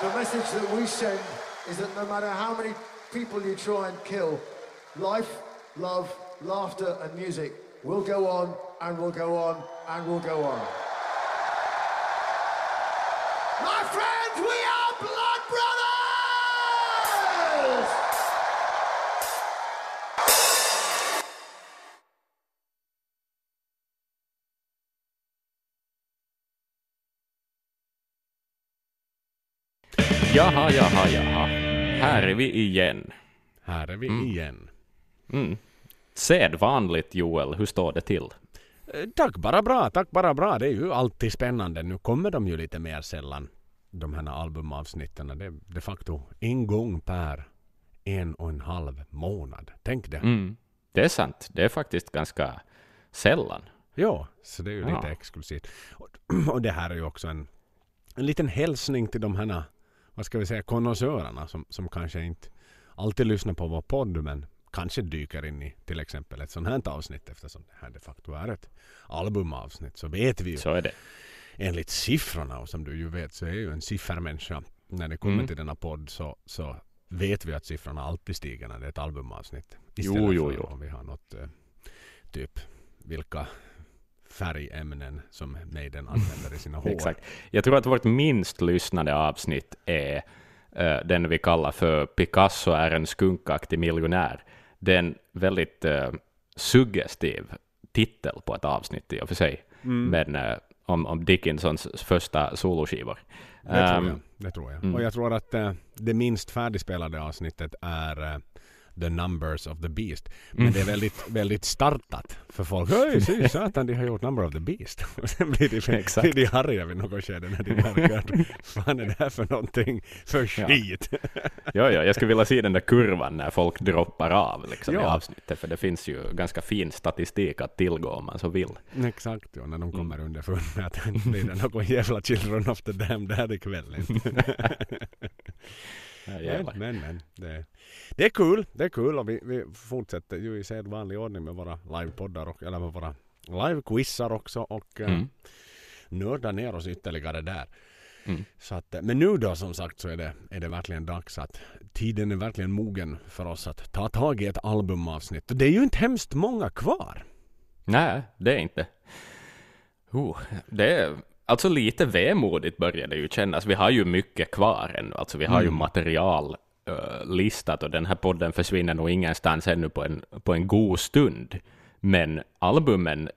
The message that we send is that no matter how many people you try and kill, life, love, laughter, and music will go on and will go on and will go on. My friends, we Jaha, jaha, jaha. Här är vi igen. Här är vi Mm. igen. Sedvanligt Joel, hur står det till? Eh, Tack bara bra, tack bara bra. Det är ju alltid spännande. Nu kommer de ju lite mer sällan. De här albumavsnitten. Det är de facto en gång per en och en halv månad. Tänk det. Mm. Det är sant, det är faktiskt ganska sällan. Ja, så det är ju Ja. lite exklusivt. Och, och det här är ju också en, en liten hälsning till de här, vad ska vi säga, konnässörerna som, som kanske inte alltid lyssnar på vår podd men kanske dyker in i till exempel ett sånt här avsnitt eftersom det här de facto är ett albumavsnitt så vet vi ju Så är det. enligt siffrorna och som du ju vet så är ju en siffermänniska. När det kommer Mm. till denna podd så, så vet vi att siffrorna alltid stiger när det är ett albumavsnitt. Jo, Istället jo, för jo. om vi har något eh, typ vilka färgämnen som Maiden använder i sina hår. Exakt. Jag tror att vårt minst lyssnade avsnitt är eh, den vi kallar för Picasso är en skunkaktig miljonär. Det är en väldigt eh, suggestiv titel på ett avsnitt i och för sig, Mm. men eh, om, om Dickinsons första soloskivor. Det tror Ehm, jag. Det tror jag. mm. Och jag tror att det minst färdigspelade avsnittet är The Numbers of the Beast. Men Mm. det är väldigt, väldigt startat för folk. Hej, se satan, de har gjort Number of the Beast. Och sen blir de, Exakt. blir de arga vid något skede när de märker att fan är det här för någonting för skit? Ja, ja, jag skulle vilja se den där kurvan när folk droppar av liksom, i Ja. avsnittet, för det finns ju ganska fin statistik att tillgå om man så vill. Exakt, ja, när de kommer Mm. underfund med att det blir det någon jävla Children of the Damned där ikväll. inte. Men, men, men. Det, det är kul. Det är kul och vi, vi fortsätter ju i sedvanlig ordning med våra livepoddar och eller med våra livequizar också och mm. Mm. nördar ner oss ytterligare där. Mm. Så att, eh, men nu då som sagt så är det, är det verkligen dags att tiden är verkligen mogen för oss att ta tag i ett albumavsnitt. Och det är ju inte hemskt många kvar. Nej, det är inte. Oh, det är, alltså lite vemodigt börjar det ju kännas. Vi har ju mycket kvar ännu. Alltså vi har ju Mm. material eh, listat och den här podden försvinner nog ingenstans ännu på en, på en god stund. Men albumen,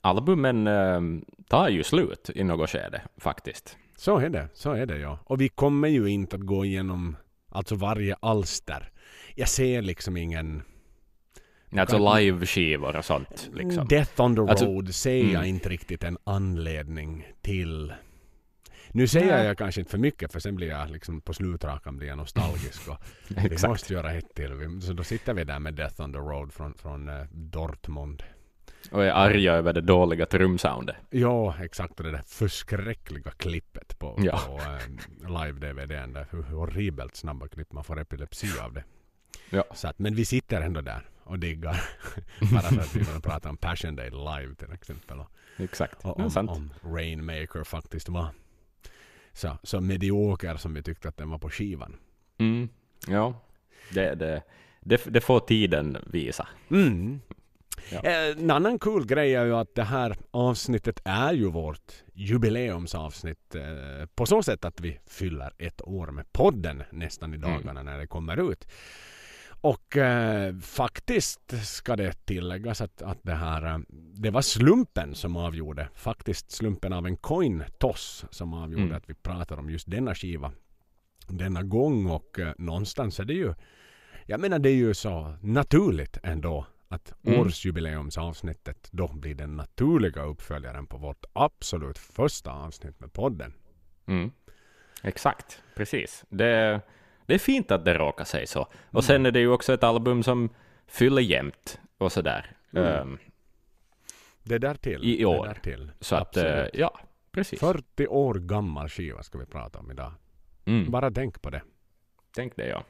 albumen eh, tar ju slut i något skede faktiskt. Så är det, så är det ja. Och vi kommer ju inte att gå igenom alltså varje alster. Jag ser liksom ingen Alltså liveskivor och sånt. Liksom. Death on the Alltså, Road ser jag mm. inte riktigt en anledning till. Nu säger Nej. jag kanske inte för mycket för sen blir jag liksom på slutrakan blir jag nostalgisk och vi måste göra ett till. Så då sitter vi där med Death on the Road från, från eh, Dortmund. Och är arga över det dåliga trumsoundet. Ja, exakt. Och det där förskräckliga klippet på, Ja. på eh, live-DVDn. Där, hur horribelt snabba klipp. Man får epilepsi av det. Ja. Så att, men vi sitter ändå där och diggar. Bara för att vi att prata om Passion Day live till exempel. Och, Exakt. och om, om Rainmaker faktiskt var så, så medioker som vi tyckte att den var på skivan. Mm. Ja, det, det, det, det får tiden visa. Mm. Ja. Eh, En annan cool grej är ju att det här avsnittet är ju vårt jubileumsavsnitt eh, på så sätt att vi fyller ett år med podden nästan i Mm. dagarna när det kommer ut. Och eh, faktiskt ska det tilläggas att, att det här eh, det var slumpen som avgjorde, faktiskt slumpen av en coin toss som avgjorde Mm. att vi pratar om just denna skiva denna gång och eh, någonstans är det ju jag menar det är ju så naturligt ändå att Mm. årsjubileumsavsnittet då blir den naturliga uppföljaren på vårt absolut första avsnitt med podden. Mm. Exakt, precis. Det, det är fint att det råkar sig så. Och sen är det ju också ett album som fyller jämnt och sådär. Mm. Ehm, Det där till. I år. Det där till. så att, eh, Absolut. ja, precis. 40 år gammal skiva ska vi prata om idag. Mm. Bara tänk på det. Tänk det, ja.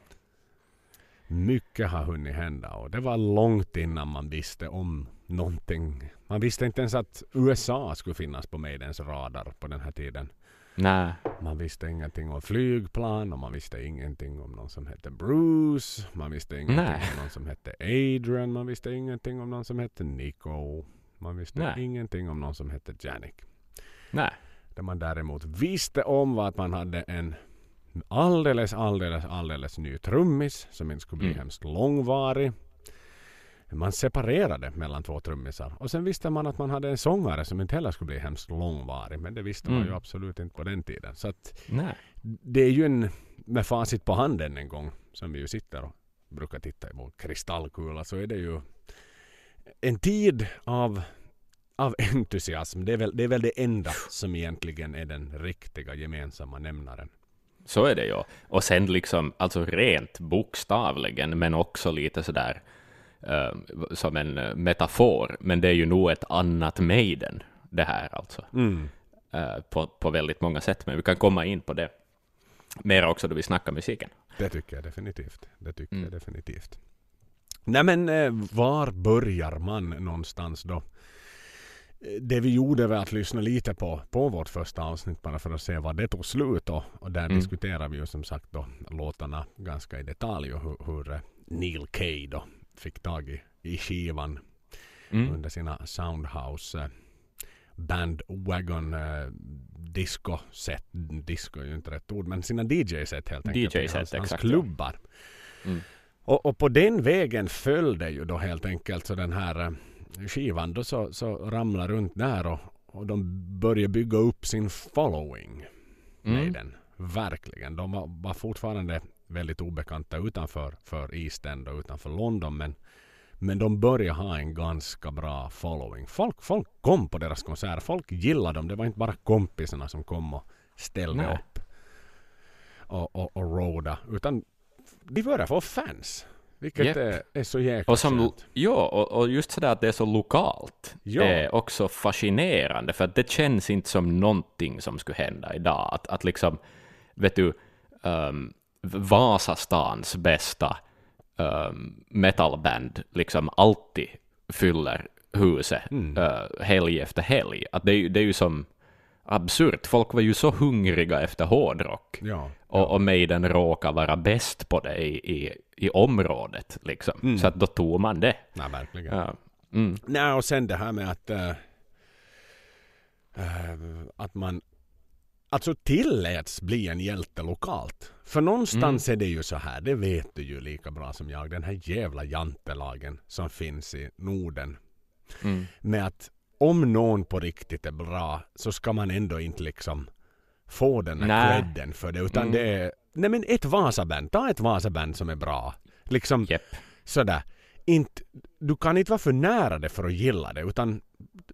Mycket har hunnit hända och det var långt innan man visste om någonting. Man visste inte ens att USA skulle finnas på Maidens radar på den här tiden. Nej. Man visste ingenting om flygplan och man visste ingenting om någon som hette Bruce. Man visste ingenting Nej. om någon som hette Adrian. Man visste ingenting om någon som hette Nico. Man visste Nej. ingenting om någon som hette Janik. Nej. Det man däremot visste om var att man hade en alldeles, alldeles, alldeles ny trummis som inte skulle bli Mm. hemskt långvarig. Man separerade mellan två trummisar. Och sen visste man att man hade en sångare som inte heller skulle bli hemskt långvarig. Men det visste man Mm. ju absolut inte på den tiden. Så att Nej. det är ju en, med facit på handen en gång, som vi ju sitter och brukar titta i vår kristallkula, så är det ju en tid av, av entusiasm. Det är, väl, det är väl det enda som egentligen är den riktiga gemensamma nämnaren. Så är det ju. Och sen liksom, alltså rent bokstavligen, men också lite sådär eh, som en eh, metafor. Men det är ju nog ett annat Maiden, det här alltså. Mm. eh, på, på väldigt många sätt. Men vi kan komma in på det mer också då vi snackar musiken. Det tycker jag definitivt. Det tycker Mm. jag definitivt. Nej men var börjar man någonstans då? Det vi gjorde var att lyssna lite på, på vårt första avsnitt bara för att se vad det tog slut och, och där Mm. diskuterar vi ju som sagt då låtarna ganska i detalj och hur, hur Neil Kay då fick tag i, i skivan Mm. under sina Soundhouse eh, bandwagon eh, disco set. Disco är ju inte rätt ord men sina DJ-set helt enkelt. DJ-set, hans, hans exakt, klubbar. Mm. Och, och på den vägen föll det ju då helt enkelt så den här eh, skivan då så, så ramlar runt där och, och de börjar bygga upp sin following. Mm. Maiden. Verkligen. De var, var fortfarande väldigt obekanta utanför för East End och utanför London men, men de börjar ha en ganska bra following. Folk, folk kom på deras konserter. Folk gillade dem. Det var inte bara kompisarna som kom och ställde Nej. upp och, och, och roda utan de började få fans. Vilket Japp. är, är så jäkla Och, som, skönt. ja, och, och just sådär att det är så lokalt Ja. är också fascinerande, för att det känns inte som någonting som skulle hända idag. Att, att liksom, vet du, um, Vasastans bästa um, metalband liksom alltid fyller huset Mm. uh, helg efter helg. Att det, är det är ju som absurt. Folk var ju så hungriga efter hårdrock. Ja. Och, och Maiden råkar vara bäst på det i, i, i området. Liksom. Mm. Så att då tog man det. Nej, verkligen. Ja. Mm. Nej, och sen det här med att eh, eh, att man alltså tilläts bli en hjälte lokalt. För någonstans är det ju så här, det vet du ju lika bra som jag, den här jävla jantelagen som finns i Norden. Mm. Med att om någon på riktigt är bra så ska man ändå inte liksom få den här credden för det. Utan Mm. det är, nej men ett Vasaband, ta ett Vasaband som är bra. Liksom Jepp. sådär. Inte, du kan inte vara för nära det för att gilla det utan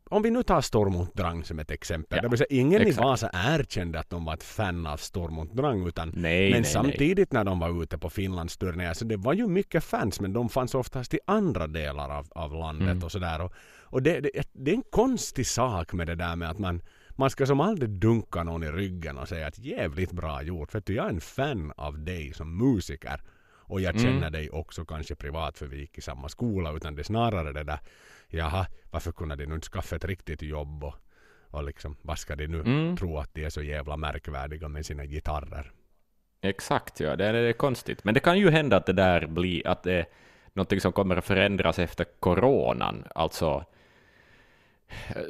om vi nu tar Stormont Drang som ett exempel. Ja, det vill säga, ingen exakt. i Vasa erkände att de var ett fan av Stormont Drang utan Nej, men nej, samtidigt när de var ute på Finlands turné så det var ju mycket fans men de fanns oftast i andra delar av, av landet Mm. och sådär. Och, och det, det, det är en konstig sak med det där med att man man ska som aldrig dunka någon i ryggen och säga att jävligt bra gjort. För att jag är en fan av dig som musiker. Och jag Mm. känner dig också kanske privat för vi gick i samma skola. Utan det är snarare det där. Jaha, varför kunde de nu inte skaffa ett riktigt jobb? Och, och liksom, vad ska de nu Mm. tro att de är så jävla märkvärdiga med sina gitarrer? Exakt, ja. Det är, det är konstigt. Men det kan ju hända att det där blir att det är någonting som kommer att förändras efter coronan. Alltså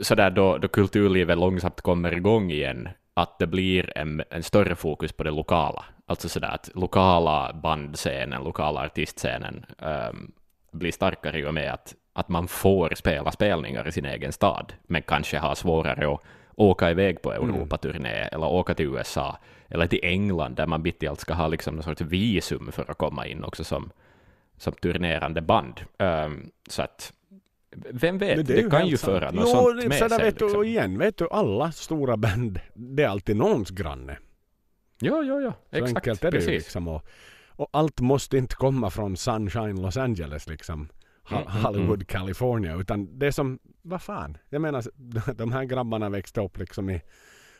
sådär då, då kulturlivet långsamt kommer igång igen, att det blir en, en större fokus på det lokala. Alltså sådär att lokala bandscenen, lokala artistscenen ehm, blir starkare i och med att, att man får spela spelningar i sin egen stad, men kanske har svårare att åka iväg på Europaturné eller åka till USA eller till England där man mitt i allt ska ha liksom någon sorts visum för att komma in också som, som turnerande band. Ehm, så att vem vet, Men det, ju kan ju sant. föra något jo, sånt det- med sådär sig. vet du, Liksom. igen, vet du, alla stora band, det är alltid någons granne. Ja, ja, ja, Så exakt, enkelt är det ju liksom. Och, och allt måste inte komma från Sunshine Los Angeles liksom. Mm, mm, Hollywood, California. Utan det är som, vad fan. Jag menar, de här grabbarna växte upp liksom i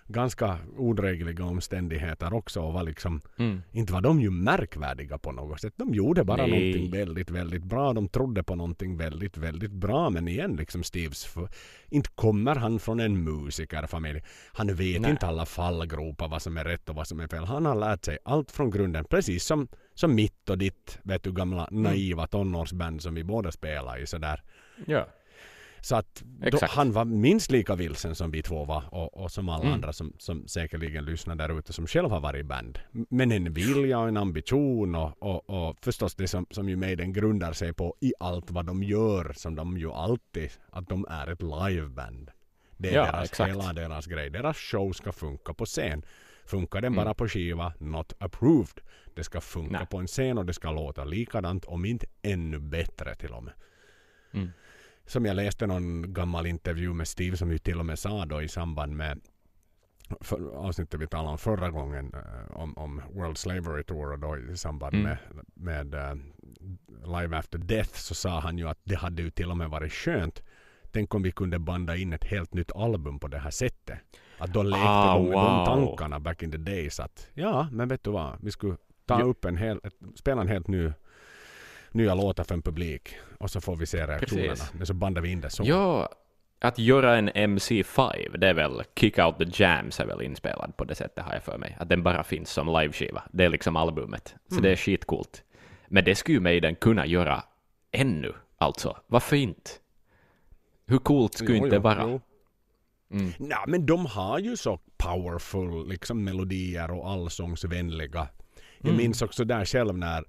ganska odrägliga omständigheter också och var liksom, Mm. inte var de ju märkvärdiga på något sätt. De gjorde bara Nej. någonting väldigt, väldigt bra. De trodde på någonting väldigt, väldigt bra. Men igen, liksom Steves, för, inte kommer han från en musikerfamilj. Han vet Nej. inte alla fallgropar vad som är rätt och vad som är fel. Han har lärt sig allt från grunden. Precis som, som mitt och ditt, vet du, gamla Mm. naiva tonårsband som vi båda spelar i sådär. Ja. Så att då, han var minst lika vilsen som vi två var och, och som alla Mm. andra som, som säkerligen lyssnar där ute som själv har varit i band. Men en vilja och en ambition och, och, och förstås det som, som ju Maiden grundar sig på i allt vad de gör som de ju alltid, att de är ett liveband. Det är Ja, deras, exakt. hela deras grej. Deras show ska funka på scen. Funkar den Mm. bara på skiva, not approved. Det ska funka Nej. på en scen och det ska låta likadant, om inte ännu bättre till och med. Mm. Som jag läste någon gammal intervju med Steve som ju till och med sa då i samband med för, avsnittet vi talade om förra gången eh, om, om World Slavery Tour och då i samband Mm. med, med eh, Live After Death så sa han ju att det hade ju till och med varit skönt Tänk om vi kunde banda in ett helt nytt album på det här sättet. Att då lekte Ah, de med de wow. tankarna back in the days att ja, men vet du vad, vi skulle ta upp en hel, spela en helt ny nya låtar för en publik och så får vi se reaktionerna. Precis. Men så bandar vi in det så. Ja, att göra en MC5, det är väl Kick Out The Jams är väl inspelad på det sättet har jag för mig. Att den bara finns som liveskiva. Det är liksom albumet. Så Mm. det är skitcoolt. Men det skulle Maiden kunna göra ännu, alltså. Varför inte? Hur coolt skulle Jo, inte det vara? jo. Mm. Ja, men de har ju så powerful liksom melodier och allsångsvänliga. Jag Mm. minns också där själv när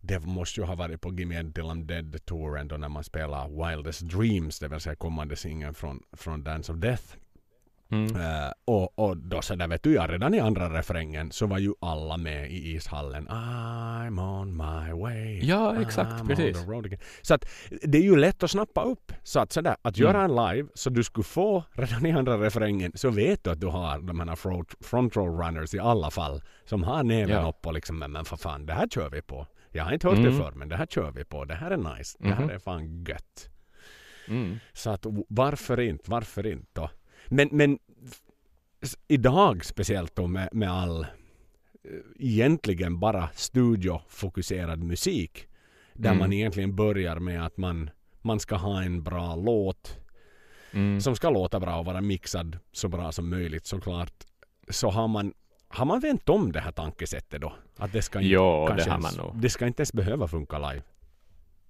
det måste ju ha varit på Gimme I'm Dead-touren då när man spelar Wildest Dreams, det vill säga kommande singeln från, från Dance of Death. Mm. Eh, och, och då så där vet du, ja, redan i andra refrängen så var ju alla med i ishallen. I'm on my way. Ja, exakt, I'm precis. Så att det är ju lätt att snappa upp. Så att sådär, att göra Mm. en live så du skulle få redan i andra refrängen så vet du att du har de här front, front row runners i alla fall. Som har näven Ja. upp och liksom, men, men för fan, det här kör vi på. Jag har inte hört Mm. det förr, men det här kör vi på. Det här är nice. Det Mhm. här är fan gött. Mm. Så att varför inte? Varför inte då? Men, men idag speciellt då med, med all eh, egentligen bara studiofokuserad musik. Där Mm. man egentligen börjar med att man, man ska ha en bra låt Mm. som ska låta bra och vara mixad så bra som möjligt såklart. Så har man har man vänt om det här tankesättet då? Att det ska inte, Jo, det har ens, man nog. Det ska inte ens behöva funka live.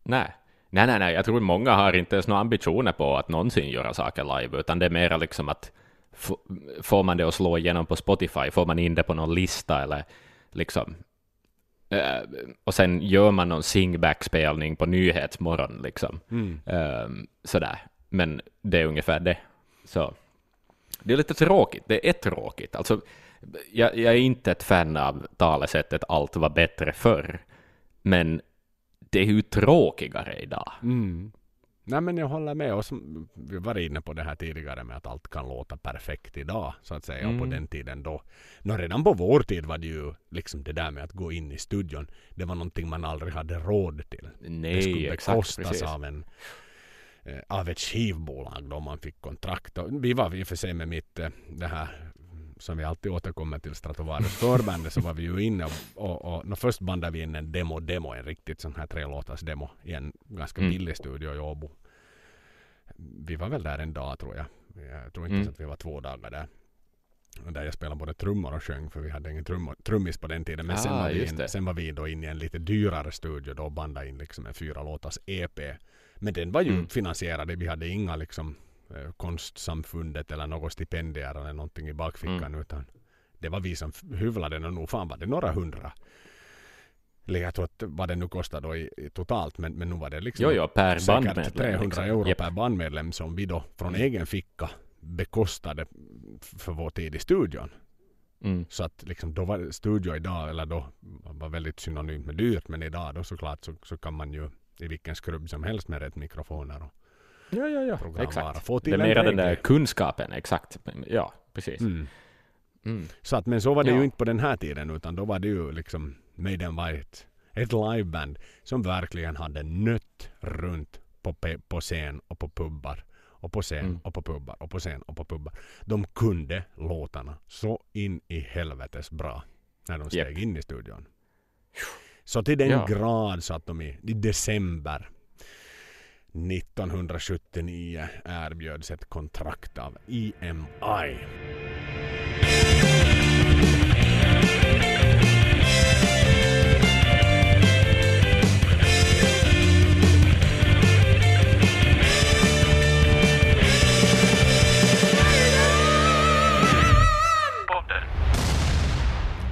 Nej. Nej, nej, nej. Jag tror många har inte ens några ambitioner på att någonsin göra saker live, utan det är mera liksom att får man det att slå igenom på Spotify, får man in det på någon lista eller liksom eh, och sen gör man någon singback-spelning på Nyhetsmorgon liksom. Mm. Ehm, sådär. Men det är ungefär det. Så det är lite tråkigt. Det är tråkigt. Alltså, jag, jag är inte ett fan av talesättet allt var bättre förr, men det är ju tråkigare idag. Mm. Nej men jag håller med. Och som, vi var inne på det här tidigare med att allt kan låta perfekt idag. Så att säga. Och på Mm. den tiden då. Nå, redan på vår tid var det ju liksom det där med att gå in i studion. Det var någonting man aldrig hade råd till. det Nej, skulle exakt, bekostas precis. av en eh, av ett skivbolag då man fick kontrakt. Och vi var i och för sig med mitt eh, det här som vi alltid återkommer till Stratovarius förbandet så var vi ju inne och, och, och nå, först bandade vi in en demo-demo, en riktigt sån här tre låtars demo i en ganska Mm. billig studio i Åbo. Vi var väl där en dag tror jag. Jag tror inte Mm. att vi var två dagar där. Där jag spelade både trummor och sjöng för vi hade ingen trum, trummis på den tiden. Men sen, Ah, var vi in, det. sen var vi då inne i en lite dyrare studio då och bandade in liksom en fyra låtars EP. Men den var ju Mm. finansierad. Vi hade inga liksom konstsamfundet eller något stipendier eller någonting i bakfickan Mm. utan det var vi som hyvlade den och nog fan var det några hundra. Eller jag tror att vad det nu kostar då i, i totalt men, men nu var det liksom Jo, jo, per säkert bandmedlem. 300 liksom. euro Japp. per bandmedlem som vi då från egen ficka bekostade för vår tid i studion. Mm. Så att liksom då var studio idag, eller då var väldigt synonymt med dyrt, men idag då såklart så, så kan man ju i vilken skrubb som helst med rätt mikrofoner och Ja, ja, ja. Exakt. få till Det är mera den där kunskapen, exakt. Ja, precis. Mm. Mm. Så att, men så var det Ja. ju inte på den här tiden utan då var det ju liksom Maiden var ett, ett liveband som verkligen hade nött runt på, på scen och på pubbar och på scen Mm. och på pubbar och på scen och på pubbar. De kunde låtarna så in i helvetes bra när de steg Japp. in i studion. Så till den Ja. grad så att de i, i december 1979 erbjöds ett kontrakt av EMI.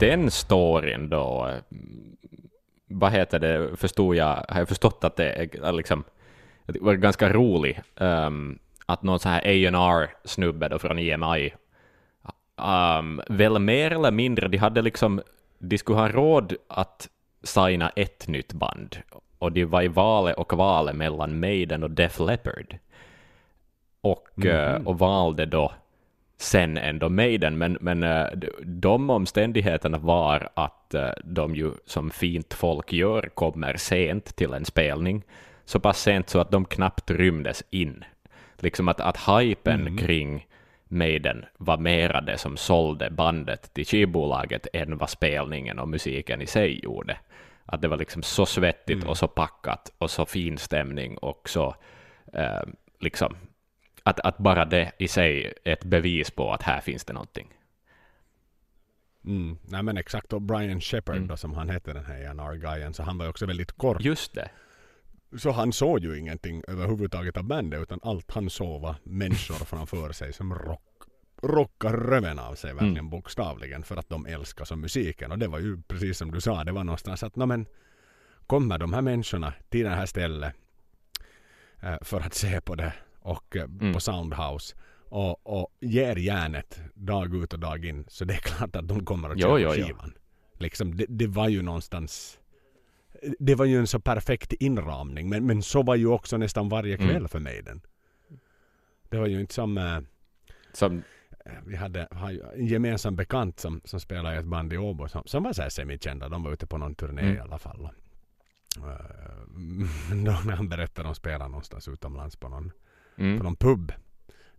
Den storyn då, eh, vad heter det, förstod jag, har jag förstått att det är eh, liksom, det var ganska rolig, ehm, att någon sån här A&R snubbe då från EMI, um, väl mer eller mindre, de hade liksom, de skulle ha råd att signa ett nytt band, och de var i valet och kvalet mellan Maiden och Def Leppard. Och, eh, och valde då sen ändå Maiden, men, men eh, de omständigheterna var att eh, de ju som fint folk gör kommer sent till en spelning, så pass sent så att de knappt rymdes in. Liksom att, att hypen kring Maiden var mera det som sålde bandet till skivbolaget än vad spelningen och musiken i sig gjorde. Att det var liksom så svettigt och så packat och så fin stämning och så eh, liksom att, att bara det i sig är ett bevis på att här finns det någonting. Mm. Nej men exakt och Brian Shepard Mm. då som han hette den här A&R-guyen så han var ju också väldigt kort. Just det. Så han såg ju ingenting överhuvudtaget av bandet utan allt han såg var människor framför sig som rock, rockar röven av sig verkligen Mm. bokstavligen för att de älskar så musiken och det var ju precis som du sa det var någonstans att no, men kommer de här människorna till det här stället eh, för att se på det och eh, Mm. på Soundhouse och, och ger järnet dag ut och dag in så det är klart att de kommer att Jo, köpa jo, jo. skivan. Liksom, det, det var ju någonstans det var ju en så perfekt inramning men, men så var ju också nästan varje kväll Mm. för Maiden. Det var ju inte som eh, Som, vi hade en gemensam bekant som, som spelade i ett band i Åbo som, som var så här semikända. De var ute på någon turné Mm. i alla fall. Eh, då när han berättade om spelade någonstans utomlands på någon, mm, på någon pub.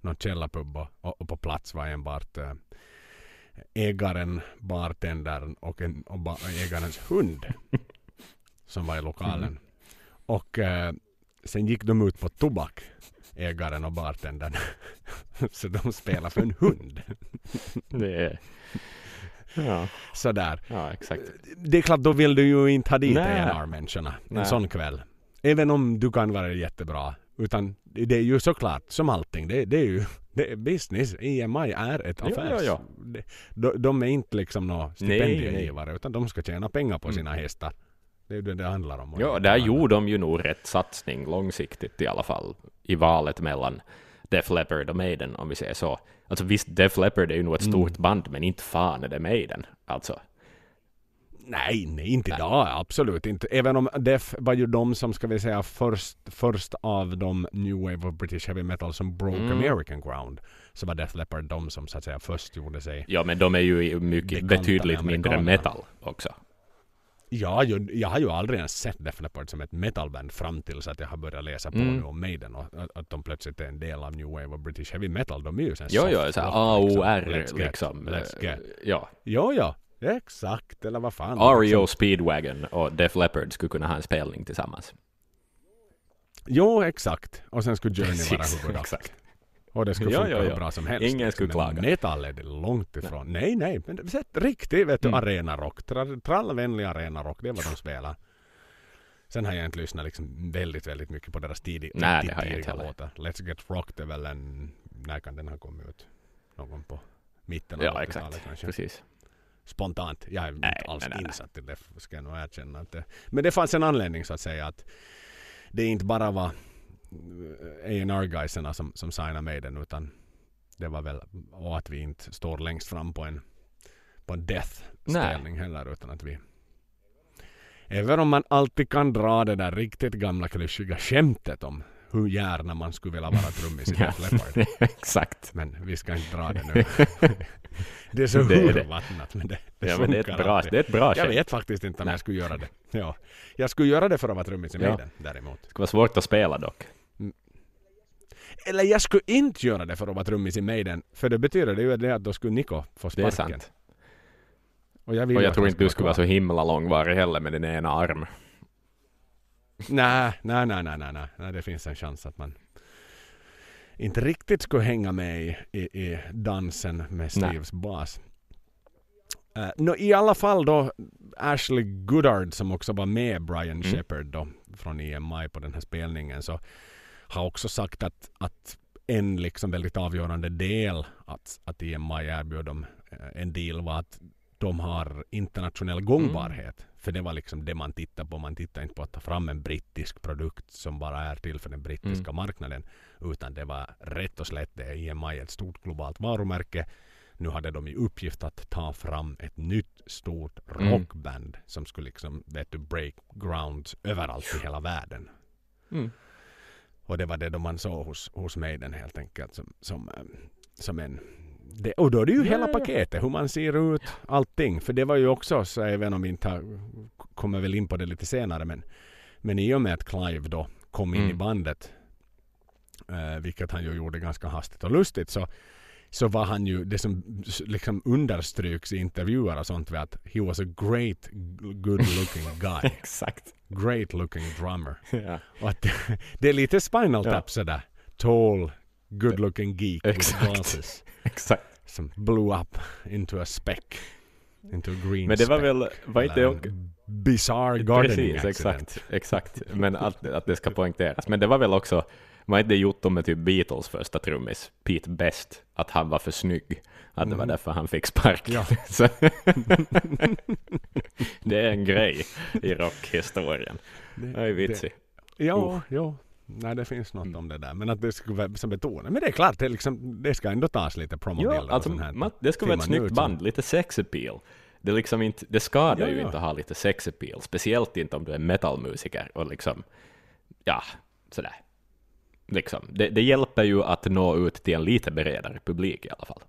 Någon källarpub och, och, och på plats var enbart eh, ägaren, bartendern och, en, och, ba, och ägarens hund som var i lokalen. Mm. Och eh, sen gick de ut på tobak, ägaren och bartendern. Så de spelade för en hund. det är... Ja, Sådär. ja, exakt. Det är klart, då vill du ju inte ha dit Nej. A&R-människorna en Nej. sån kväll. Även om du kan vara jättebra. Utan det är ju såklart, som allting, det, det är ju det är business. EMI är ett Ja, affärs... ja, Det- De, de är inte liksom några stipendiegivare utan de ska tjäna pengar på Mm. sina hästar. Det är ju det det handlar om. Ja, där gjorde de ju nog rätt satsning långsiktigt i alla fall i valet mellan Def Leppard och Maiden, om vi säger så. Alltså visst, Def Leppard är ju nog ett stort band, men inte fan är det Maiden. Alltså, Nej, nej, inte idag. Absolut inte. Även om Def var ju de som, ska vi säga, först, först av de New Wave of British Heavy Metal som broke Mm. American ground. Så var Def Leppard de som så att säga först gjorde sig ja, men de är ju mycket betydligt mindre metal också. Jag har, ju, jag har ju aldrig ens sett Def Leppard som ett metalband fram tills att jag har börjat läsa på Mm. nu om Maiden och att, att de plötsligt är en del av New Wave of British Heavy Metal. De är ju sen Jo, soft jo, så här rock, liksom. AOR Let's get, liksom. Let's eh, get. Ja, Jo, ja. Exakt, eller vad fan. REO Liksom. Speedwagon och Def Leppard skulle kunna ha en spelning tillsammans. Jo, exakt. Och sen skulle Journey vara huvudakt. exakt. Och det skulle Ja, funka ja, hur ja. bra som helst. Ingen skulle Men klaga. Metal är det långt ifrån. Nej, nej. Men det- sett riktig vet du, Mm. arenarock. Tra- Trallvänlig arenarock. Det vad de spelar. Sen har jag inte lyssnat liksom väldigt, väldigt mycket på deras tidiga, Nej, riktigt det har jag inte låtar. Let's Get Rocked är väl en... När kan den ha kommit ut? Någon på mitten av Ja, 80-talet exakt. kanske. Precis. Spontant. Jag är inte Nej, alls nej, nej, nej. insatt i det, ska jag nog erkänna. Att det. Men det fanns en anledning så att säga att det inte bara var A&R-guyserna som, som signade Maiden utan det var väl och att vi inte står längst fram på en på en death-ställning heller utan att vi Även om man alltid kan dra det där riktigt gamla klyschiga skämtet om hur gärna man skulle vilja vara trummis i Def Leppard. exakt. Men vi ska inte dra det nu. det är så Det urvattnat men det, det Ja, men det är ett bra, alltid. det är ett bra Jag vet faktiskt inte om Nej. jag skulle göra det. Ja. Jag skulle göra det för att vara trummis i Ja. Maiden däremot. Det skulle vara svårt att spela dock. Eller jag skulle inte göra det för att vara trummis i Maiden. För det betyder det ju det att då skulle Niko få Det är sparken. sant. Och jag, Och jag tror inte du skulle vara så himla långvarig heller med din ena arm. Nej, nej, nej, nej, nej, nej, nej. Det finns en chans att man inte riktigt skulle hänga med i, i, i dansen med Steves bas. Uh, nå, I alla fall då Ashley Goodard som också var med Brian Shepard då från EMI på den här spelningen så har också sagt att, att en liksom väldigt avgörande del att, att EMI erbjöd dem eh, en deal var att de har internationell gångbarhet. För det var liksom det man tittade på. Man tittade inte på att ta fram en brittisk produkt som bara är till för den brittiska marknaden. Utan det var rätt och slätt det är EMI ett stort globalt varumärke. Nu hade de i uppgift att ta fram ett nytt stort rockband som skulle liksom vet du, break grounds överallt i hela världen. Mm. Och det var det då man såg hos, hos Maiden helt enkelt som, som, eh, som en det, och då är det ju hela paketet, hur man ser ut, allting. För det var ju också, så även om vi inte har, kommer väl in på det lite senare, men, men i och med att Clive då kom in Mm. i bandet, eh, vilket han ju gjorde ganska hastigt och lustigt, så, så var han ju, det som liksom understryks i intervjuer och sånt, var att he was a great, good looking guy. Exakt. great looking drummer. Ja. Och att det, det är lite Spinal Ja. Tap sådär. Tall, good looking geek Exakt. with glasses. Exakt. Som blew up into a speck. Into a green Men det var speck. väl, var inte en Bizarre gardening Precis, accident. exakt. Exakt. Men att, att det ska poängteras. Men det var väl också, var inte det gjort med typ Beatles första trummis, Pete Best, att han var för snygg. Att det var därför han fick sparken. Mm. Ja. Det är en grej i rockhistorien. Det är vitsigt. Ja, ja. Nej, det finns något Mm. om det där. Men att det ska vara som betona. Men det är klart, det, är liksom, det ska ändå tas lite promobilder Ja, alltså, man, det ska vara ett snyggt ut band, lite sex appeal. Det, liksom inte, det skadar Ja, ju ja. inte att ha lite sex appeal, speciellt inte om du är metalmusiker och liksom, ja, sådär. Liksom. Det, det hjälper ju att nå ut till en lite bredare publik i alla fall.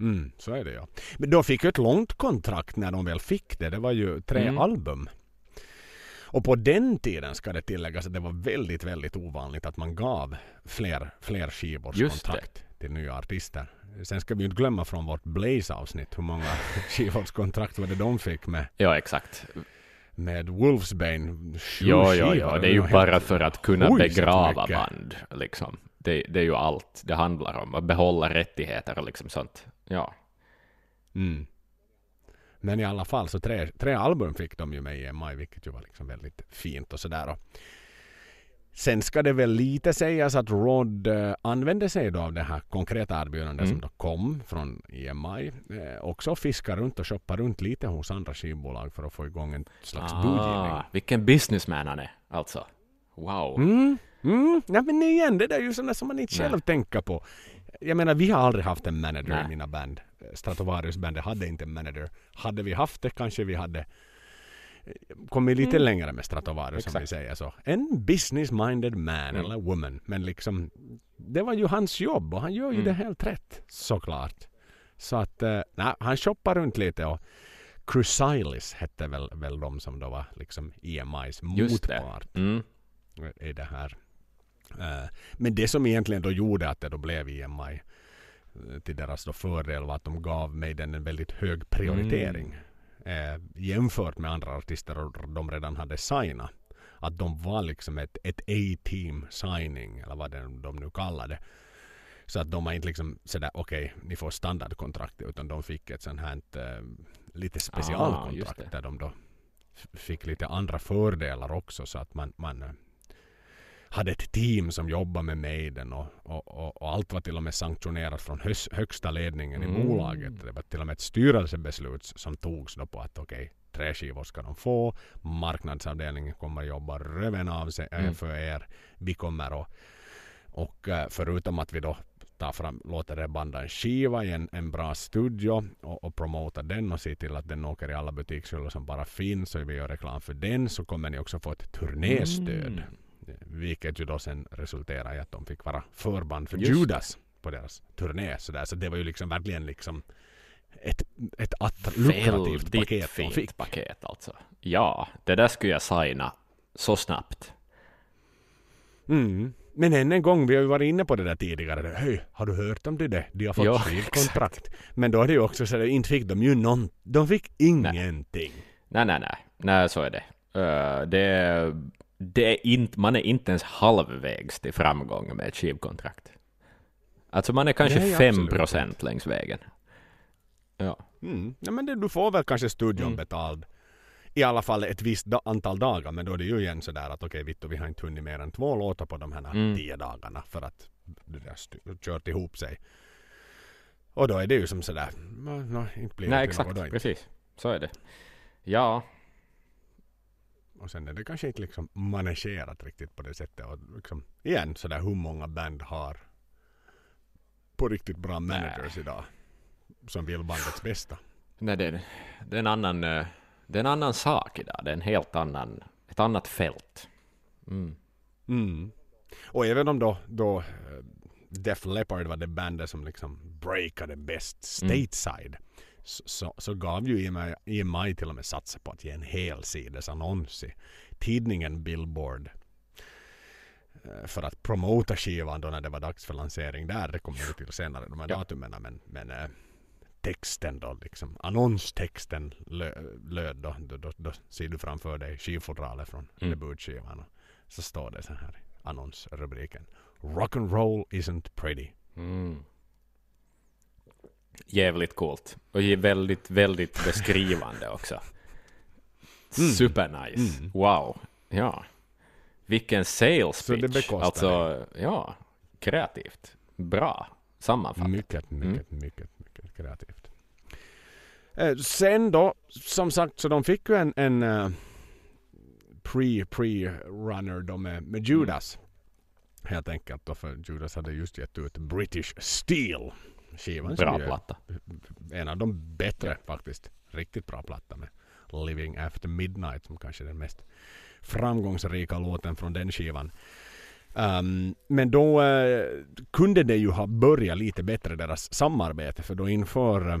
Mm, så är det ja. Men de fick ju ett långt kontrakt när de väl fick det. Det var ju tre Mm. album. Och på den tiden ska det tilläggas att det var väldigt, väldigt ovanligt att man gav fler, fler skivors Just det. kontrakt till nya artister. Sen ska vi ju inte glömma från vårt Blaze-avsnitt hur många skivors kontrakt var det de fick med, Ja, exakt. med Wolfsbane. Ja, ja, ja, det är ju bara för att kunna begrava mycket. band, liksom. Det, det är ju allt det handlar om, att behålla rättigheter och liksom sånt. Ja. Mm. Men i alla fall så tre, tre album fick de ju med i EMI vilket ju var liksom väldigt fint och sådär. Sen ska det väl lite sägas att Rod eh, använde sig då av det här konkreta erbjudandet Mm. som då kom från EMI. Eh, också fiska runt och shoppa runt lite hos andra skivbolag för att få igång en slags budgivning. Ah, vilken businessman han är, alltså. Wow. Mm, mm. Ja, men igen, det där är ju sådana som man inte Nej. själv tänker på. Jag menar, vi har aldrig haft en manager Nej. i mina band. Stratovarius-bandet hade inte en manager. Hade vi haft det kanske vi hade eh, kommit lite längre med Stratovarius som vi Mm. Exakt. säger så. En business-minded man Mm. eller woman. Men liksom, det var ju hans jobb och han gör ju Mm. det helt rätt såklart. Så att, eh, nej, han shoppar runt lite och Chrysalis hette väl, väl de som då var liksom EMIs Just det. motpart Mm. i det här. Eh, Men det som egentligen då gjorde att det då blev EMI till deras då fördel var att de gav mig den en väldigt hög prioritering. Eh, jämfört med andra artister de redan hade signat. Att de var liksom ett, ett A-team signing eller vad de nu kallar det. Så att de var inte liksom sådär okej ni får standardkontrakt utan de fick ett sånt här eh, lite specialkontrakt det. där de då fick lite andra fördelar också så att man, man eh, hade ett team som jobbade med Maiden och, och, och, och allt var till och med sanktionerat från hös, högsta ledningen i Mm. bolaget. Det var till och med ett styrelsebeslut som togs då på att okej, tre skivor ska de få. Marknadsavdelningen kommer att jobba röven av sig eh, Mm. för er. Vi kommer att och eh, förutom att vi då tar fram, låter det banda en skiva i en, en bra studio och, och promota den och se till att den åker i alla butikshyllor som bara finns och vi gör reklam för den så kommer ni också få ett turnéstöd. Mm. Vilket ju då sen resulterar i att de fick vara förband för Just Judas på deras turné. Så, där. så det var ju liksom verkligen liksom ett, ett lukrativt paket de fint fick. paket alltså. Ja, det där skulle jag signa så snabbt. Mm. Men än en gång, vi har ju varit inne på det där tidigare. Hej, har du hört om det där? De har fått Ja. Men då är det ju också så att inte fick de ju någon, de fick ingenting. Nej, nej, nej. Nej, så är det. Uh, det, det är inte, man är inte ens halvvägs till framgång med ett skivkontrakt. Alltså man är kanske Nej, fem procent längs vägen. Ja. Mm. Ja, men det, du får väl kanske studion Mm. betald i alla fall ett visst da- antal dagar. Men då är det ju igen sådär att okej Vittu vi har inte hunnit mer än två låtar på de här Mm. tio dagarna för att det där st- kört ihop sig. Och då är det ju som sådär, no, no, inte blir Nej, exakt. något. Precis. Så är det. Ja, Och sen är det kanske inte liksom managerat riktigt på det sättet. Och liksom, igen sådär hur många band har på riktigt bra managers idag. Som vill bandets bästa. nej, det, det, är en annan, eh, det är en annan sak idag. Det är en helt annan, ett annat fält. Mm. Mm. Och även om då, då eh, Def Leppard var det bandet som liksom breakade bäst stateside. Så, så, så gav ju EMI, EMI till och med satsa på att ge en hel sides annons i tidningen Billboard. eh, För att promota skivan då när det var dags för lansering där. Det kommer vi till senare de här Ja. datumen. Men, men eh, texten då liksom. Annonstexten lö, löd då, då, då, då ser du framför dig skivfodralet från Mm. debutskivan. Så står det så här i annonsrubriken. Rock and roll isn't pretty. Mm. Jävligt coolt. Och väldigt, väldigt beskrivande också. Mm. Supernice. Mm. Wow. Ja. Vilken sales Så det pitch. bekostar Alltså, ja. Kreativt. Bra. Sammanfattat. Mycket, Mm. mycket, mycket, mycket kreativt. Eh, sen då, som sagt, så de fick ju en, en eh, pre, pre-runner då med, Mm. med Judas. Helt enkelt då, för Judas hade just gett ut British Steel. Skivan Bra platta. en av de bättre faktiskt. Riktigt bra platta med Living After Midnight som kanske är den mest framgångsrika låten från den skivan. Um, men då eh, kunde det ju ha börjat lite bättre deras samarbete för då inför, eh,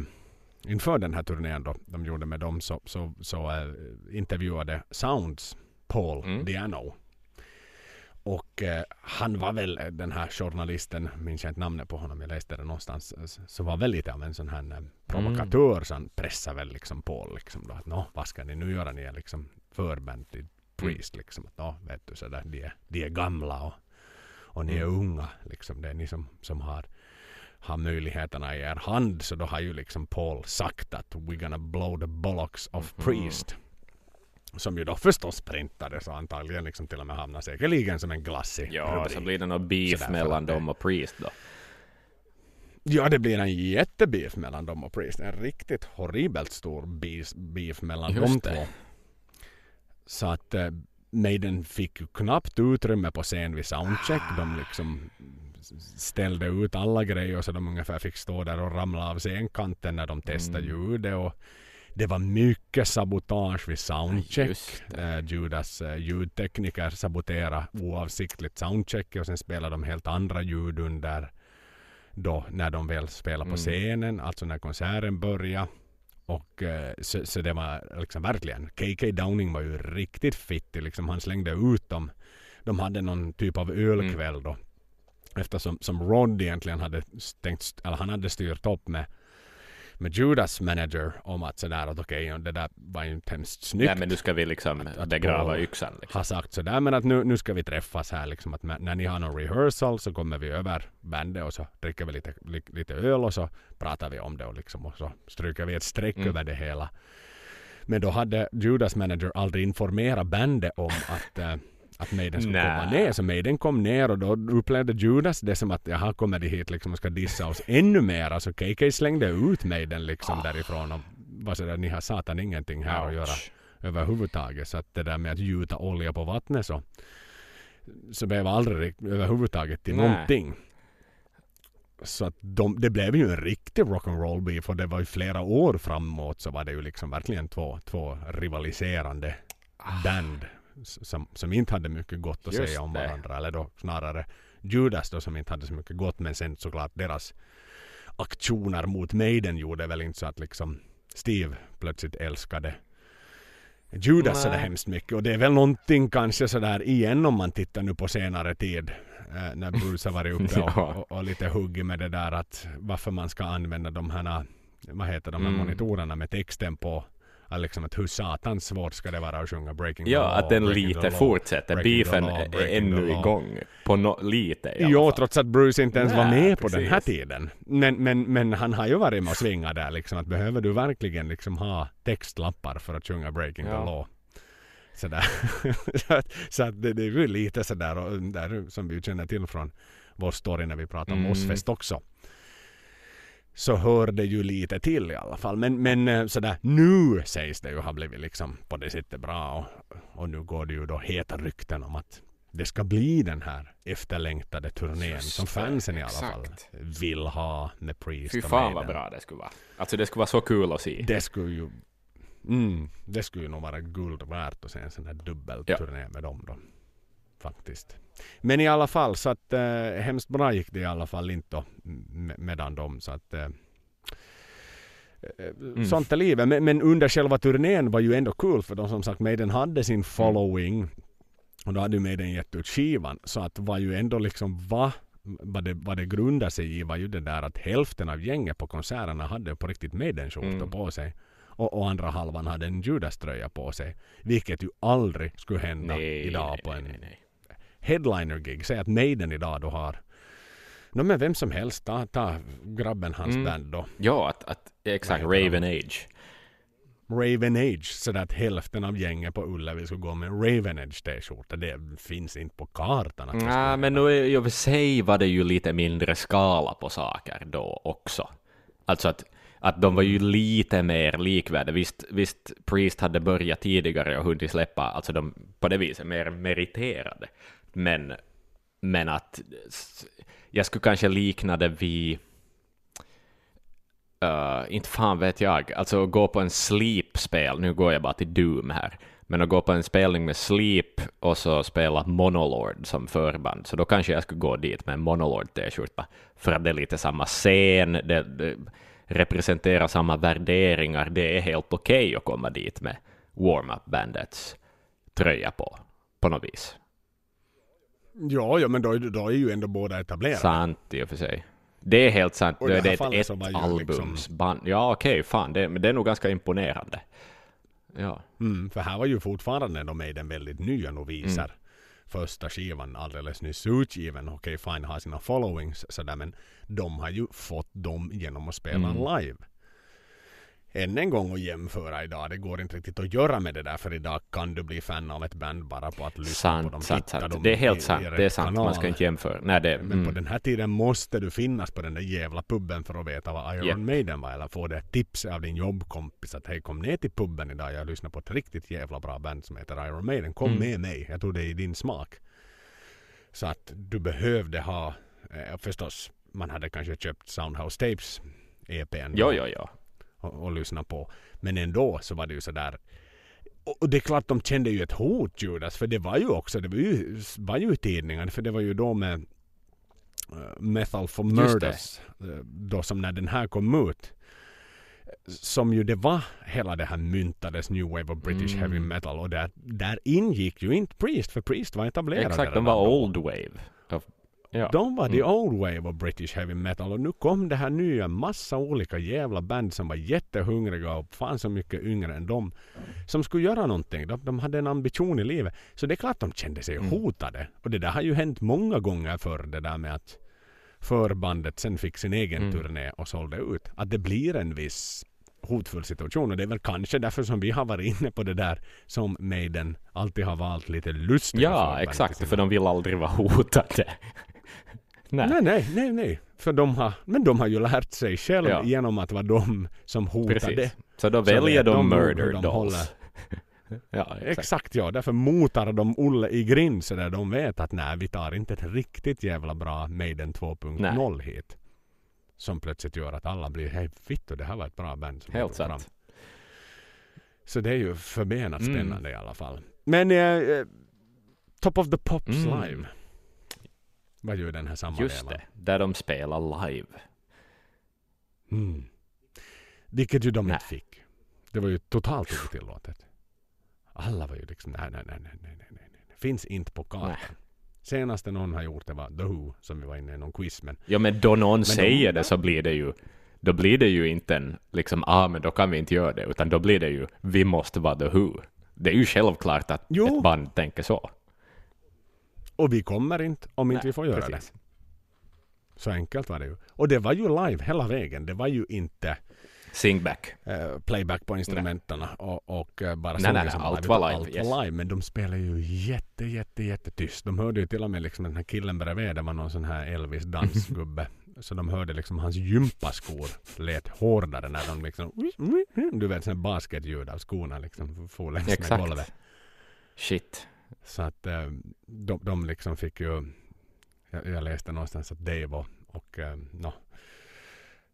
inför den här turnén då de gjorde med dem så, så, så eh, intervjuade Sounds Paul Mm. Diano. Och eh, han var väl eh, den här journalisten, minns jag inte namnet på honom, jag läste det någonstans, eh, så var väl lite av en sån här eh, provokatör så han pressade väl liksom Paul liksom då att nå, vad ska ni nu göra? Ni är liksom förband till Priest liksom. Att, nå, vet du sådär, de är, de är gamla och, och ni är Mm. unga liksom. Det är ni som, som har, har möjligheterna i er hand. Så då har ju liksom Paul sagt att we're gonna blow the bollocks of Mhm. Priest. Som ju då förstås printades och antagligen liksom till och med hamnar säkerligen som en glassig Ja, rubrik. så blir det något beef mellan dem och Priest då. Ja, det blir en jättebeef mellan dem och Priest. En riktigt horribelt stor beef, beef mellan Just de två. Så att eh, Maiden fick ju knappt utrymme på scen vid soundcheck. De liksom ställde ut alla grejer så de ungefär fick stå där och ramla av scenkanten när de testade Mm. ljudet. Och det var mycket sabotage vid soundcheck. Det. Eh, Judas eh, ljudtekniker saboterade oavsiktligt soundcheck och sen spelade de helt andra ljud under då när de väl spelade på Mm. scenen, alltså när konserten började. Och eh, så, så det var liksom verkligen, KK Downing var ju riktigt fittig liksom. Han slängde ut dem. De hade någon typ av ölkväll då. Eftersom som Rod egentligen hade stängt, eller han hade styrt upp med med Judas manager om att sådär att okej, det där var ju inte hemskt snyggt. Nej, men nu ska vi liksom Att- att begrava yxan. Liksom. har sagt sådär men att nu, nu ska vi träffas här liksom att när ni har någon rehearsal så kommer vi över bandet och så dricker vi lite, li, lite öl och så pratar vi om det och liksom och så stryker vi ett streck Mm. över det hela. Men då hade Judas manager aldrig informerat bandet om att eh, att Maiden skulle Nä. komma ner. Så Maiden kom ner och då upplevde Judas det som att jaha, kommer de hit liksom och ska dissa oss ännu mer. Alltså KK slängde ut Maiden liksom Ah. därifrån och var sådär, ni har satan ingenting här att göra Ouch. överhuvudtaget. Så att det där med att gjuta olja på vattnet så, så blev aldrig överhuvudtaget till Nej. någonting. Så att de, det blev ju en riktig rock'n'roll beef och det var ju flera år framåt så var det ju liksom verkligen två, två rivaliserande band s- som, som inte hade mycket gott att Just säga om det. varandra. Eller då snarare Judas då som inte hade så mycket gott men sen såklart deras aktioner mot Maiden gjorde väl inte så att liksom Steve plötsligt älskade Judas sådär hemskt mycket och det är väl någonting kanske sådär igen om man tittar nu på senare tid eh, när Bruce har varit uppe och, Ja. och, och lite huggit med det där att varför man ska använda de här, vad heter de här Mm. monitorerna med texten på. Att liksom att hur satans svårt ska det vara att sjunga Breaking the Ja, Law, att den the lite fortsätter. The Beefen är the ännu igång. På no, lite i alla Jo, fall. trots att Bruce inte ens var Nej, med på den här precis. tiden. Men, men, men han har ju varit med och svingat där liksom. Att behöver du verkligen liksom ha textlappar för att sjunga Breaking Ja. the Law? Sådär. så att, så att det, det är ju lite sådär och där som vi känner till från vår story när vi pratar om Mm. Ozzfest också. Så hör det ju lite till i alla fall. Men, men eh, sådär nu sägs det ju ha blivit liksom på det sättet bra. Och, och nu går det ju då heta rykten om att det ska bli den här efterlängtade turnén Just som fansen i alla fall exakt. vill ha med Priest Fy fan vad bra det skulle vara. Alltså det skulle vara så kul att se. Det skulle ju mm, det skulle ju nog vara guld värt att se en sån här dubbelturné med dem då. Faktiskt. Men i alla fall så att eh, hemskt bra gick det i alla fall inte medan dem så att eh, Mm. Sånt är livet. Men, men under själva turnén var ju ändå kul för de som sagt Maiden hade sin following. Och då hade ju Maiden gett ut skivan. Så att var ju ändå liksom vad vad det, vad det grundar sig i var ju det där att hälften av gänget på konserterna hade på riktigt Maiden-skjortor Mm. på sig. Och, och andra halvan hade en Judas-tröja på sig. Vilket ju aldrig skulle hända Nej, idag nej, på en nej. Headliner-gig. Säg att Maiden idag då har No, men vem som helst, ta, ta grabben hans Mm. band då. Ja, att, att exakt, Raven Age. Raven Age, så att hälften av gänget på Ullevi skulle gå med en Raven Age t-skjorta. Det finns inte på kartan. Nej, hända. men nu i och för sig var det ju lite mindre skala på saker då också. Alltså att, att de var ju lite mer likvärdiga. Visst, visst, Priest hade börjat tidigare och hunnit släppa, alltså de på det viset mer meriterade. Men, men att jag skulle kanske likna det vid Uh, inte fan vet jag. Alltså gå på en Sleep-spel, nu går jag bara till Doom här, men att gå på en spelning med Sleep och så spela Monolord som förband, så då kanske jag skulle gå dit med en Monolord-t-skjorta, för att det är lite samma scen, det, det representerar samma värderingar, det är helt okej att komma dit med warm-up-bandets tröja på, på något vis. Ja, ja, men då, är- då är ju ändå båda etablerade. Sant i och för sig. Det är helt sant. Och Det är det här ett, ett ju albumsband. Ja, okej, fan. Det, men det är nog ganska imponerande. Ja. Mm, för här var ju fortfarande de Maiden väldigt nya noviser. Mm. Första skivan alldeles nyss utgiven. Okej, fine, har sina followings sådär, men de har ju fått dem genom att spela Mm. live. Än en gång att jämföra idag. Det går inte riktigt att göra med det där för idag kan du bli fan av ett band bara på att lyssna på dem. Sant, sant, sant. dem Det är i- helt i sant. rätt Det är sant. Man kanal. ska inte jämföra. Nej, det... Men på Mm. den här tiden måste du finnas på den där jävla puben för att veta vad Iron Japp. Maiden var. Eller få det tips av din jobbkompis att hej kom ner till puben idag. Jag lyssnar på ett riktigt jävla bra band som heter Iron Maiden. Kom Mm. med mig. Jag tror det är i din smak. Så att du behövde ha, eh, förstås, man hade kanske köpt Soundhouse Tapes EPn. Jo, jo, jo. Och, och lyssna på. Men ändå så var det ju sådär. Och, och det är klart de kände ju ett hot Judas. För det var ju också, det var ju, var ju i tidningen. För det var ju då med uh, Metal for. Murders. eh, Då som när den här kom ut. Som ju det var hela det här myntades New Wave of British Mm. Heavy Metal. Och där, där ingick ju inte Priest. För Priest var etablerade Exakt, de var då. old wave. Of- Ja. De var the Mm. old wave of British heavy metal och nu kom det här nya massa olika jävla band som var jättehungriga och fan så mycket yngre än dem. Som skulle göra någonting. De, de hade en ambition i livet. Så det är klart de kände sig Mm. hotade. Och det där har ju hänt många gånger förr det där med att förbandet sen fick sin egen Mm. turné och sålde ut. Att det blir en viss hotfull situation och det är väl kanske därför som vi har varit inne på det där som Maiden alltid har valt lite lustiga Ja, exakt. För de vill aldrig vara hotade. Nej. Nej, nej, nej, nej. För de har, men de har ju lärt sig själv Ja. genom att vara de som hotade. Precis. Så då Så väljer vet de de murder de dolls. ja, Exakt. exakt. ja, därför motar de Olle i grind så där de vet att nej, vi tar inte ett riktigt jävla bra Maiden 2.0 hit. Som plötsligt gör att alla blir hej fitto, det här var ett bra band som Helt tog fram. sant. Så det är ju förbenat Mm. spännande i alla fall. Men eh, eh, Top of the Pops Mm. live. Vad gör den här samma Just vevan? det. Där de spelar live. Mm. Vilket ju de Nej. inte fick. Det var ju totalt otillåtet. Alla var ju liksom nej, nej, nej, nej, nej, nej, nej. Finns inte på kartan. Nej. Senaste någon har gjort det var The Who, som vi var inne i någon quiz. Men, Ja, men då någon de- säger det så blir det ju då blir det ju inte en liksom, ah, men då kan vi inte göra det, utan då blir det ju, vi måste vara The Who. Det är ju självklart att Jo. ett band tänker så. Och vi kommer inte om inte Nej, vi får göra precis. det. Så enkelt var det ju. Och det var ju live hela vägen. Det var ju inte Sing back. eh, playback på instrumenten och, och eh, bara Nej, nej, nej, som allt live, var live, Allt yes. var live, men de spelar ju jätte, jätte, jättetyst. De hörde ju till och med liksom den här killen bredvid, det var någon sån här Elvis dansgubbe. Så de hörde liksom hans gympaskor lät hårdare när de liksom, du vet sån basketljud av skorna liksom for längs med golvet. Shit. Så att eh, de, de liksom fick ju, jag, jag läste någonstans att Dave och, och eh, no,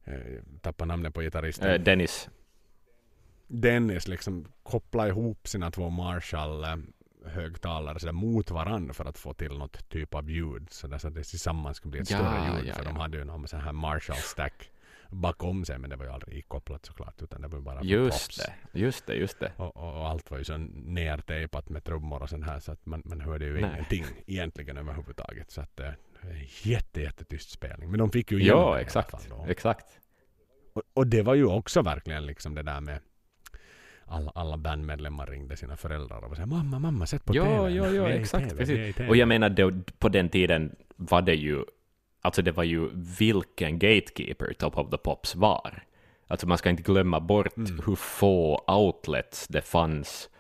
eh, tappade namnet på gitarristen. Eh, Dennis. Dennis liksom koppla ihop sina två Marshall högtalare så där mot varandra för att få till något typ av ljud så, där, så att det tillsammans skulle bli ett Ja, större ljud ja, för ja. de hade ju någon sån här Marshall stack bakom sig men det var ju aldrig ikopplat såklart utan det var ju bara Just props. det, just det, just det. Och, och, och allt var ju så nertejpat med trummor och sånt här så att man, man hörde ju Nej. ingenting egentligen överhuvudtaget så att eh, jätte jättetyst spelning men de fick ju igenom det i Ja, alla exakt. fall då. Exakt. Och, och det var ju också verkligen liksom det där med alla, alla bandmedlemmar ringde sina föräldrar och sa mamma, mamma, sätt på Ja, TV. ja, ja, exakt, TV, precis. TV." Och jag menar, det, på den tiden var det ju, alltså det var ju vilken gatekeeper Top of the Pops var. Alltså man ska inte glömma bort Mm. hur få outlets det fanns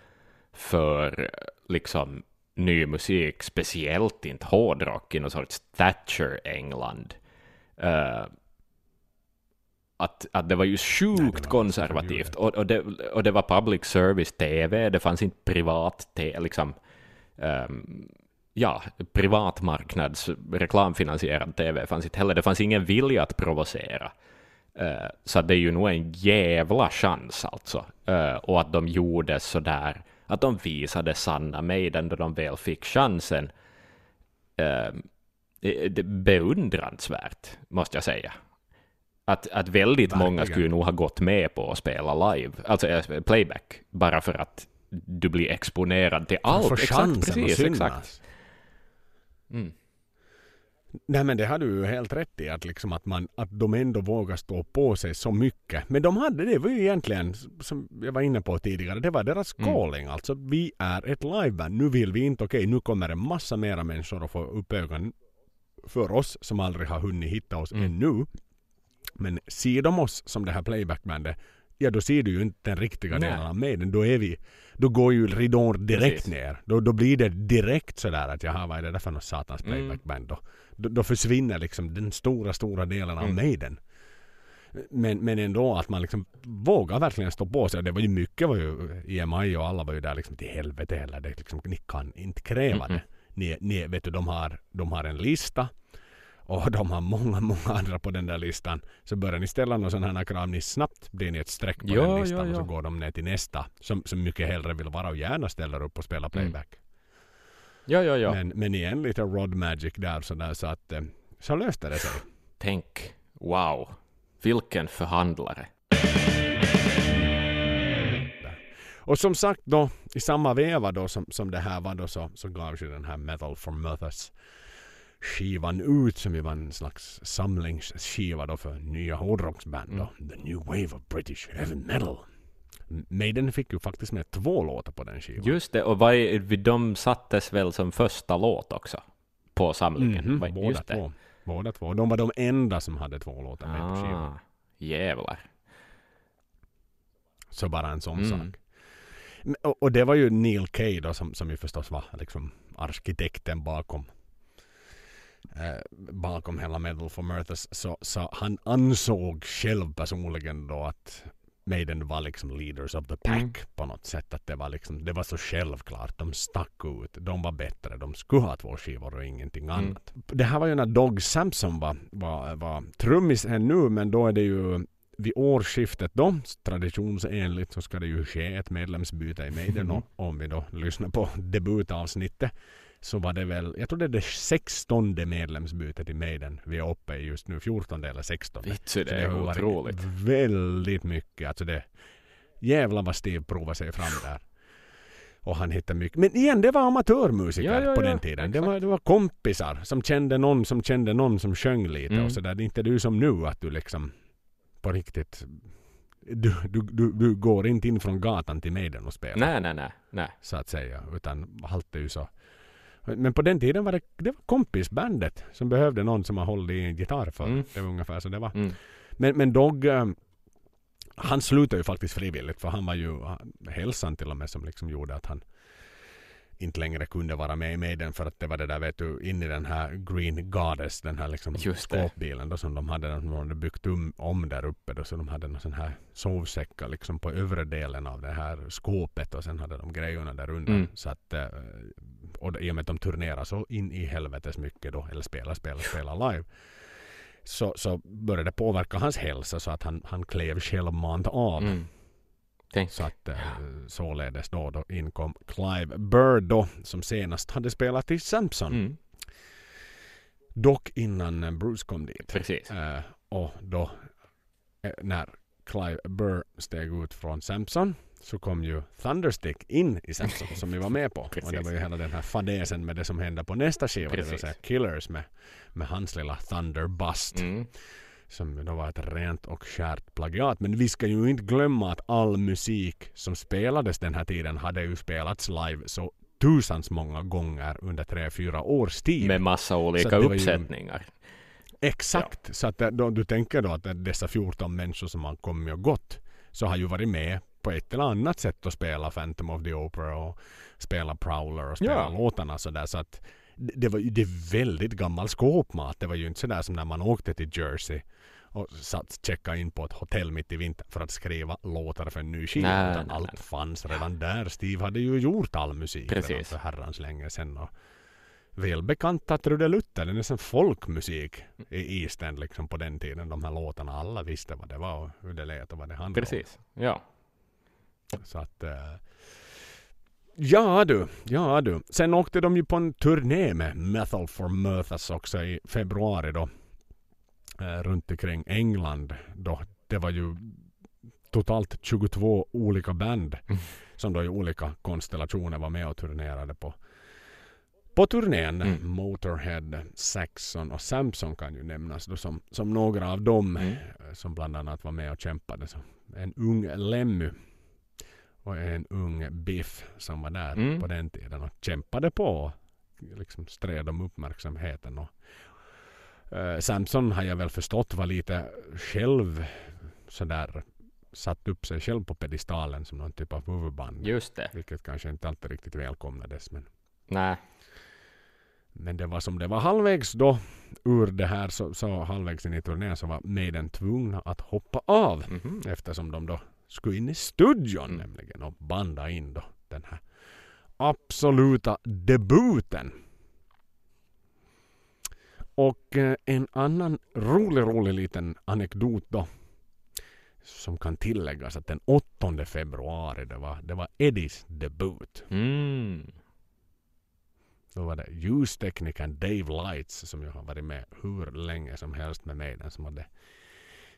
för liksom ny musik, speciellt inte hårdrock i någon sorts Thatcher-England. Eh, att, att det var ju sjukt Nej, var konservativt. Och, och, det, och det var public service-TV, det fanns inte privat te, liksom, ehm, ja, privatmarknads reklamfinansierad TV fanns inte heller. Det fanns ingen vilja att provocera. Eh, så det är ju nog en jävla chans alltså. Eh, och att de gjorde så där, att de visade sanna Maiden då de väl fick chansen. Är beundransvärt, måste jag säga. Att, att väldigt många Verkligen. skulle nog ha gått med på att spela live, alltså eh, playback, bara för att du blir exponerad till allt. Exakt, precis, exakt. Mm. Nej men det har du ju helt rätt i att, liksom att, man, att de ändå vågar stå på sig så mycket. Men de hade det var ju egentligen som jag var inne på tidigare. Det var deras Mm. calling. Alltså vi är ett liveband. Nu vill vi inte. Okej nu kommer en massa mera människor att få upp ögonen för oss som aldrig har hunnit hitta oss Mm. ännu. Men ser de oss som det här playbackbandet Ja då ser du ju inte den riktiga delen av Maiden. Då är vi Då går ju ridån direkt Precis. ner. Då, då blir det direkt sådär att jaha vad är det där för något satans Mm. playbackband då? då? Då försvinner liksom den stora stora delen av Mm. Maiden. Men, men ändå att man liksom vågar verkligen stå på sig. Och det var ju mycket var ju EMI och alla var ju där liksom till helvete heller. Det liksom, ni kan inte kräva Mhm. det. Ni, ni, vet du, de har, de har en lista. Och de har många, många andra på den där listan. Så börjar ni ställa någon sån här krav, ni snabbt blir ni ett streck på Ja, den listan ja, och så går de ner till nästa. Som, som mycket hellre vill vara och gärna ställer upp och spelar playback. Ja, ja, ja. Men, men igen lite Rod Magic där så, där, så att eh, så löste det sig. Tänk, wow, vilken förhandlare. Och som sagt då, i samma veva då som, som det här var då så, så gavs ju den här Metal for Mothers skivan ut som ju var en slags samlingsskiva då för nya hårdrocksband då. The New Wave of British Heavy Metal. Maiden fick ju faktiskt med två låtar på den skivan. Just det, och vad är, de sattes väl som första låt också på samlingen? Mhm, Vad- båda det. två. Båda två. De var de enda som hade två låtar med på skivan. Ah, jävlar. Så bara en sån Mm. sak. Och, och det var ju Neil Kay då som, som ju förstås var liksom arkitekten bakom bakom hela Metal for Murthas. Så, så han ansåg själv personligen då att Maiden var liksom leaders of the pack Mm. på något sätt. Att det var liksom, det var så självklart. De stack ut. De var bättre. De skulle ha två skivor och ingenting Mm. annat. Det här var ju när Dog Samson var, var, var trummis ännu men då är det ju vid årsskiftet då, traditionsenligt, så ska det ju ske ett medlemsbyte i Maiden. Och om vi då lyssnar på debutavsnittet så var det väl, jag tror det är det sextonde medlemsbytet i Maiden. Vi är uppe i just nu 14 eller 16. Vitsi, det Så är otroligt. Väldigt mycket. Alltså det, jävlar vad Steve provar sig fram där. Och han hittade mycket. Men igen, det var amatörmusiker Ja, ja, på ja, den tiden. Det var, det var kompisar som kände någon som kände någon som sjöng lite Mm. och sådär. Det är inte du som nu att du liksom på riktigt du, du, du, du går inte in från gatan till Maiden och spelar. Nej, nej, nej. nej. Så att säga. Utan allt är ju så. Men på den tiden var det, det var kompisbandet som behövde någon som har hållit i en gitarr för. Mm. Det var ungefär så det var. Mm. Men, men Dog, eh, han slutade ju faktiskt frivilligt för han var ju han- hälsan till och med som liksom gjorde att han inte längre kunde vara med i Maiden för att det var det där vet du in i den här Green Goddess den här liksom skåpbilen då som de hade, de hade byggt um, om där uppe då så de hade någon sån här sovsäckar liksom på övre delen av det här skåpet och sen hade de grejerna där under Mm. så att eh, och i och med att de turnerar så in i helvetes mycket då eller spelar, spelar, spelar live så, så började det påverka hans hälsa så att han, han klev självmant av. Mm. Tänk. Så att eh, således då, då inkom Clive Bird då som senast hade spelat i Samson. Mm. Dock innan eh, Bruce kom dit. Precis. Eh, och då när Clive Burr steg ut från Samson så kom ju Thunderstick in i Samson som vi var med på. och det Precis. var ju hela den här fadesen med det som hände på nästa skiva. Det vill Precis. säga Killers med, med hans lilla Thunderbust. Mm. Som då var ett rent och skärt plagiat. Men vi ska ju inte glömma att all musik som spelades den här tiden hade ju spelats live så tusans många gånger under tre, fyra års tid. Med massa olika var ju- uppsättningar. Exakt. Så att då, du tänker då att dessa 14 människor som har kommit och gått så har ju varit med på ett eller annat sätt att spela Phantom of the Opera och spela Prowler och spela Ja. låtarna sådär. Så att det var ju det väldigt gammal skåpmat. Det var ju inte sådär som när man åkte till Jersey och satt checka in på ett hotell mitt i vintern för att skriva låtar för en ny skiva. Utan allt nej. fanns redan där. Steve hade ju gjort all musik redan Precis. för herrans länge sedan. Och välbekanta trudelutter, det är nästan folkmusik i End liksom på den tiden. De här låtarna, alla visste vad det var och hur det lät och vad det handlade Precis. Ja. Så att... eh, ja du, ja du. Sen åkte de ju på en turné med Metal for Mirthas också i februari då. Eh, runt omkring England då. Det var ju totalt 22 olika band Mm. som då i olika konstellationer var med och turnerade på på turnén. Mm. Motorhead, Saxon och Samson kan ju nämnas då som, som några av dem Mm. eh, som bland annat var med och kämpade. Så en ung Lemmy och en ung Biff som var där Mm. på den tiden och kämpade på liksom stred om uppmärksamheten. Och, eh, Samson har jag väl förstått var lite själv sådär satt upp sig själv på pedestalen som någon typ av huvudband. Just det. Vilket kanske inte alltid riktigt välkomnades. Men, Nej. men det var som det var halvvägs då ur det här så, så halvvägs in i turnén så var Maiden tvungna att hoppa av. Mhm. Eftersom de då skulle in i studion Mm. nämligen och banda in då den här absoluta debuten. Och eh, en annan rolig, rolig liten anekdot då. Som kan tilläggas att den 8 februari det var, det var Eddies debut. Mm. Då var det ljusteknikern Dave Lights som jag har varit med hur länge som helst med mig. Den som hade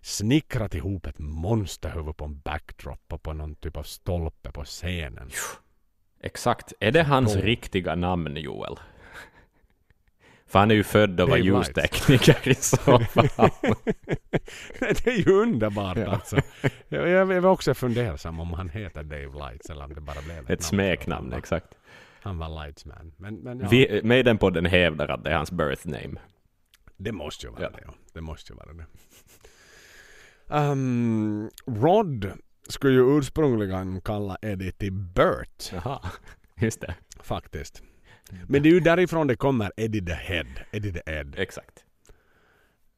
snickrat ihop ett monsterhuvud på en backdrop och på någon typ av stolpe på scenen. Exakt. Är det hans Då- riktiga namn, Joel? För han är ju född och var ljustekniker i så fall. det är ju underbart Ja. alltså. Jag, jag var också fundersam om han heter Dave Lights eller om det bara blev ett, Ett namn. smeknamn, exakt. han var Lightsman. Men, men ja, Vi, Maidenpodden hävdar att det är hans birth name. det måste ju vara Ja. det. Ja. Det måste ju vara det. Um, Rod skulle ju ursprungligen kalla Eddie till Bert. Jaha, just det. Faktiskt. Men det är ju därifrån det kommer Eddie the Head. Eddie the Ed. Exakt.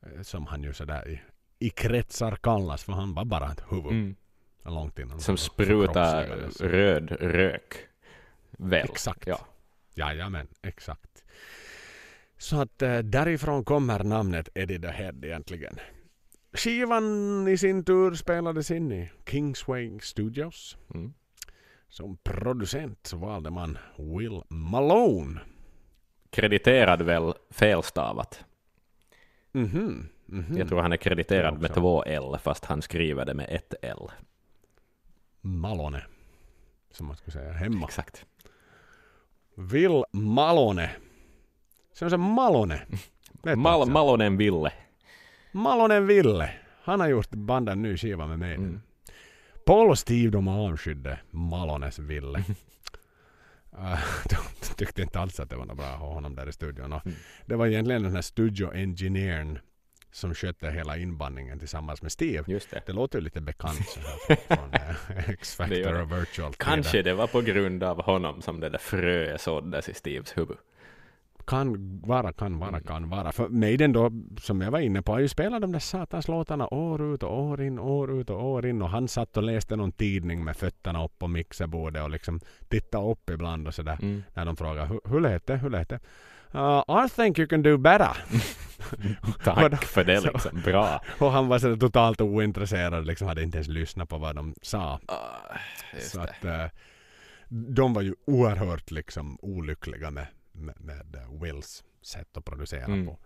eh, Som han ju sådär i, i kretsar kallas. För han var bara ett huvud. Mm. Långt innan. Som sprutar förkroppsligades. röd rök. Väl? Exakt. Ja. Jajamän, exakt. Så att eh, därifrån kommer namnet Eddie the Head egentligen. Skivan i sin tur spelades in i Kingsway Studios. Mm. Som producent valde man Will Malone. Krediterad väl felstavat. Mhm. mhm. Jag tror han är krediterad med två L, fast han skriver det med ett L. Malone. Som man skulle säga hemma. Exakt. Will Malone. Se on se Malone. Mal-? Malonen Ville. Malonen Ville. Han har gjort bandat en ny skiva med mig. Mm. Paul och Steve de avskydde Malones Ville. Uh, de tyckte inte alls att det var något bra att ha honom där i studion. Och Mm. Det var egentligen den här studio-engineern som skötte hela inbandningen tillsammans med Steve. Just det. Det låter ju lite bekant så här från, eh, X-Factor och Virtual. Kanske det var på grund av honom som det där fröet såddes i Steves huvud. Kan vara, kan vara, Mm. kan vara. För Maiden då, som jag var inne på, har ju spelat de där satans låtarna år ut och år in, år ut och år in. Och han satt och läste någon tidning med fötterna upp på mixerbordet och liksom tittade upp ibland och sådär. Mm. När de frågade "Hur- lät det, hur lät det? Uh, I think you can do better. Tack för det liksom. Bra. och han var så totalt ointresserad, liksom hade inte ens lyssnat på vad de sa. Just Så det. att eh, de var ju oerhört liksom olyckliga med, med, med eh, Wills sätt att producera Mm. på.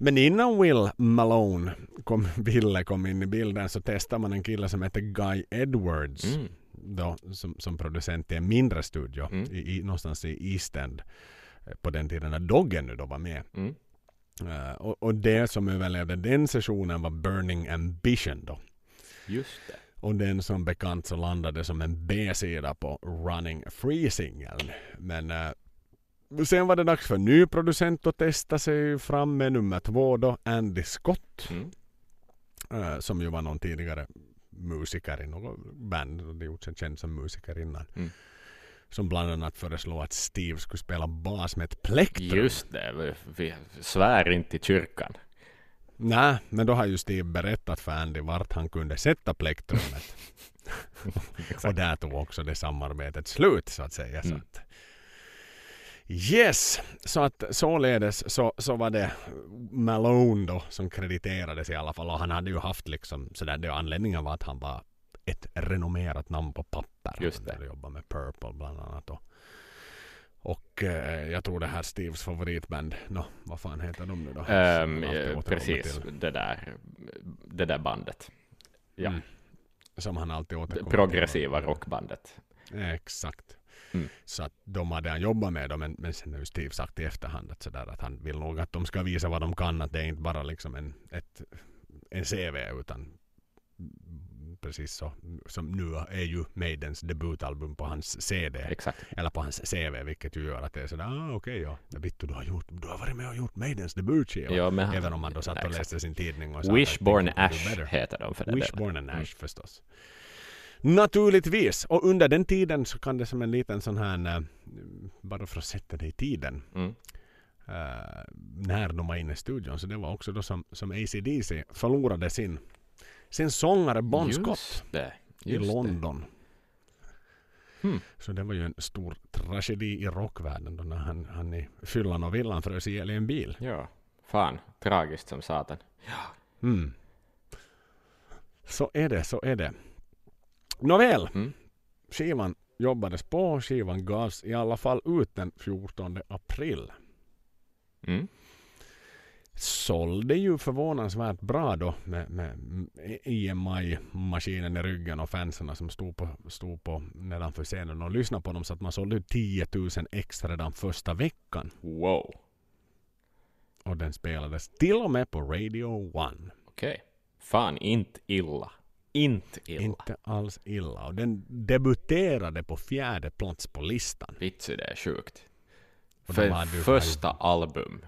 Men innan Will Malone kom, Ville kom in i bilden så testade man en kille som heter Guy Edwards Mm. då, som, som producent i en mindre studio Mm. i, i, någonstans i East End eh, på den tiden när Doggen nu då var med. Mm. Eh, och, och det som överlevde den sessionen var Burning Ambition då. Just det. Och den som bekant så landade som en B-sida på Running Free-singeln. Men eh, sen var det dags för ny producent att testa sig fram med nummer två då, Andy Scott. Mm. eh, som ju var någon tidigare musiker i något band. och Det gjort sig känd som musiker innan. Mm. Som bland annat föreslog att Steve skulle spela bas med ett plektrum. Just det. Vi, vi svär inte i kyrkan. Nej, men då har ju Steve berättat för Andy vart han kunde sätta plektrumet. och där tog också det samarbetet slut så att säga. Så Mm. att, yes, så att således så, så var det Malone då som krediterades i alla fall. Och han hade ju haft liksom sådär, det anledningen var att han var ett renommerat namn på papper. Just det. Han jobbade med Purple bland annat. Och, och eh, jag tror det här Steves favoritband, no, vad fan heter de nu då? Eh, återkommer precis, det där, det där bandet. Ja, Mm. Som han alltid återkommer progressiva till. rockbandet. Exakt. Mm. Så att de hade han jobbat med dem, men, men sen har ju Steve sagt i efterhand att, sådär, att han vill nog att de ska visa vad de kan, att det är inte bara liksom en, ett, en CV utan precis så som nu är ju Maidens debutalbum på hans CD Exakt. eller på hans CV vilket ju gör att det är sådär ah, okej ja, det Vittu du har gjort, du har varit med och gjort Maidens debutskiva Ja, men, även om man då satt och läste sin tidning och sa Wishborn Ash heter de för det. Wishborn and Mm. Ash förstås. Naturligtvis. Och under den tiden så kan det som en liten sån här, eh, bara för att sätta det i tiden, Mm. eh, när de var inne i studion. Så det var också då som, som ACDC förlorade sin, sin sångare Bon Scott Just det. i Just det. London. Hmm. Så det var ju en stor tragedi i rockvärlden då när han, han i fyllan och villan frös ihjäl i en bil. Ja, fan. Tragiskt som satan. Mm. Så är det, så är det. Nåväl, Mm. skivan jobbades på. Skivan gavs i alla fall ut den 14 april. Mm. Sålde ju förvånansvärt bra då med, med EMI-maskinen i ryggen och fansen som stod på, stod på nedanför scenen och lyssnade på dem så att man sålde ut 10 000 extra redan första veckan. Wow. Och den spelades till och med på Radio 1. Okej. Fan, inte illa. Inte illa. Inte alls illa. Och den debuterade på fjärde plats på listan. Vitsi, det är sjukt. Och För första album.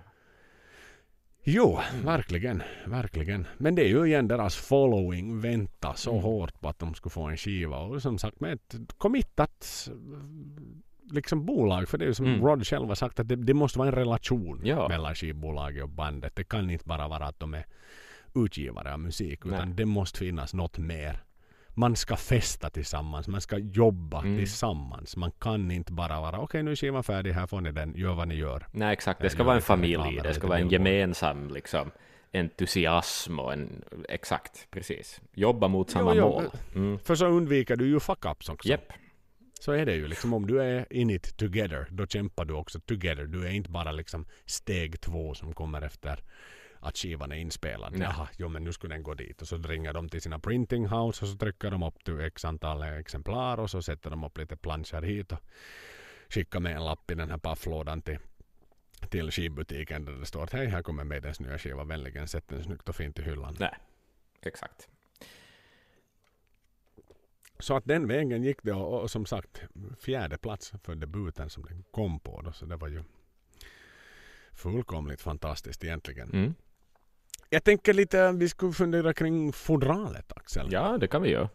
Jo, verkligen, verkligen. Men det är ju igen deras following vänta så Mm. hårt på att de skulle få en skiva. Och som sagt med ett committat liksom bolag. För det är ju som Mm. Rod själv har sagt att det, det måste vara en relation Ja. mellan skivbolaget och bandet. Det kan inte bara vara att de är utgivare av musik. Utan Nej. det måste finnas något mer. Man ska festa tillsammans, man ska jobba Mm. tillsammans. Man kan inte bara vara okej nu är skivan färdig, här får ni den, gör vad ni gör. Nej, exakt. Det ska vara en familj. Det ska vara en gemensam liksom, entusiasm och en... Exakt, precis. Jobba mot samma Jo, jo, mål. Mm. För så undviker du ju fuck-ups också. Japp. Så är det ju liksom om du är in it together då kämpar du också together. Du är inte bara liksom steg två som kommer efter att skivan är inspelad. Nej. Jaha, jo men nu skulle den gå dit. Och så ringer de till sina printing house och så trycker de upp till x antal exemplar och så sätter de upp lite planscher hit och skicka med en lapp i den här pafflådan till, till skivbutiken där det står att hej, här kommer Maidens nya skiva, vänligen sätt den snyggt och fint i hyllan. Nej, exakt. Så att den vägen gick det och, och som sagt fjärde plats för debuten som den kom på då, så det var ju fullkomligt fantastiskt egentligen. Mm. Jag tänker lite, vi skulle fundera kring fodralet Axel. Ja, det kan vi göra.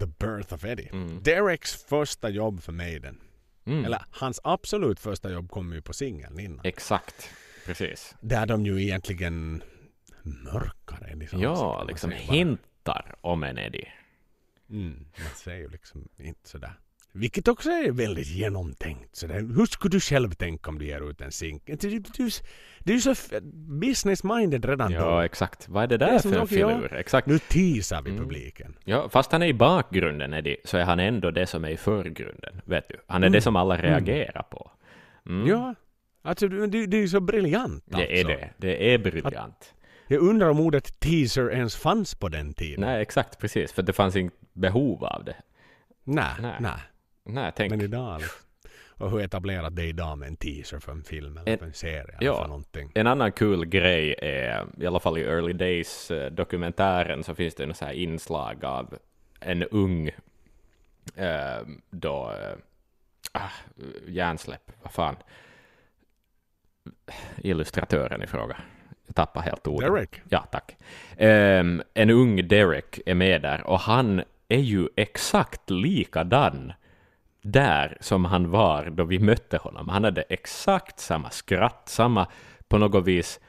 The birth of Eddie. Mm. Dereks första jobb för Maiden. Mm. Eller hans absolut första jobb kom ju på singeln innan. Exakt, precis. Där de ju egentligen mörkar Eddie Ja, liksom hintar om en Eddie. Mm, man säger ju liksom inte sådär. Vilket också är väldigt genomtänkt. Sådär. Hur skulle du själv tänka om du ger ut en du, du är ju så business-minded redan Ja, då. exakt. Vad är det Det är där för en också, ja. filur? Exakt. Nu teasar vi Mm. publiken. Ja, fast han är i bakgrunden, Eddie, så är han ändå det som är i förgrunden. Vet du? Han är Mm. det som alla reagerar på. Mm. Ja, alltså det, det är ju så briljant Det är alltså. det. Det är briljant. Jag undrar om ordet teaser ens fanns på den tiden. Nej, exakt, precis. För det fanns inget behov av det. Nej, Nej. Nej. Tänk. Men idag liksom. Och hur etablerat det är idag med en teaser för en film eller En- för en serie ja. eller för någonting. En annan kul grej är, i alla fall i Early Days eh, dokumentären, så finns det en så här inslag av en ung, eh, då, eh, ah, hjärnsläpp, vad fan, illustratören i fråga. Jag tappar helt ordet. Derek? Ja, tack. Ehm, en ung Derek är med där och han är ju exakt likadan där som han var då vi mötte honom. Han hade exakt samma skratt, samma på något vis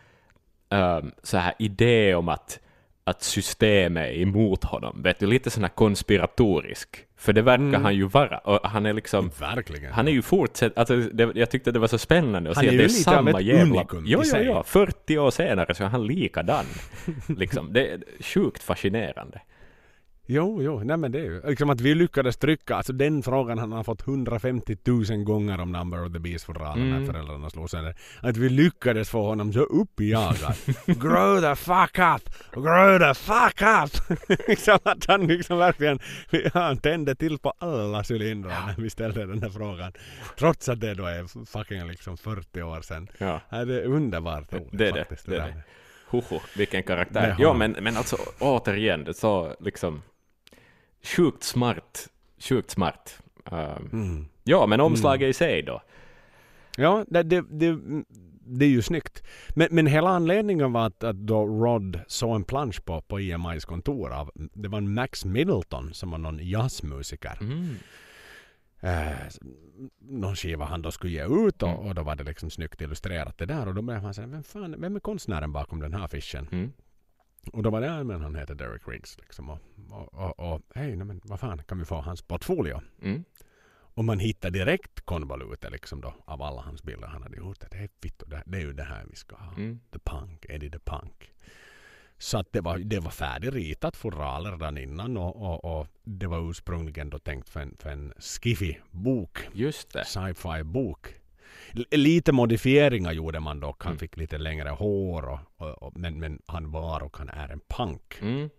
ehm, så här idé om att, att systemet är emot honom. Vet du, lite sån här konspiratorisk. För det verkar Mm. han ju vara. Och han är liksom... Verkligen. Han är ju fortsatt, alltså det, jag tyckte det var så spännande att Han se är att ju det är lite av samma ett jävla... unikum i Jo, jo, sig. jo, 40 år senare så är han likadan. liksom. Det är sjukt fascinerande. Jo, jo, nej men det är ju liksom att vi lyckades trycka, alltså den frågan han har fått 150 000 gånger om Number of the Beast fodralen Mm. när föräldrarna slog sönder. Att vi lyckades få honom så uppjagad. grow the fuck up! Grow the fuck up! liksom att han liksom verkligen, han tände till på alla cylindrar när vi ställde den här frågan. Trots att det då är fucking liksom 40 år sedan. Ja. Ja, det är underbart roligt Det är det, faktiskt. det är där. det. Hoho, vilken Det karaktär. Ja, han. men, men alltså återigen, det så liksom sjukt smart. Sjukt smart. Ehm, Mm. Ja, men omslaget i sig då. Ja, det, det, det, det är ju snyggt. Men, men hela anledningen var att, att då Rod såg en plansch på, på EMIs kontor av, det var en Max Middleton som var någon jazzmusiker. Mm. Eh, någon skiva han då skulle ge ut och, Mm. och då var det liksom snyggt illustrerat det där och då blev han säga, vem fan, vem är konstnären bakom den här affischen? Mm. Och då var det, ja, men han heter Derek Riggs liksom och, och, och, och hej, nej, men vad fan, kan vi få hans portfolio? Mm. Och man hittar direkt konvolutet liksom då av alla hans bilder han hade gjort. Det är, vittu, det, det är ju det här vi ska ha. Mm. The Punk, Eddie the Punk. Så att det var, det var färdigritat fodraler redan innan och, och, och det var ursprungligen då tänkt för en, för en skiffy-bok. Just det. Sci-fi-bok. Lite modifieringar gjorde man dock. Han Mm. fick lite längre hår och, och, och, men, men han var och han är en punk. Mm.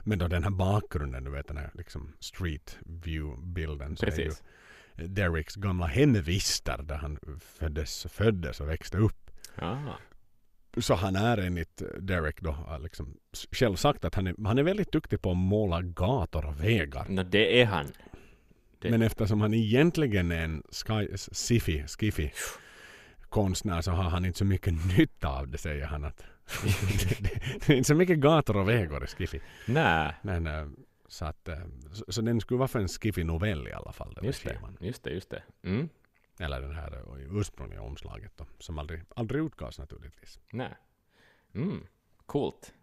Men då den här bakgrunden, du vet den här liksom street view-bilden. så är ju. Derricks gamla hemvister där han föddes, föddes och växte upp. Ja. Så han är enligt Derek då liksom själv sagt att han är, han är väldigt duktig på att måla gator och vägar. No, det är han. Det- Men eftersom han egentligen är en sky, sci-fi, skiffy konstnär så har han inte så mycket nytta av det säger han. att det, är inte så mycket gator och vägar i skiffy. Nej, Men äh, så att äh, så, så den skulle vara för en skiffy novell i alla fall. Den just det. Just det, just det. Mm. Eller den här äh, ursprungliga omslaget då, som aldrig, aldrig utgavs naturligtvis. Nej. Mm. Coolt.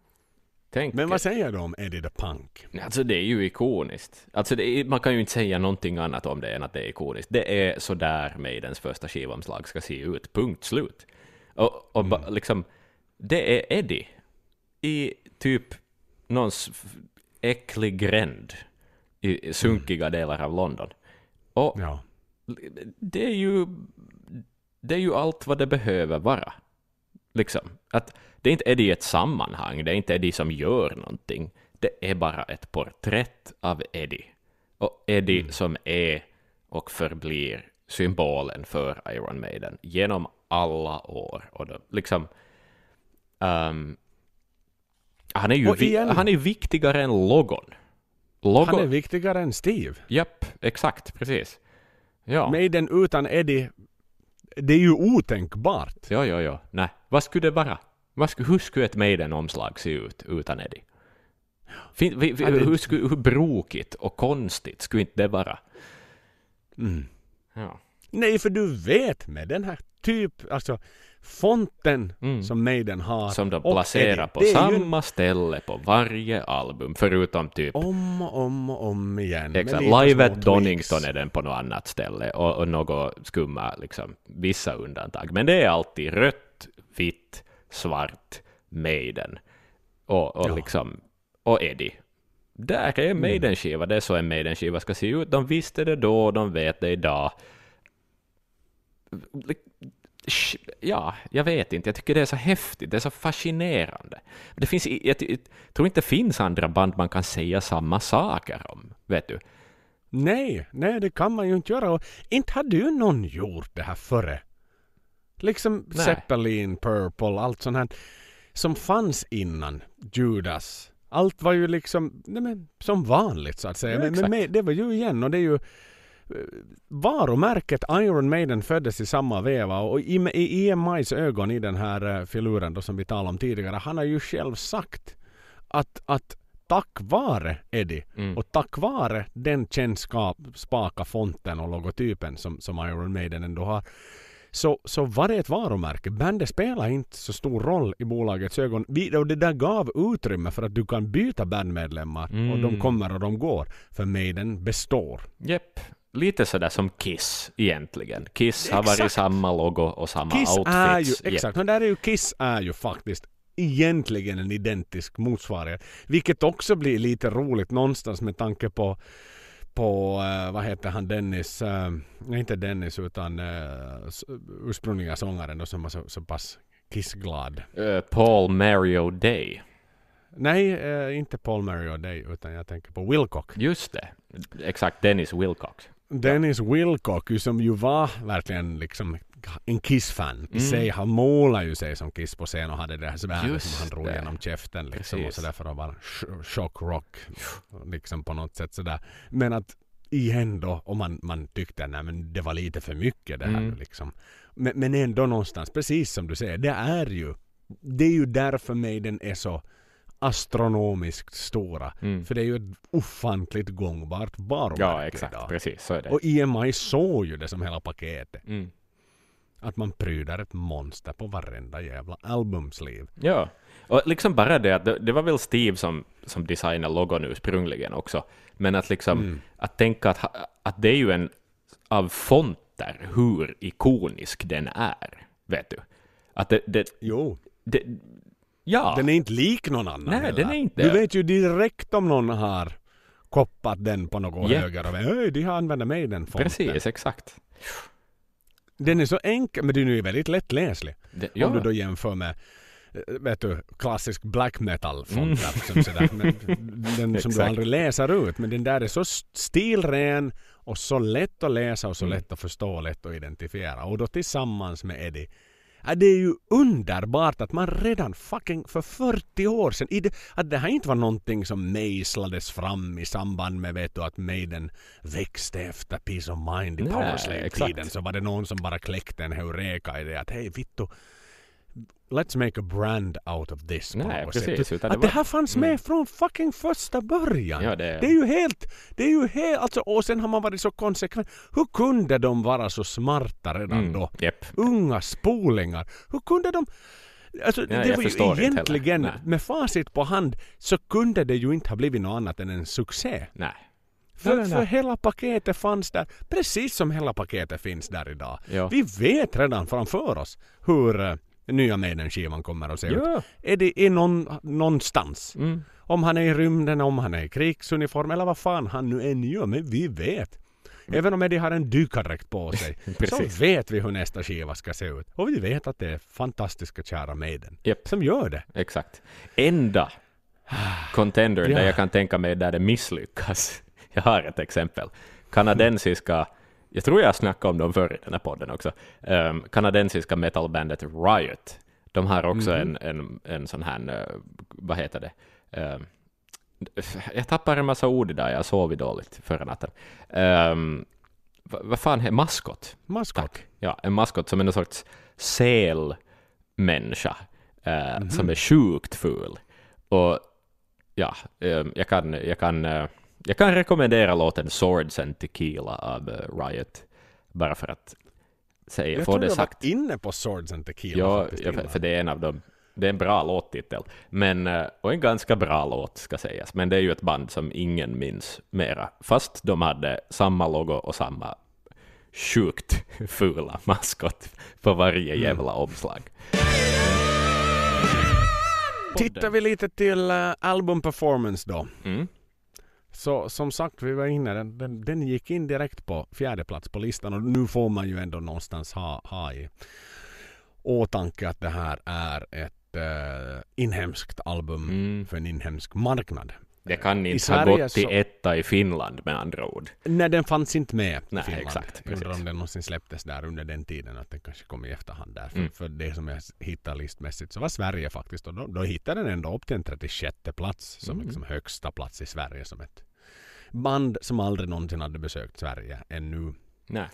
Tänk. Men vad säger du om Eddie the Punk? Alltså det är ju ikoniskt. Alltså är, man kan ju inte säga någonting annat om det än att det är ikoniskt. Det är så där Maidens första skivomslag ska se ut. Punkt slut. Och, och ba, liksom, det är Eddie i typ någons äcklig gränd i sunkiga delar av London. Och Ja. det är ju det är ju allt vad det behöver vara. Liksom. Att det är inte Eddie i ett sammanhang, det är inte Eddie som gör någonting. Det är bara ett porträtt av Eddie. Och Eddie som är och förblir symbolen för Iron Maiden genom alla år. Och då, liksom, ehm, han, är ju vi, han är viktigare än logon. Logon, Han är viktigare än Steve. Japp, exakt, precis. Ja, Maiden utan Eddie, det är ju otänkbart. ja, ja, ja. Nej, vad skulle det vara? Vad skulle, hur skulle ett Maiden-omslag se ut utan Eddie? Fin, vi, vi, Ja, det- hur, skulle, hur brokigt och konstigt skulle inte det vara? Mm. Ja. Nej, för du vet med den här typ, alltså fonten Mm. som Maiden har. Som de placerar Eddie, på är ju samma ställe på varje album, förutom typ Om och om och om igen. Exakt. Live at Donington är den på något annat ställe och, och något skumma, liksom, vissa undantag. Men det är alltid rött, vitt, svart, Maiden och, och, Ja. liksom, och Eddie. Där är Maiden-skiva, det är så en Maiden-skiva ska se ut. De visste det då, de vet det idag. Ja, jag vet inte. Jag tycker det är så häftigt, det är så fascinerande. Det finns, jag, tror inte det finns andra band man kan säga samma saker om, vet du. Nej, nej det kan man ju inte göra. Och inte hade ju någon gjort det här före. Liksom Nej. Zeppelin, Purple, allt sånt här som fanns innan Judas. Allt var ju liksom nej men, som vanligt så att säga. Ja, men, men det var ju igen och det är ju eh, varumärket Iron Maiden föddes i samma veva och i, i EMIs ögon i den här uh, filuren då som vi talade om tidigare, han har ju själv sagt att, att tack vare Eddie Mm. och tack vare den kännskap, spaka fonten och logotypen som, som Iron Maiden ändå har så, så var det ett varumärke. Bandet spelar inte så stor roll i bolagets ögon. Vi, och det där gav utrymme för att du kan byta bandmedlemmar och de Mm. kommer och de går. För Maiden består. Jepp. Lite sådär som Kiss egentligen. Kiss har Exakt. varit samma logo och samma Kiss outfits. är ju, exakt, och där är ju Kiss är ju faktiskt egentligen en identisk motsvarighet. Vilket också blir lite roligt någonstans med tanke på på, eh, vad heter han, Dennis, eh, nej inte Dennis utan uh, ursprungliga sångaren då som var så, så pass kissglad. Eh, Paul Mario Day. Nej, eh, inte Paul Mario Day utan jag tänker på Wilcock. Just det. Exakt, Dennis Wilcox. Dennis Wilcock ju som ju var verkligen liksom en Kiss-fan i Mm. sig. Han målade ju sig som Kiss på scen och hade det här svärdet som han drog det. genom käften liksom och Precis. sådär för att vara sh- shock rock liksom på något sätt sådär. Men att igen då, om man, man tyckte nej men det var lite för mycket det här Mm. liksom. Men, men ändå någonstans, precis som du säger, det är ju det är ju därför mig den är så astronomiskt stora. Mm. För det är ju ett ofantligt gångbart varumärke Ja, exakt. idag. Precis, så är det. Och EMI såg ju det som hela paketet. Mm. Att man pryder ett monster på varenda jävla albumsliv. Ja, och liksom bara det att det, det var väl Steve som, som designade logon ursprungligen också, men att liksom Mm. att tänka att, att det är ju en av fonter hur ikonisk den är, vet du. Att det, det, Jo, det ja, den är inte lik någon annan Nej, heller. den är inte Du vet ju direkt om någon har koppat den på något Japp. höger och Öj, de har använt mig den fonten. precis, exakt. Den är så enkel, men den är ju väldigt lättläslig. Det, Om ja, du då jämför med eh, vet du, klassisk black metal fonter Mm. som sådär. Men den som du aldrig läser ut. Men den där är så stilren och så lätt att läsa och så Mm. lätt att förstå och lätt att identifiera. Och då tillsammans med Eddie. Det är ju underbart att man redan fucking för 40 år sedan, det, att det här inte var någonting som mejslades fram i samband med vet du, att Maiden växte efter Peace of Mind i Powerslave-tiden. Så var det någon som bara kläckte en heureka i det att hej vittu, let's make a brand out of this på Nej, något precis, sätt. Att det det, var- här fanns Mm. med från fucking första början. Ja, det- det är ju helt, det är ju helt, alltså, och sen har man varit så konsekvent. Hur kunde de vara så smarta redan mm, då? Jepp. Unga spolingar. Hur kunde de... Alltså, Ja, det var ju egentligen, med facit på hand, så kunde det ju inte ha blivit något annat än en succé. Nej. För, för hela paketet fanns där, precis som hela paketet finns där idag. Ja. Vi vet redan framför oss hur uh, nya Maiden-skivan kommer att se ut. Ja. Är det i någon, någonstans? Mm. Om han är i rymden, om han är i krigsuniform eller vad fan han nu än gör. Men vi vet. Även om Eddie har en dykardräkt på sig så vet vi hur nästa skiva ska se ut. Och vi vet att det är fantastiska kära Maiden Japp. som gör det. Exakt. Enda contender Ja. där jag kan tänka mig där det misslyckas. Jag har ett exempel. Kanadensiska jag tror jag snackade om dem förr i den här podden också, um, kanadensiska metalbandet Riot. De har också Mhm. en, en, en sån här, uh, vad heter det, um, jag tappar en massa ord idag, jag sovit dåligt förra natten. Um, vad, vad fan är maskot? Maskot. Tack. Ja, en maskot som är någon sorts sälmänniska eh, Mhm. som är sjukt ful. Och ja, eh, jag, kan, jag, kan, eh, jag kan rekommendera låten Swords and Tequila av eh, Riot, bara för att säga, Jag få tror det jag sagt. var inne på Swords and Tequila Ja, ja, för, det är en av dem. Det är en bra låttitel, men, eh, och en ganska bra låt ska sägas. Men det är ju ett band som ingen minns mera, fast de hade samma logo och samma sjukt fula maskot på varje Mm. jävla omslag. Tittar vi lite till uh, album performance då. Mm. Så som sagt, vi var inne, den, den, den gick in direkt på fjärde plats på listan och nu får man ju ändå någonstans ha, ha i åtanke att det här är ett uh, inhemskt album Mm. för en inhemsk marknad. Det kan inte ha gått till så- etta i Finland med andra ord. Nej, den fanns inte med Nej, i Finland. exakt, Jag undrar om den någonsin släpptes där under den tiden. Att den kanske kom i efterhand där. För, Mm. för det som jag hittade listmässigt så var Sverige faktiskt. Och då, då hittade den ändå upp till en 36 plats. Som Mm. liksom högsta plats i Sverige. Som ett band som aldrig någonsin hade besökt Sverige ännu. Nej.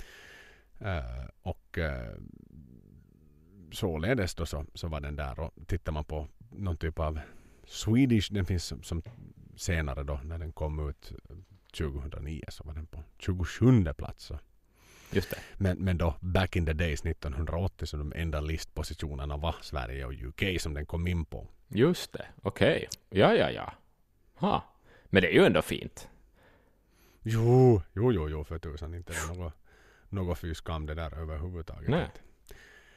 Eh, och uh, således då så, så var den där. Och tittar man på någon typ av Swedish. Den finns som, som senare då när den kom ut eh, 2009 så var den på 27 plats. Så. Just det. Men, men då back in the days 1980 så de enda listpositionerna var Sverige och UK som den kom in på. Just det. Okej. Ja, ja, ja. Ha. Men det är ju ändå fint. Jo, jo, jo, jo för tusan inte det något, något fy skam det där överhuvudtaget. Nej.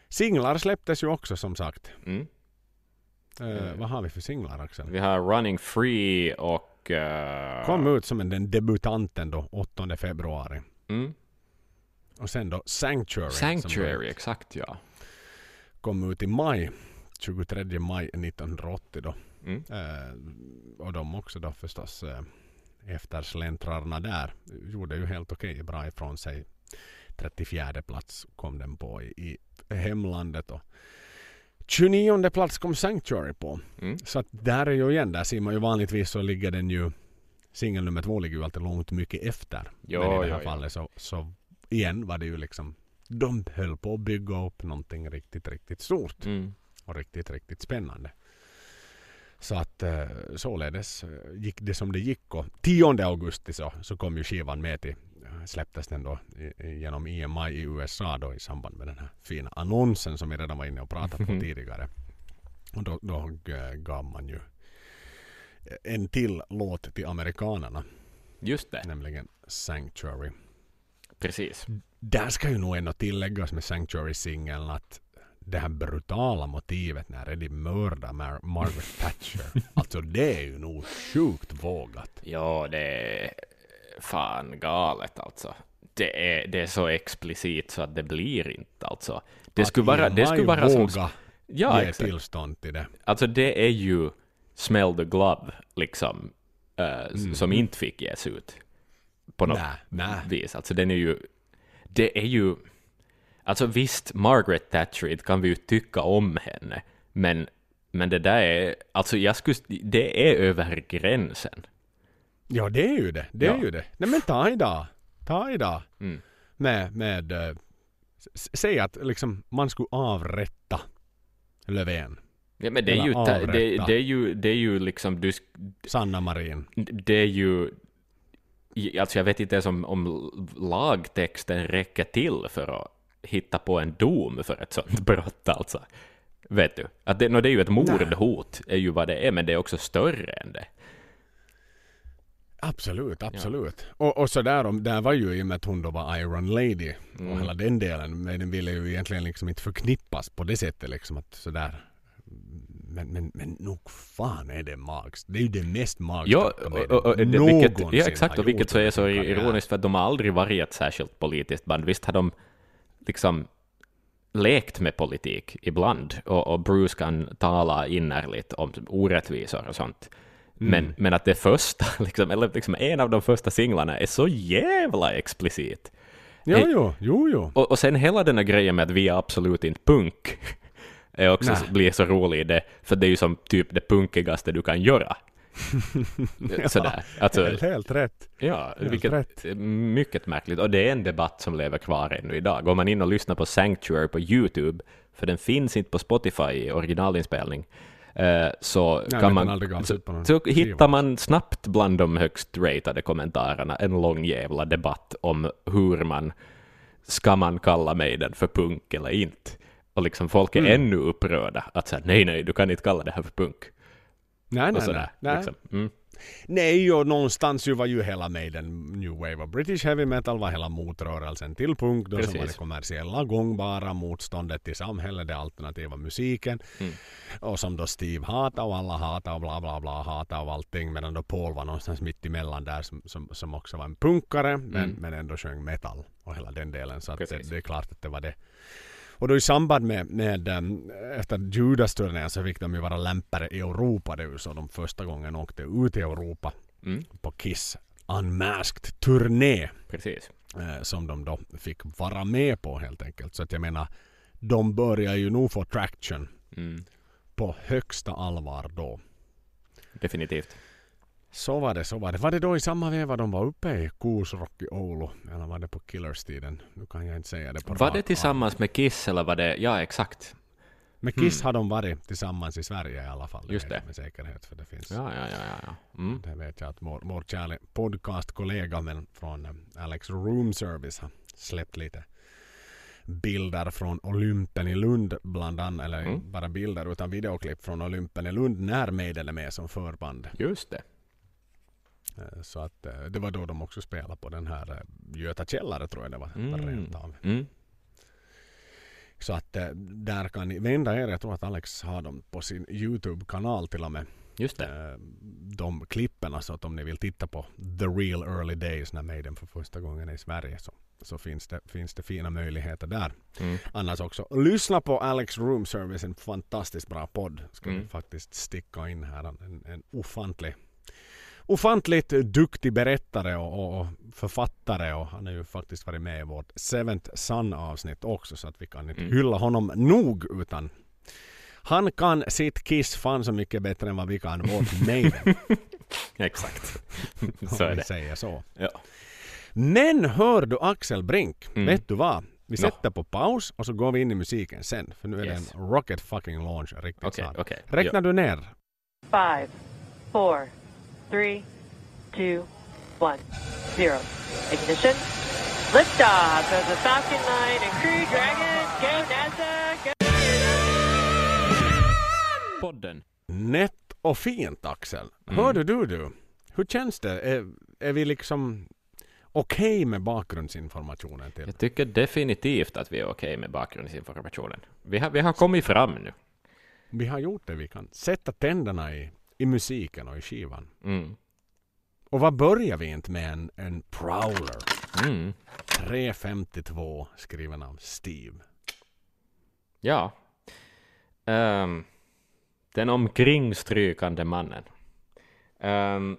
Singlar släpptes ju också som sagt. Mm. Mm. Vad har vi för singlar Axel? Vi har Running Free och... eh, Kom ut som en, den debutanten då 8 februari. Mm. Och sen då Sanctuary. Sanctuary, exakt ja. kom ut i maj. 23 maj 1980 då. Mm. Eh, och de också då förstås eftersläntrarna där gjorde ju helt okej bra ifrån sig. 34 plats kom den på i, i hemlandet och 29 plats kom Sanctuary på. Mm. Så att där är ju igen, där ser man ju vanligtvis så ligger den ju singel nummer två ligger ju alltid långt mycket efter. Jo, Men i det här jo, jo. fallet så, så igen var det ju liksom de höll på att bygga upp någonting riktigt, riktigt stort Mm. och riktigt, riktigt spännande. Så att eh, således eh, gick det som det gick och 10 augusti så, så kom ju skivan med till eh, släpptes den då genom EMI i USA då i samband med den här fina annonsen som vi redan var inne och pratat på tidigare. Och då, då gav man ju en till låt till amerikanerna, Just det, nämligen Sanctuary. precis. Där ska ju nog ändå tilläggas med Sanctuary-singeln att det här brutala motivet när Eddie mördar Mar- Margaret Thatcher. alltså det är ju nog sjukt vågat. Ja, det är fan galet alltså. Det är, det är så explicit så att det blir inte alltså. Det Att skulle vara, det skulle vara som... våga Ja, ge exakt. tillstånd till det. Alltså det är ju Smell the Glove, liksom, eh, s- som inte fick ges ut. På något Nej, nej. vis. Alltså den är ju... Det är ju... Alltså visst, Margaret Thatcher, kan vi ju tycka om henne, men, men det där är... Alltså jag skulle... Det är över gränsen. Ja det är ju det. Det är Ja. ju det. Nej men ta idag. Ta idag. Mm. Med, med eh, säg att liksom man skulle avrätta Löfven. Ja, men det är, ju, ta- det, avrätta. det är ju... Det är ju liksom... Du, Sanna Marin. det är ju... Alltså jag vet inte ens om, om lagtexten räcker till för att hitta på en dom för ett sånt brott alltså. Vet du? Att det, no, det är ju ett mordhot, är ju vad det är, men det är också större än det. Absolut, absolut. Och, och så där, där var ju i och med att hon då var Iron Lady Mm. och hela den delen. Men den ville ju egentligen liksom inte förknippas på det sättet liksom att sådär. Men, men, men nog fan är det magskt. Det är ju det mest Ja, magstarka och, och, och, det, vilket, någonsin ja, exakt, och vilket så är så ironiskt för att de har aldrig varit ett särskilt politiskt band. Visst har de liksom lekt med politik ibland, och, och Bruce kan tala innerligt om orättvisor och sånt. Men, men att det första, liksom, eller liksom en av de första singlarna är så jävla explicit. Hej. jo, jo, jo. Och, och sen hela den här grejen med att vi är absolut inte punk är också, Nej. blir så rolig i det, för det är ju som typ det punkigaste du kan göra. Sådär. Alltså, Helt, helt rätt. ja, helt vilket rätt. mycket märkligt. Och det är en debatt som lever kvar ännu idag. Går man in och lyssnar på Sanctuary på YouTube, för den finns inte på Spotify i originalinspelning, eh, så Nej, kan man så, så hittar man snabbt bland de högst ratade kommentarerna en lång jävla debatt om hur man ska man kalla den för punk eller inte? Och liksom folk är Mm. ännu upprörda att säga nej, nej, du kan inte kalla det här för punk. Nej, nej, sådär, nej. Liksom. Mm. Nej, och någonstans ju var ju hela Maiden New Wave och British Heavy Metal var hela motrörelsen till punkt då som Precis. var det kommersiella gångbara motståndet till samhället, det alternativa musiken. Mm. Och som då Steve hatade och alla hatade och bla bla bla hatade och allting medan då Paul var någonstans mitt emellan där som, som, som också var en punkare men, Mm. men ändå sjöng metal och hela den delen så det, det är klart att det var det. Och då i samband med, med um, efter Judas-turnén så fick de ju vara lämpare i Europa. Det är ju så de första gången åkte ut i Europa Mm. på Kiss Unmasked turné Precis. eh, som de då fick vara med på helt enkelt. Så att jag menar, de börjar ju nog få traction Mm. på högsta allvar då. Definitivt. Så var det, så var det. Var det då i samma veva de var uppe i Kuusrock i Oulu? Eller var det på Killers-tiden? Nu kan jag inte säga det på Var det tillsammans med Kiss eller var det, ja exakt. Med Kiss har de varit tillsammans i Sverige i alla fall. Just det. Med säkerhet. För det finns Ja, ja, ja, ja. Mm. Det vet jag att vår, vår kära podcastkollega men från eh, Alex Room Service har släppt lite bilder från Olympen i Lund bland annat. Eller Mm. bara bilder utan videoklipp från Olympen i Lund när Maiden är med som förband. Just det. Eh, Så att eh, det var då de också spelade på den här eh, Göta källare tror jag det var. Mm. rent av. Mm. Så att där kan ni vända er. Jag tror att Alex har dem på sin Youtube-kanal till och med. Just det. de klippen. Så att om ni vill titta på the real early days när Maiden för första gången är i Sverige så, så finns, det, finns det fina möjligheter där. Mm. Annars också lyssna på Alex Room Service, en fantastiskt bra podd. Ska vi Mm. faktiskt sticka in här. En, en ofantlig ofantligt duktig berättare och, och, författare och han har ju faktiskt varit med i vårt Seventh Son avsnitt också så att vi kan inte Mm. hylla honom nog utan han kan sitt Kiss fan så mycket bättre än vad vi kan vårt Maiden. Exakt. om så är det. säger så. Ja. Men hör du Axel Brink, Mm. vet du vad? Vi sätter på paus och så går vi in i musiken sen. För nu är Yes. det en rocket fucking launch riktigt Okej, snart. okej. Räknar du ner? Five, four, three, two, one, zero. Ignition. Liftoff of the Falcon 9 and Crew Dragon. Go NASA. Go. Podden. Nätt och fint Axel. Mm. Hör du du du? Hur känns det? Är, är vi liksom okej med bakgrundsinformationen till? Jag tycker definitivt att vi är okej med bakgrundsinformationen. Vi har, vi har kommit fram nu. Vi har gjort det vi kan. Sätta tänderna i musiken och i skivan. Mm. Och vad börjar vi inte med en, en Prowler? Mm. 352 skriven av Steve. Ja. Ehm, den omkringstrykande mannen. Ehm,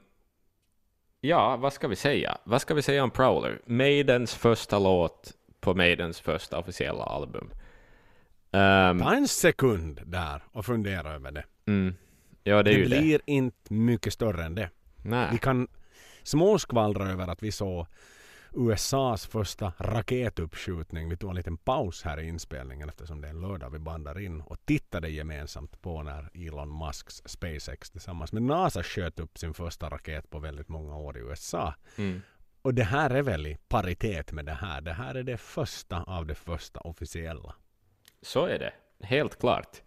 ja, vad ska vi säga? Vad ska vi säga om Prowler? Maidens första låt på Maidens första officiella album. Ehm, Ta en sekund där och fundera över det. mm, ja, det Det, ju det. blir inte mycket större än det. Vi Nej. kan småskvallra över att vi såg USAs första raketuppskjutning. Vi tog en liten paus här i inspelningen eftersom det är en lördag vi bandar in och tittade gemensamt på när Elon Musks SpaceX tillsammans med NASA sköt upp sin första raket på väldigt många år i USA. Mm. Och det här är väl i paritet med det här. Det här är det första av det första officiella. Så är det, helt klart.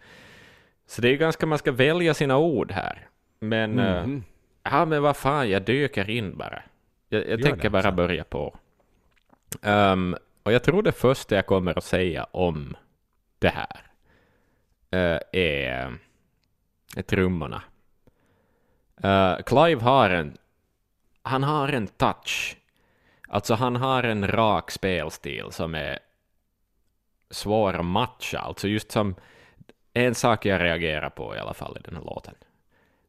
Så det är ganska, man ska välja sina ord här. Men, eh, Mhm. ja men vad fan, jag dyker in bara. Jag, jag tänker det, bara så. börja på. Ehm, och jag tror det första jag kommer att säga om det här eh, är, är trummorna. Eh, Clive har en, han har en touch. Alltså han har en rak spelstil som är svår att matcha. Alltså just som en sak jag reagerar på i alla fall i den här låten.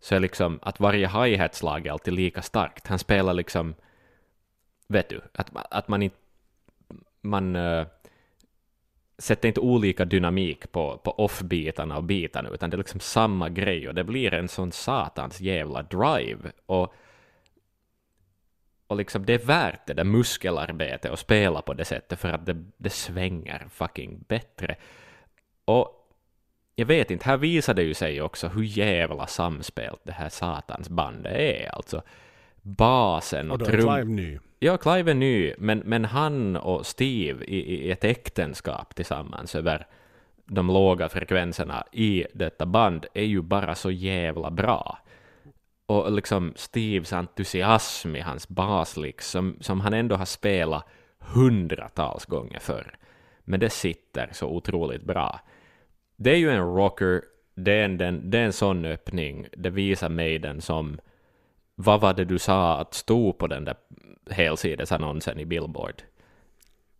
Så är liksom att varje hi-hat-slag är alltid lika starkt. Han spelar liksom, vet du, att, att man inte man uh, sätter inte olika dynamik på, på off-bitarna och bitarna, utan det är liksom samma grej och det blir en sån satans jävla drive. Och, och liksom det är värt det där muskelarbetet och spela på det sättet för att det, det svänger fucking bättre. Och jag vet inte, här visar det ju sig också hur jävla samspelt det här satans bandet är. Alltså basen och, Och trum... Clive ny. Ja, Clive är ny, men, men han och Steve i, i ett äktenskap tillsammans över de låga frekvenserna i detta band är ju bara så jävla bra. Och liksom Steves entusiasm i hans baslik som, som han ändå har spelat hundratals gånger förr. Men det sitter så otroligt bra. Det är ju en rocker, det är en, den, det är en sån öppning, det visar mig den som vad var det du sa att stod på den där helsidesannonsen i Billboard?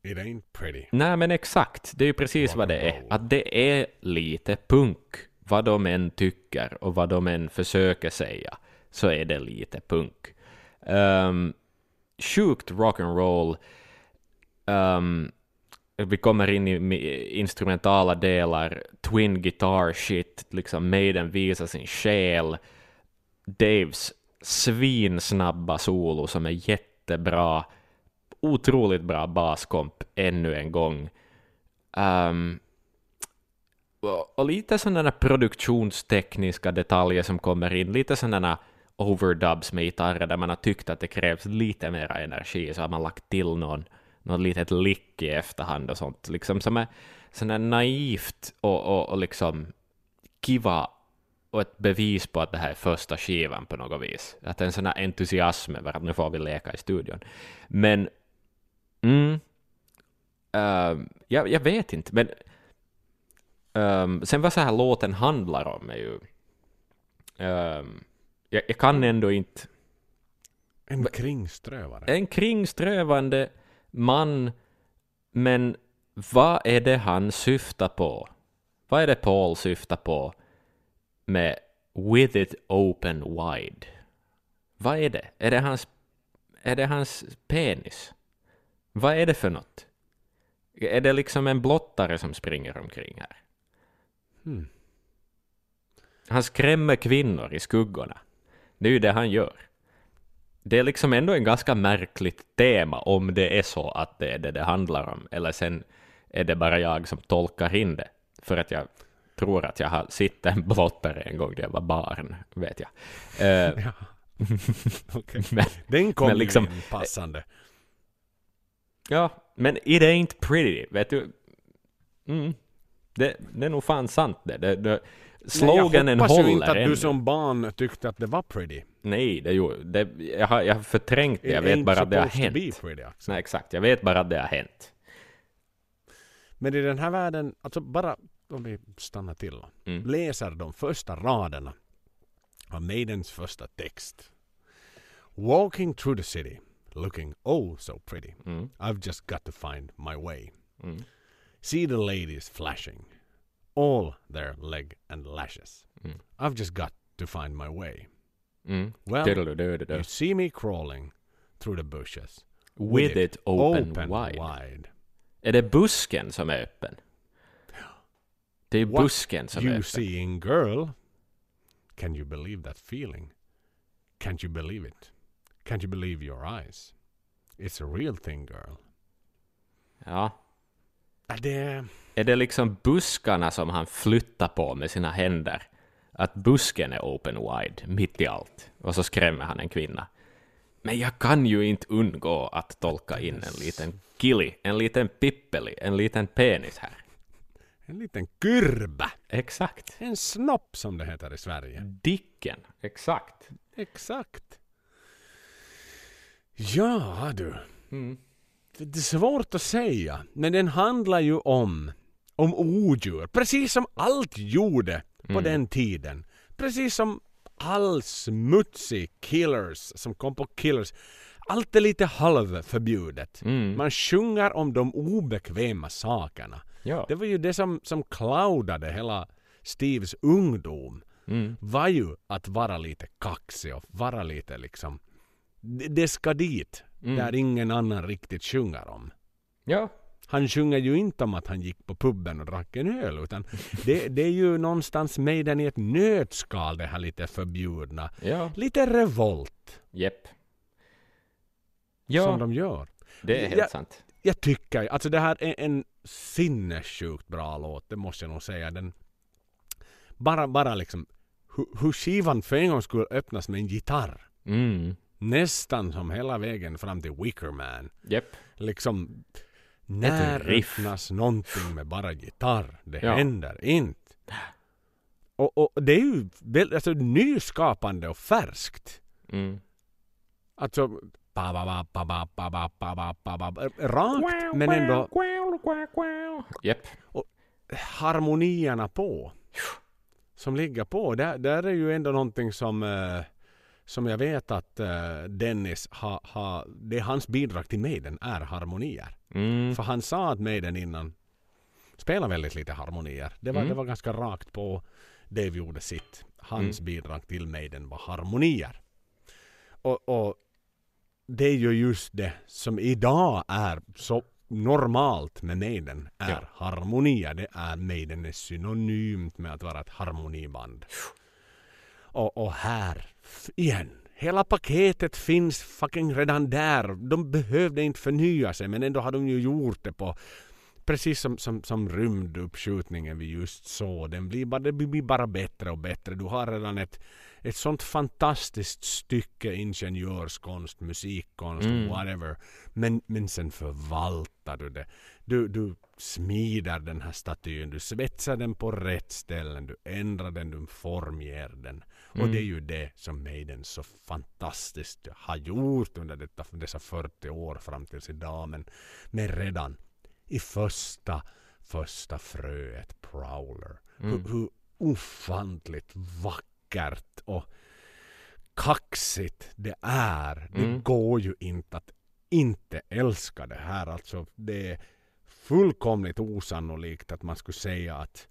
It ain't pretty. Nej, men exakt. Det är ju precis vad det är. Att det är lite punk. Vad de än tycker och vad de än försöker säga, så är det lite punk. Um, sjukt rock'n'roll. Um, vi kommer in i instrumentala delar, twin guitar shit, liksom Maiden visar sin själ. Daves svinsnabba solo som är jättebra. Otroligt bra baskomp ännu en gång. Um, och, och lite sådana produktionstekniska detaljer som kommer in, lite sådana overdubs med gitarrer där man har tyckt att det krävs lite mer energi, så har man lagt till någon, något litet lick i efterhand och sånt, liksom som är sådär naivt och, och, och liksom kiva och ett bevis på att det här är första skivan på något vis. Att en sån här entusiasm över att nu får vi leka i studion. Men, mm, ehm, jag, jag vet inte, men ehm, sen vad så här låten handlar om är ju, ehm, jag, jag kan ändå inte, En kringströvare. en kringströvande man, men vad är det han syftar på? Vad är det Paul syftar på med with it open wide? Vad är det? Är det hans, är det hans penis? Vad är det för något? Är det liksom en blottare som springer omkring här? Hmm. Han skrämmer kvinnor i skuggorna. Det är ju det han gör. Det är liksom ändå en ganska märkligt tema om det är så att det är det det handlar om, eller sen är det bara jag som tolkar in det, för att jag tror att jag har sett en blottare en gång när jag var barn, vet jag. Eh, Ja. Okej. men, Den kom Men liksom- ju in passande. ja, men it ain't pretty, vet du. Mm. Det, det är nog fan sant det. det, det sloganen Nej, jag hoppas håller ju inte att ännu. du som barn tyckte att det var pretty. Nej, det, gjorde- det, jag, har, jag har förträngt det, jag It vet bara att det har hänt. pretty, alltså. Nej, exakt, jag vet bara att det har hänt. Men i den här världen, alltså bara om vi stannar till Mm. läser de första raderna av Maidens första text. Walking through the city, looking oh so pretty. Mm. I've just got to find my way. Mm. See the ladies flashing, all their leg and lashes. Mm. I've just got to find my way. Mm. Well, you see me crawling through the bushes. With it open, open wide. wide. Är det busken som är öppen? Det är What busken som är you öppen. seeing girl? Can you believe that feeling? Can't you believe it? Can't you believe your eyes? It's a real thing girl. Ja. Ja, Det... Är det liksom buskarna som han flyttar på med sina händer? Att busken är open wide, mitt i allt. Och så skrämmer han en kvinna. Men jag kan ju inte undgå att tolka in en liten killi, en liten pippeli, en liten penis här. En liten kurba. Exakt. En snopp som det heter i Sverige. Dicken. Exakt. Exakt. Ja du. Mm. Det är svårt att säga. Men den handlar ju om, om odjur. Precis som allt gjorde på Mm. den tiden. Precis som all smutsig killers som kom på killers. Allt är lite halvförbjudet. Mm. Man sjunger om de obekväma sakerna. Ja. Det var ju det som, som cloudade hela Steves ungdom. Mm. Var ju att vara lite kaxig och vara lite liksom... Det ska dit. Mm. Där ingen annan riktigt sjunger om. Ja, Han sjunger ju inte om att han gick på puben och drack en öl utan det, det är ju någonstans Maiden i ett nötskal det här lite förbjudna. Ja, Lite revolt jepp. som Ja, de gör. det är helt Ja. sant. Jag tycker, alltså det här är en sinnessjukt bra låt, det måste jag nog säga. Den, bara, bara liksom hur, hur skivan för en gång skulle öppnas med en gitarr. Mm, nästan som hela vägen fram till Wickerman. Yep. Liksom, när öppnas någonting med bara gitarr? Det ja. händer inte. Och, och, det är ju alltså, nyskapande och färskt. Mm. Alltså, rakt men ändå... Yep. Och harmonierna på. Som ligger på. Där, där är ju ändå någonting som... Uh, som jag vet att eh, Dennis har, ha, det är hans bidrag till Maiden är harmonier. Mm. För han sa att Maiden innan spelar väldigt lite harmonier. Det var, Mm. det var ganska rakt på. Dave gjorde sitt. Hans Mm. bidrag till Maiden var harmonier. Och, och det är ju just det som idag är så normalt med Maiden är Ja. harmonier. Det är Maiden är synonymt med att vara ett harmoniband. Och, och här igen. Hela paketet finns fucking redan där. De behövde inte förnya sig men ändå har de ju gjort det på Precis som, som, som rymduppskjutningen vi just såg. Den blir bara, det blir bara bättre och bättre. Du har redan ett, ett sånt fantastiskt stycke ingenjörskonst, musikkonst, Mm. whatever. Men, men sen förvaltar du det. Du, du smidar den här statyn, du svetsar den på rätt ställen, du ändrar den, du formger den. Och Mm. det är ju det som Maiden så fantastiskt har gjort under detta, dessa 40 år fram tills idag. Men, men redan i första, första fröet Prowler. Mm. Hur, hur ofantligt vackert och kaxigt det är. Det Mm. går ju inte att inte älska det här. Alltså det fullkomligt osannolikt att man skulle säga att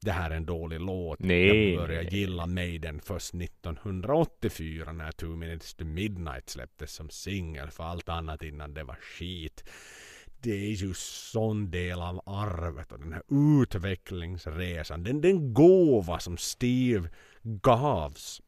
det här är en dålig låt. Nej, Jag började nej, gilla Maiden först 1984 när Two Minutes to Midnight släpptes som singel. För allt annat innan det var skit. Det är ju sån del av arvet och den här utvecklingsresan. Den, den gåva som Steve gavs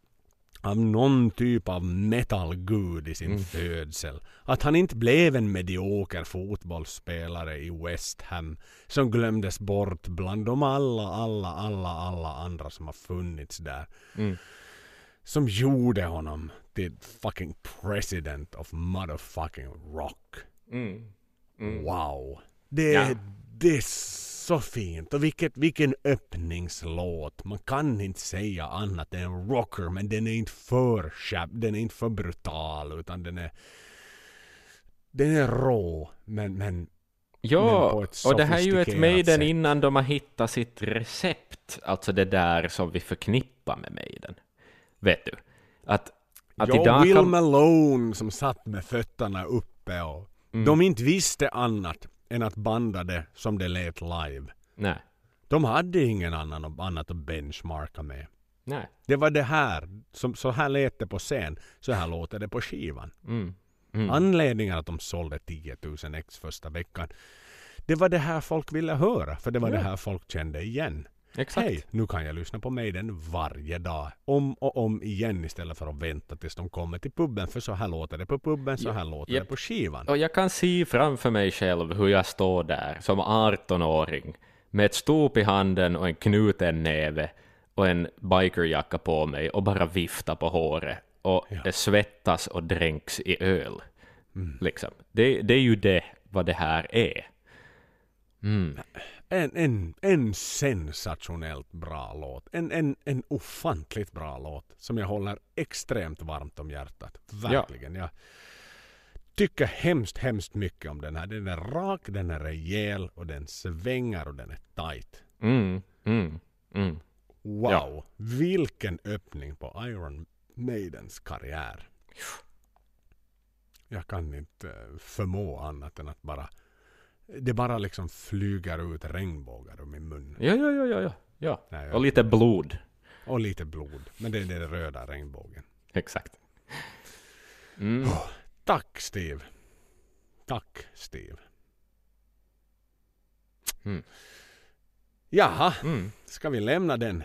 av någon typ av metalgud i sin Mm. födsel. Att han inte blev en medioker fotbollsspelare i West Ham som glömdes bort bland de alla, alla, alla, alla andra som har funnits där. Mm. Som gjorde honom till fucking president of motherfucking rock. Mm. Mm. Wow. Det, Ja. det så fint. Och vilket, vilken öppningslåt. Man kan inte säga annat än rocker. Men den är inte för käpp, den är inte för brutal. Utan den är den är rå. Men, men Ja, och det här är ju ett Maiden innan de har hittat sitt recept, alltså det där som vi förknippar med Maiden. Vet du? Att, att ja, idag Will kan... Malone som satt med fötterna uppe och Mm. de inte visste annat än att banda det som det lät live. Nej, De hade ingen annan annat att benchmarka med. nej. Det var det här. Som, så här lät det på scen. Så här låter det på skivan. Mm. Mm. Anledningen att de sålde 10 000 ex första veckan. Det var det här folk ville höra. För det var Ja. det här folk kände igen. Exakt. Hej, nu kan jag lyssna på Maiden varje dag. Om och om igen istället för att vänta tills de kommer till puben. För så här låter det på puben, så Ja, här låter japp. det på skivan. Och jag kan se framför mig själv hur jag står där som 18-åring med ett stop i handen och en knuten näve och en bikerjacka på mig och bara vifta på håret och Ja. det svettas och dränks i öl. Mm. Liksom. Det, det är ju det vad det här är. Mm. En, en, en sensationellt bra låt. En, en, en ofantligt bra låt. Som jag håller extremt varmt om hjärtat. Verkligen. Jag tycker hemskt, hemskt mycket om den här. Den är rak, den är rejäl och den svänger och den är tight. Mm. Mm. Mm. Wow! Ja. Vilken öppning på Iron Maidens karriär. Jag kan inte eh, förmå annat än att bara det bara liksom flyger ut regnbågar ur min mun. Ja, ja, ja, ja, ja. ja. Nej, jag- Och lite blod. Och lite blod. Men det är den röda regnbågen. Exakt. Mm. Tack Steve. Tack Steve. Mm. Jaha, Mm. ska vi lämna den?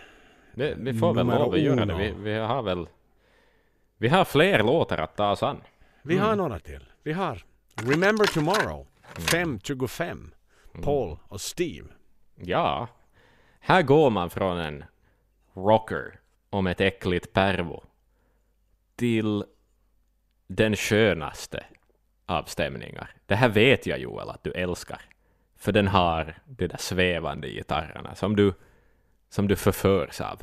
Det, vi får väl lov att göra det. Vi, vi har väl... Vi har fler låtar att ta oss an. Vi har några till. Vi har Remember Tomorrow, 5.25, Paul och Steve. Ja. Här går man från en rocker om ett äckligt pervo till den skönaste av stämningar. Det här vet jag Joel att du älskar. För den har de där svävande gitarrerna som du, som du förförs av.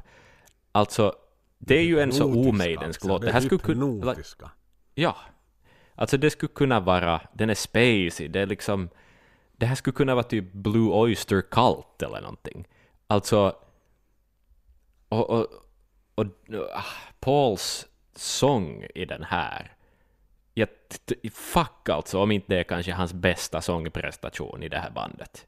Alltså, det är ju en så omejdensk alltså. låt. Det här skulle kunna... Ja. Alltså det skulle kunna vara, den är spacey, det är liksom, det här skulle kunna vara typ Blue Oyster Cult eller någonting. Alltså, och, och, och ah, Pauls sång i den här, jag, fuck alltså om inte det är kanske hans bästa sångprestation i det här bandet.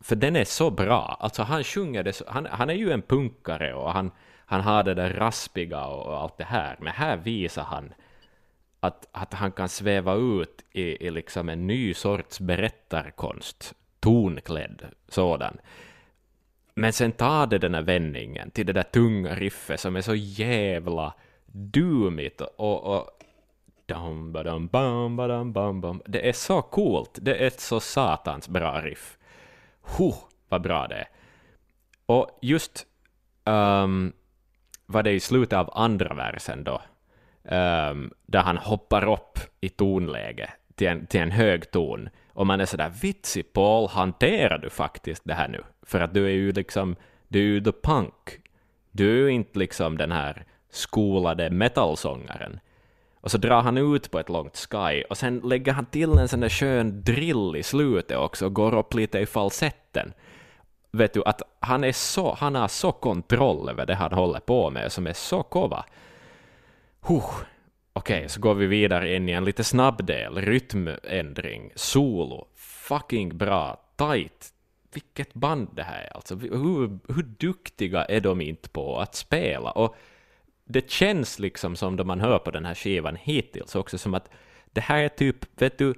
För den är så bra, alltså han sjunger det så, han, han är ju en punkare och han, han har det där raspiga och allt det här, men här visar han att, att han kan sväva ut i, i liksom en ny sorts berättarkonst, tonklädd sådan. Men sen tar det den här vändningen till det där tunga riffet som är så jävla dumigt och, och dum, badum, bam, badum, bam, bam. Det är så coolt, det är ett så satans bra riff. Huh, vad bra det är. Och just ehm, um, var det i slutet av andra versen då, um, där han hoppar upp i tonläge till en, till en hög ton, och man är sådär vitsig Paul, hanterar du faktiskt det här nu? För att du är ju liksom, du är ju the punk. Du är ju inte liksom den här skolade metalsångaren. Och så drar han ut på ett långt sky och sen lägger han till en sån där skön drill i slutet också och går upp lite i falsetten. Vet du, att han, är så, han har så kontroll över det han håller på med som är så kova. Huh. Okej, så går vi vidare in i en lite snabb del, rytmändring, solo, fucking bra, tight. Vilket band det här är alltså. Hur, hur duktiga är de inte på att spela? Och det känns liksom som då man hör på den här skivan hittills också som att det här är typ, vet du,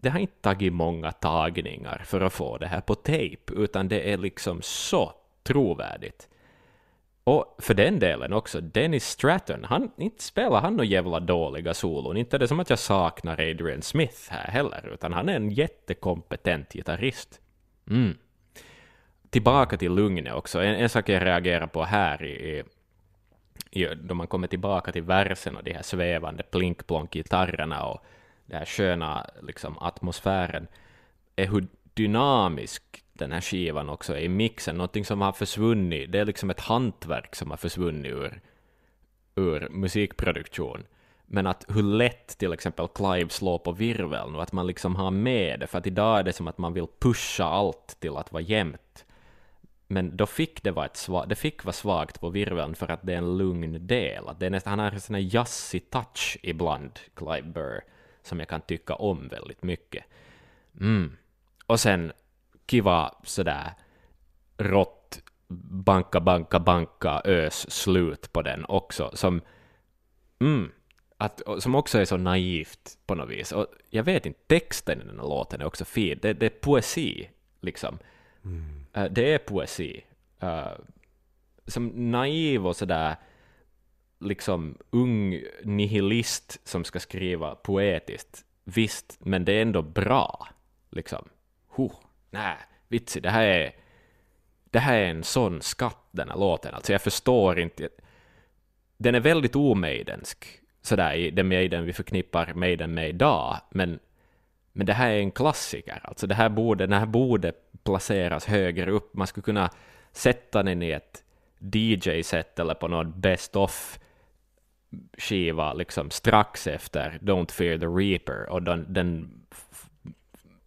det har inte tagit många tagningar för att få det här på tejp, utan det är liksom så trovärdigt. Och för den delen också, Dennis Stratton, han inte spelar han några jävla dåliga solon. Inte är det som att jag saknar Adrian Smith här heller, utan han är en jättekompetent gitarrist. Mm. Tillbaka till lugnet också. En, en sak jag reagerar på här i, i, i, då man kommer tillbaka till versen och de här svävande plink-plonk-gitarrerna och den här sköna liksom, atmosfären, är hur dynamisk den här skivan också är i mixen, någonting som har försvunnit, det är liksom ett hantverk som har försvunnit ur, ur musikproduktion. Men att hur lätt till exempel Clive slår på virveln och att man liksom har med det, för att idag är det som att man vill pusha allt till att vara jämnt. Men då fick det vara, ett sva- det fick vara svagt på virveln för att det är en lugn del. Att det är nästan, han har en sån här jazzig touch ibland, Clive Burr, som jag kan tycka om väldigt mycket. Mm. Och sen kiva sådär rått banka, banka, banka, ös slut på den också, som, mm, att, som också är så naivt på något vis. Och jag vet inte, texten i den här låten är också fin. Det, det är poesi, liksom. Eh, det är poesi. Eh, som naiv och sådär liksom ung nihilist som ska skriva poetiskt. Visst, men det är ändå bra. Liksom. Huh, nej, vitsi, det här är det här är en sån skatt, den här låten. Alltså jag förstår inte. Den är väldigt omejdensk, sådär i den Maiden vi förknippar Maiden med idag, men, men det här är en klassiker. Alltså det här borde, den här borde placeras högre upp. Man skulle kunna sätta den i ett DJ-set eller på någon Best of skiva liksom strax efter Don't Fear the Reaper och den, den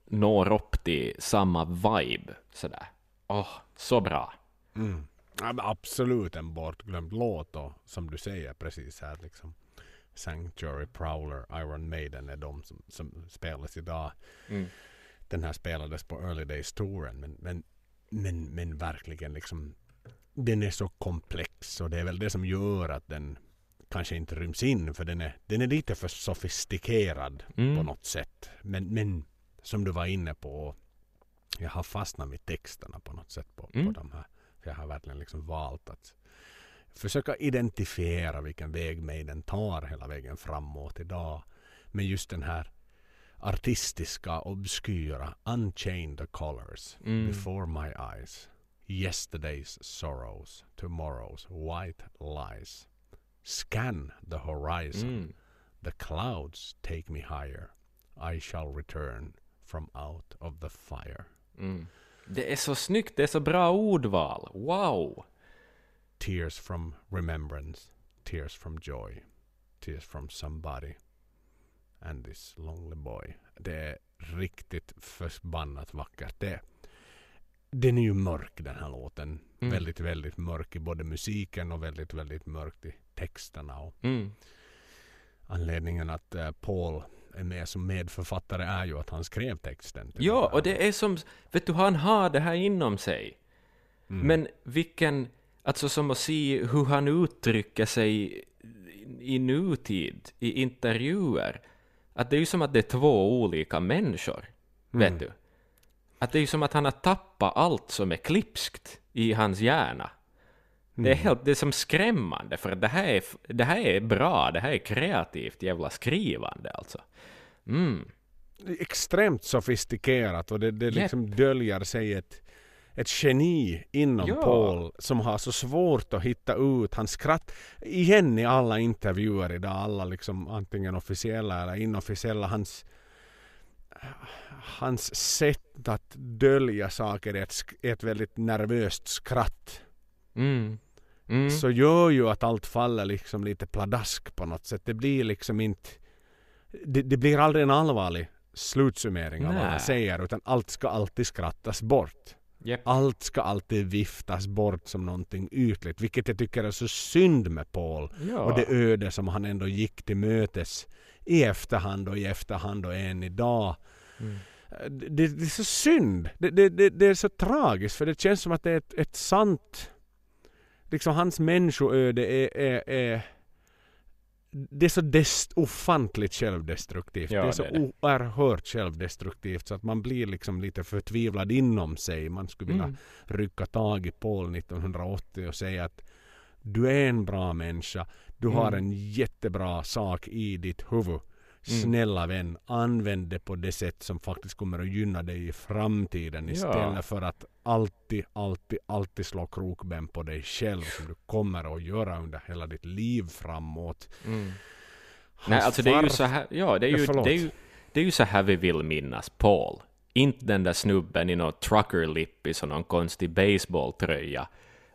når upp till samma vibe sådär. Åh, så bra. Mm. Ja, absolut en bortglömd låt och som du säger precis här liksom. Sanctuary, Prowler, Iron Maiden är de som, som spelas idag. Mm. Den här spelades på Early Days-touren men, men, men, men verkligen liksom den är så komplex och det är väl det som gör att den kanske inte ryms in för den är, den är lite för sofistikerad Mm. på något sätt. Men, men som du var inne på jag har fastnat med texterna på något sätt på, Mm. på de här. För jag har verkligen liksom valt att försöka identifiera vilken väg Maiden tar hela vägen framåt idag. Med just den här artistiska, obskyra Unchain the colors Mm. before my eyes. Yesterday's sorrows, tomorrow's white lies. Scan the horizon. Mm. The clouds take me higher. I shall return from out of the fire. Mm. Det är så snyggt, det är så bra ordval. Wow! Tears from remembrance, tears from joy, tears from somebody and this lonely boy. Det är riktigt förbannat vackert. Det, den är ju mörk den här låten. Mm. Väldigt, väldigt mörk i både musiken och väldigt, väldigt mörkt i texterna. Och Mm. anledningen att eh, Paul är med som medförfattare är ju att han skrev texten. Ja, och det är som, vet du, han har det här inom sig. Mm. Men vilken, alltså som att se hur han uttrycker sig i, i nutid, i intervjuer. Att det är ju som att det är två olika människor, Mm. vet du. Att det är ju som att han har tappat allt som är klipskt i hans hjärna. Det är Mm. helt, det är som skrämmande, för att det här är, det här är bra, det här är kreativt jävla skrivande alltså. Mm. Extremt sofistikerat och det, det liksom döljer sig ett, ett geni inom Ja. Paul som har så svårt att hitta ut. Han skratt igen i alla intervjuer idag, alla liksom antingen officiella eller inofficiella. Hans, hans sätt att dölja saker är ett, ett väldigt nervöst skratt. Mm. Mm. Så gör ju att allt faller liksom lite pladask på något sätt. Det blir liksom inte det, det blir aldrig en allvarlig slutsummering av vad Nej. han säger utan allt ska alltid skrattas bort. Japp. Allt ska alltid viftas bort som någonting ytligt vilket jag tycker är så synd med Paul Ja. och det öde som han ändå gick till mötes i efterhand och i efterhand och än idag. Mm. Det, det, är så synd. Det, det, det, det är så tragiskt för det känns som att det är ett, ett sant liksom hans människoöde är, är, är det är så dest, ofantligt självdestruktivt. Ja, det är så det är oerhört självdestruktivt så att man blir liksom lite förtvivlad inom sig. Man skulle vilja Mm. rycka tag i Paul 1980 och säga att du är en bra människa. Du har Mm. en jättebra sak i ditt huvud. Mm. Snälla vän, använd det på det sätt som faktiskt kommer att gynna dig i framtiden Ja. istället för att alltid, alltid, alltid slå krokben på dig själv som du kommer att göra under hela ditt liv framåt. Mm. Nej, alltså det är ju så här, ja, det är Ja, ju, förlåt. det är ju, det är ju så här vi vill minnas Paul. Inte den där snubben i någon trucker-lippis och någon konstig baseballtröja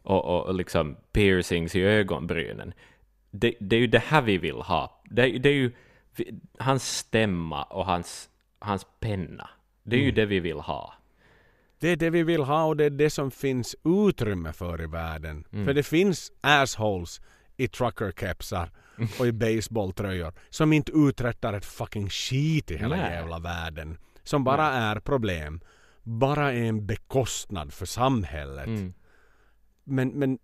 och, och, och liksom piercings i ögonbrynen. Det, det är ju det här vi vill ha. Det, det är ju hans stämma och hans, hans penna. Det är Mm. ju det vi vill ha. Det är det vi vill ha och det är det som finns utrymme för i världen. Mm. För det finns assholes i truckerkepsar och i baseballtröjor som inte uträttar ett fucking skit i hela Nej. jävla världen. Som bara är problem. Bara är en bekostnad för samhället. Mm. Men, men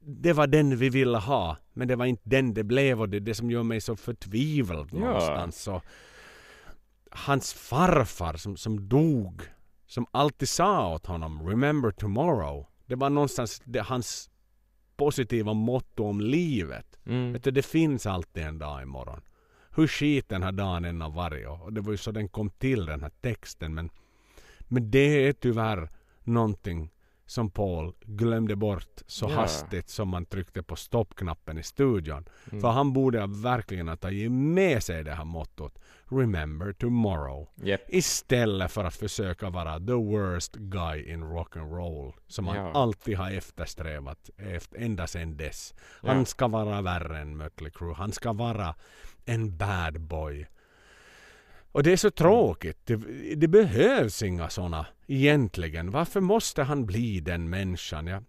det var den vi ville ha. Men det var inte den det blev och det är det som gör mig så förtvivlad Ja. någonstans. Så, hans farfar som, som dog, som alltid sa åt honom Remember tomorrow. Det var någonstans det, hans positiva motto om livet. Mm. Vet du, det finns alltid en dag imorgon. Hur skit den här dagen än har varit. Och det var ju så den kom till den här texten. Men, men det är tyvärr någonting som Paul glömde bort så Ja. hastigt som man tryckte på stoppknappen i studion. Mm. För han borde verkligen ha tagit med sig det här mottot. Remember tomorrow. Japp. Istället för att försöka vara the worst guy in rock and roll Som han Ja. alltid har eftersträvat efter, ända sedan dess. Han ska vara värre än Mötley Crüe. Han ska vara en bad boy. Och det är så tråkigt. Det, det behövs inga såna egentligen. Varför måste han bli den människan? Jag,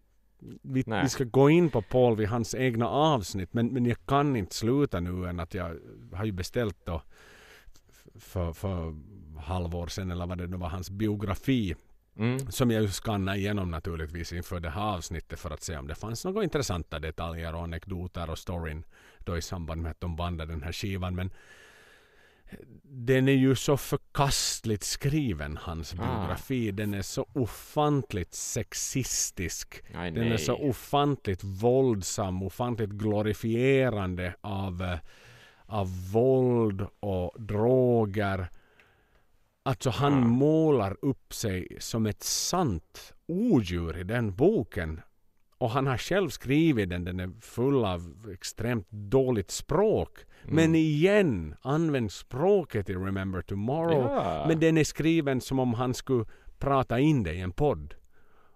vi, vi ska gå in på Paul vid hans egna avsnitt men, men jag kan inte sluta nu än att jag har ju beställt då för, för halvår sedan eller vad det nu var hans biografi Mm. som jag ju skannade igenom naturligtvis inför det här avsnittet för att se om det fanns några intressanta detaljer och anekdoter och storyn då i samband med att de bandade den här skivan. Men den är ju så förkastligt skriven, hans Ah. biografi. Den är så ofantligt sexistisk. Aj, Den är så ofantligt våldsam, ofantligt glorifierande av, eh, av våld och droger. Alltså han Ah. målar upp sig som ett sant odjur i den boken. Och han har själv skrivit den, den är full av extremt dåligt språk. Mm. Men igen används språket i Remember Tomorrow. Ja. Men den är skriven som om han skulle prata in det i en podd.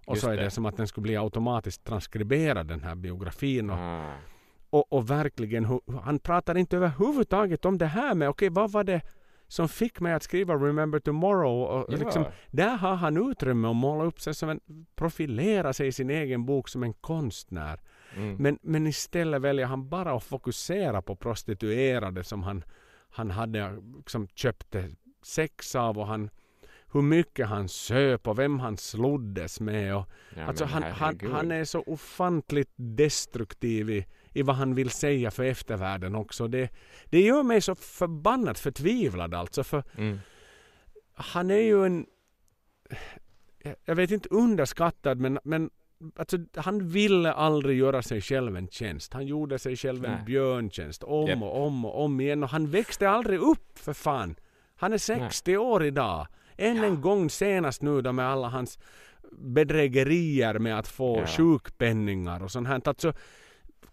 Och Just så är det. det. som att den skulle bli automatiskt transkriberad den här biografin. Och, Ah. och, och verkligen, han pratar inte överhuvudtaget om det här med okej vad var det som fick mig att skriva Remember Tomorrow. Och Ja. liksom, där har han utrymme att måla upp sig som en, profilera sig i sin egen bok som en konstnär. Mm. Men, men istället väljer han bara att fokusera på prostituerade som han, han hade liksom köpte sex av och han, hur mycket han söp och vem han sloddes med. Och, Ja, alltså han, han, han är så ofantligt destruktiv i, i vad han vill säga för eftervärlden också. Det, det gör mig så förbannat förtvivlad alltså. För Mm. han är ju en, jag vet inte underskattad men, men alltså, han ville aldrig göra sig själv en tjänst. Han gjorde sig själv en Nej. björntjänst om Japp. och om och om igen och han växte aldrig upp för fan. Han är 60 år idag. Än en gång senast nu då med alla hans bedrägerier med att få Ja. sjukpenningar och sånt här. Alltså,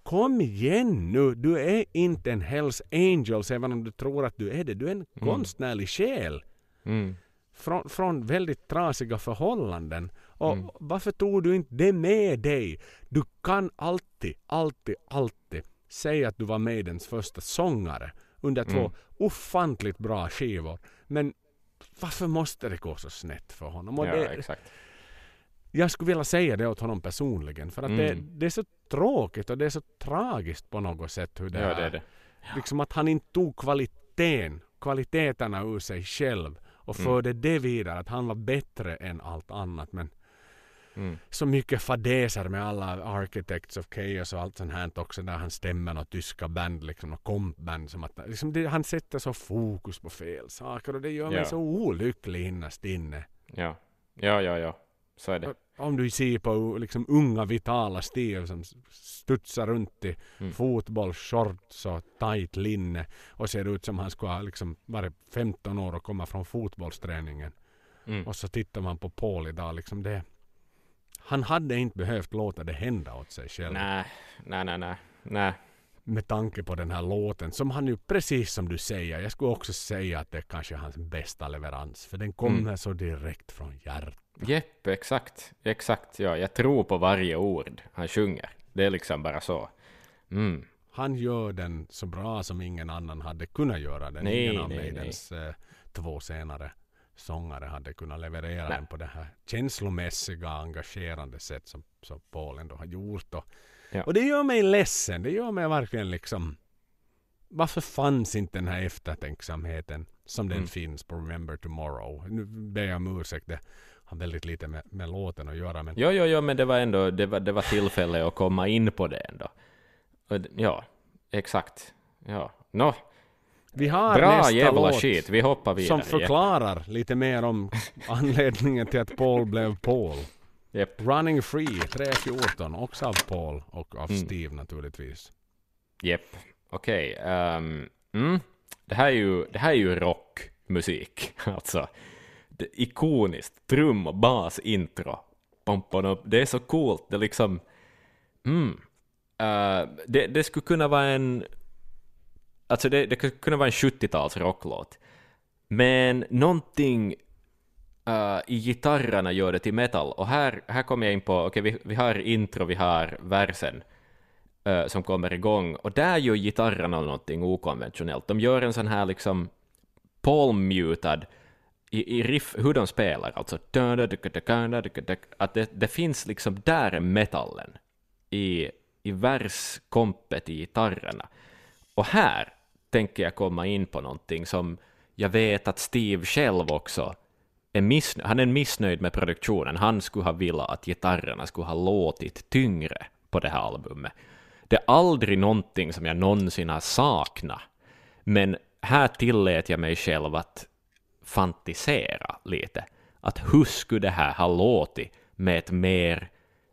kom igen nu, du är inte en Hells Angels även om du tror att du är det. Du är en konstnärlig själ Mm. från, från väldigt trasiga förhållanden. Och Mm. varför tog du inte det med dig? Du kan alltid, alltid, alltid säga att du var Maidens första sångare under två Mm. ofantligt bra skivor. Men varför måste det gå så snett för honom? Och Ja, det, exakt. jag skulle vilja säga det åt honom personligen. För att Mm. det, det är så tråkigt och det är så tragiskt på något sätt hur det Ja, är. det är det. Liksom att han inte tog kvaliteten, kvaliteterna ur sig själv och Mm. förde det vidare. Att han var bättre än allt annat. Men Mm. så mycket fadäser med alla Architects of Chaos och allt sånt här också där han stämmer några tyska band liksom och kompband som att liksom det, han sätter så fokus på fel saker och det gör mig Ja. så olycklig innerst inne. Ja. ja, ja, ja. Så är det. Om du ser på liksom unga vitala Steve som studsar runt i Mm. fotbollsshorts och tight linne och ser ut som han skulle ha liksom varit 15 år och komma från fotbollsträningen. Mm. Och så tittar man på Paul idag liksom det. Han hade inte behövt låta det hända åt sig själv. Nej, nej, nej, nej. nej. Med tanke på den här låten som han ju precis som du säger. Jag skulle också säga att det är kanske hans bästa leverans. För den kommer Mm. så direkt från hjärtat. Jepp, exakt. Exakt, ja. Jag tror på varje ord han sjunger. Det är liksom bara så. Mm. Han gör den så bra som ingen annan hade kunnat göra den. Nej, ingen av nej, Maidens eh, två senare sångare hade kunnat leverera Nej. den på det här känslomässiga, engagerande sätt som, som Paul ändå har gjort. Och, Ja. och det gör mig ledsen. Det gör mig verkligen liksom... Varför fanns inte den här eftertänksamheten som den Mm. finns på Remember Tomorrow? Nu ber jag om ursäkt. Det har väldigt lite med, med låten att göra. Men Jo, jo, jo, men det var ändå det var, det var tillfälle att komma in på det ändå. Ja, exakt. Ja, nå, vi har bra nästa jävla låt. skit. Vi hoppar vidare. Som förklarar lite mer om anledningen till att Paul blev Paul. Japp. Running Free 3.14 också av Paul och av Mm. Steve naturligtvis. Japp, okej. ehm, mm. det, här är ju, det här är ju rockmusik, alltså. Det, ikoniskt, trum och bas intro. Det är så coolt, det liksom... Mm. Eh, det, det skulle kunna vara en... Alltså det, det kunde vara en 70-tals rocklåt. Men någonting uh, i gitarrerna gör det till metal. Och här, här kommer jag in på, okej vi, vi har intro, vi har versen uh, som kommer igång. Och där gör gitarrerna någonting okonventionellt. De gör en sån här liksom palm-mutad i, i riff, hur de spelar, alltså att det, det finns liksom, där är metallen i, i verskompet i gitarrerna. Och här tänker jag komma in på någonting som jag vet att Steve själv också är missnöjd, han är missnöjd med produktionen. Han skulle ha velat att gitarrerna skulle ha låtit tyngre på det här albumet. Det är aldrig någonting som jag någonsin har saknat. Men här tillät jag mig själv att fantisera lite. Att hur skulle det här ha låtit med ett mer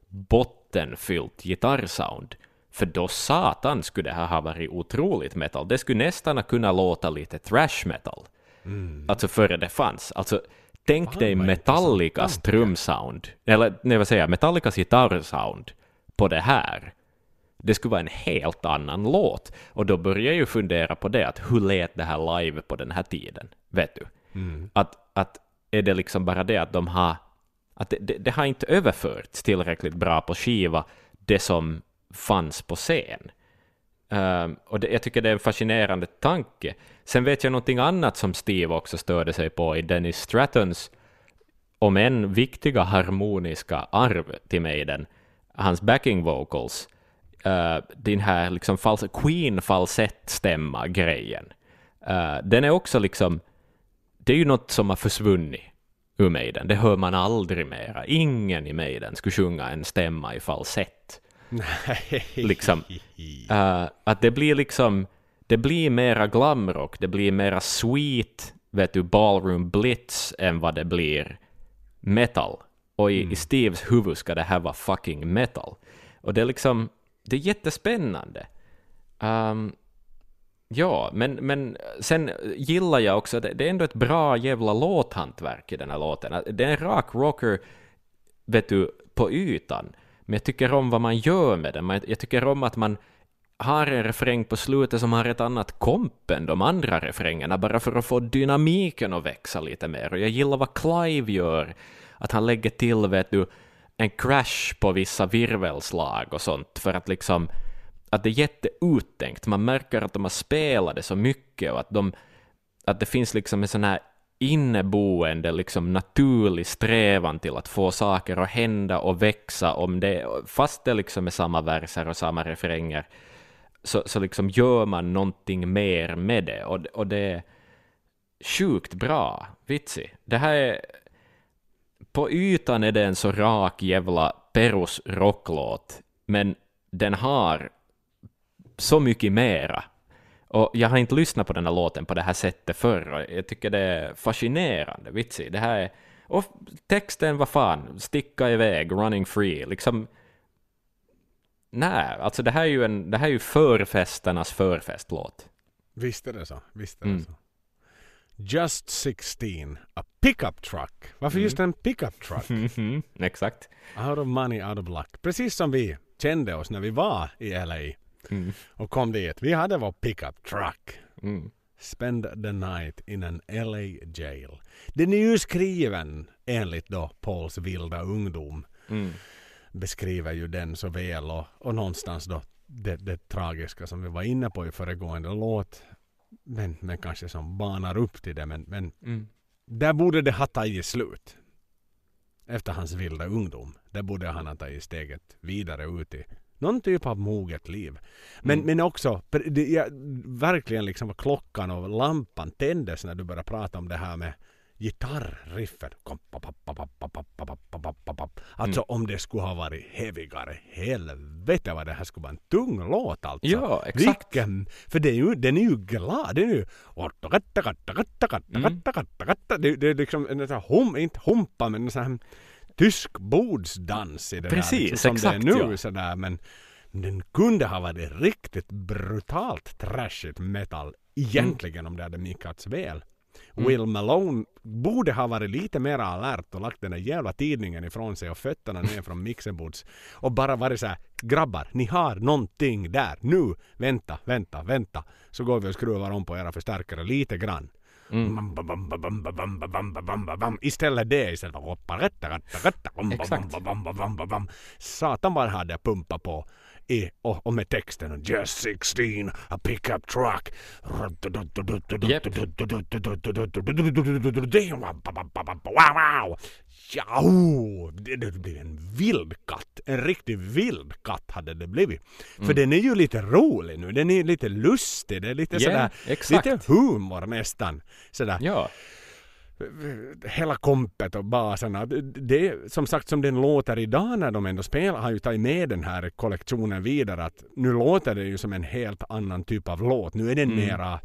bottenfyllt gitarrsound? För då satan skulle det här ha varit otroligt metal. Det skulle nästan kunna låta lite thrash metal. Alltså före det fanns. Alltså, tänk Fan, dig vad Metallicas trumsound, eller nej vad säger jag, Metallicas gitarrsound på det här. Det skulle vara en helt annan låt. Och då börjar jag ju fundera på det, att hur lät det här live på den här tiden? Vet du? Att, att är det liksom bara det att de har, att det, det, det har inte överförts tillräckligt bra på skiva, det som fanns på scen. Um, och det, jag tycker det är en fascinerande tanke. Sen vet jag någonting annat som Steve också störde sig på i Dennis Strattons, om än viktiga harmoniska arv till Maiden, hans backing vocals, ehm, uh, den här liksom fals- Queen falsettstämma grejen. Uh, ehm, den är också liksom, det är ju något som har försvunnit ur Maiden. Det hör man aldrig mera. Ingen i Maiden skulle sjunga en stämma i falsett. Liksom. Uh, att det blir liksom, det blir mera glamrock, det blir mera sweet, vet du, ballroom blitz än vad det blir metal. Och i, i Steves huvud ska det här vara fucking metal. Och det är liksom, det är jättespännande. Um, ja, men, men sen gillar jag också, det, det är ändå ett bra jävla låthantverk i den här låten. Det är en rak rocker, vet du, på ytan. Men jag tycker om vad man gör med den. Jag tycker om att man har en refräng på slutet som har ett annat komp än de andra refrängerna, bara för att få dynamiken att växa lite mer. Och jag gillar vad Clive gör, att han lägger till, vet du, en crash på vissa virvelslag och sånt, för att liksom, att det är jätteuttänkt. Man märker att de har spelat det så mycket och att de, att det finns liksom en sån här inneboende, liksom naturlig strävan till att få saker att hända och växa, om det, fast det liksom är samma verser och samma refränger, så, så liksom gör man någonting mer med det, och, och det är sjukt bra, vitsig. Det här är, på ytan är det en så rak jävla Perus rocklåt, men den har så mycket mera. Och jag har inte lyssnat på den här låten på det här sättet förr, och jag tycker det är fascinerande, vitsig. Det här är... Och texten, vad fan, sticka iväg, running free, liksom... Nej, alltså det här är ju, en, det här är ju förfesternas förfestlåt. Visst är det så. Visst är det Mm. så. Just 16, a pickup truck. Varför Mm. just en pickup truck? Exakt. Out of money, out of luck. Precis som vi kände oss när vi var i LA Mm. och kom dit. Vi hade vår pickup truck. Mm. Spend the night in an LA jail. Den är ju skriven enligt då Pauls vilda ungdom. Mm. Beskriver ju den så väl och, och någonstans då det, det tragiska som vi var inne på i föregående låt. Men, men kanske som banar upp till det. Men, men Mm. där borde det ha tagit slut. Efter hans vilda ungdom. Där borde han ha tagit steget vidare ut i någon typ av moget liv. Men, mm. men också, det, jag, verkligen liksom vad klockan och lampan tändes när du började prata om det här med gitarriffet. Alltså mm. om det skulle ha varit hevigare, helvete vad det här skulle vara en tung låt alltså. Ja, exakt. Vilken, för det är ju, den är ju glad, den är ju... Mm. Det, det, det är liksom en sån här hum, inte humpa men en sån här tysk bordsdans i det Precis, där. Liksom, som exakt, det är nu ja. sådär men den kunde ha varit riktigt brutalt trashigt metal egentligen om det hade mixats väl. Mm. Will Malone borde ha varit lite mer alert och lagt den där jävla tidningen ifrån sig och fötterna ner från mixerbords och bara varit så här grabbar, ni har någonting där nu, vänta, vänta, vänta. Så går vi och skruvar om på era förstärkare lite grann. Istället det istället för Satan vad hade jag pumpat på i, och, och med texten Just 16, a pickup truck. Japp. Wow, wow. Ja, oh, det, det blir en vild katt. En riktigt vild katt hade det blivit. För den är ju lite rolig nu. Den är lite lustig. Det är lite Ja, sådär, exakt. lite humor nästan. Sådär Ja. Hela kompet och baserna. Det, som sagt som den låter idag när de ändå spelar har ju tagit med den här kollektionen vidare att nu låter det ju som en helt annan typ av låt. Nu är den Mm. mera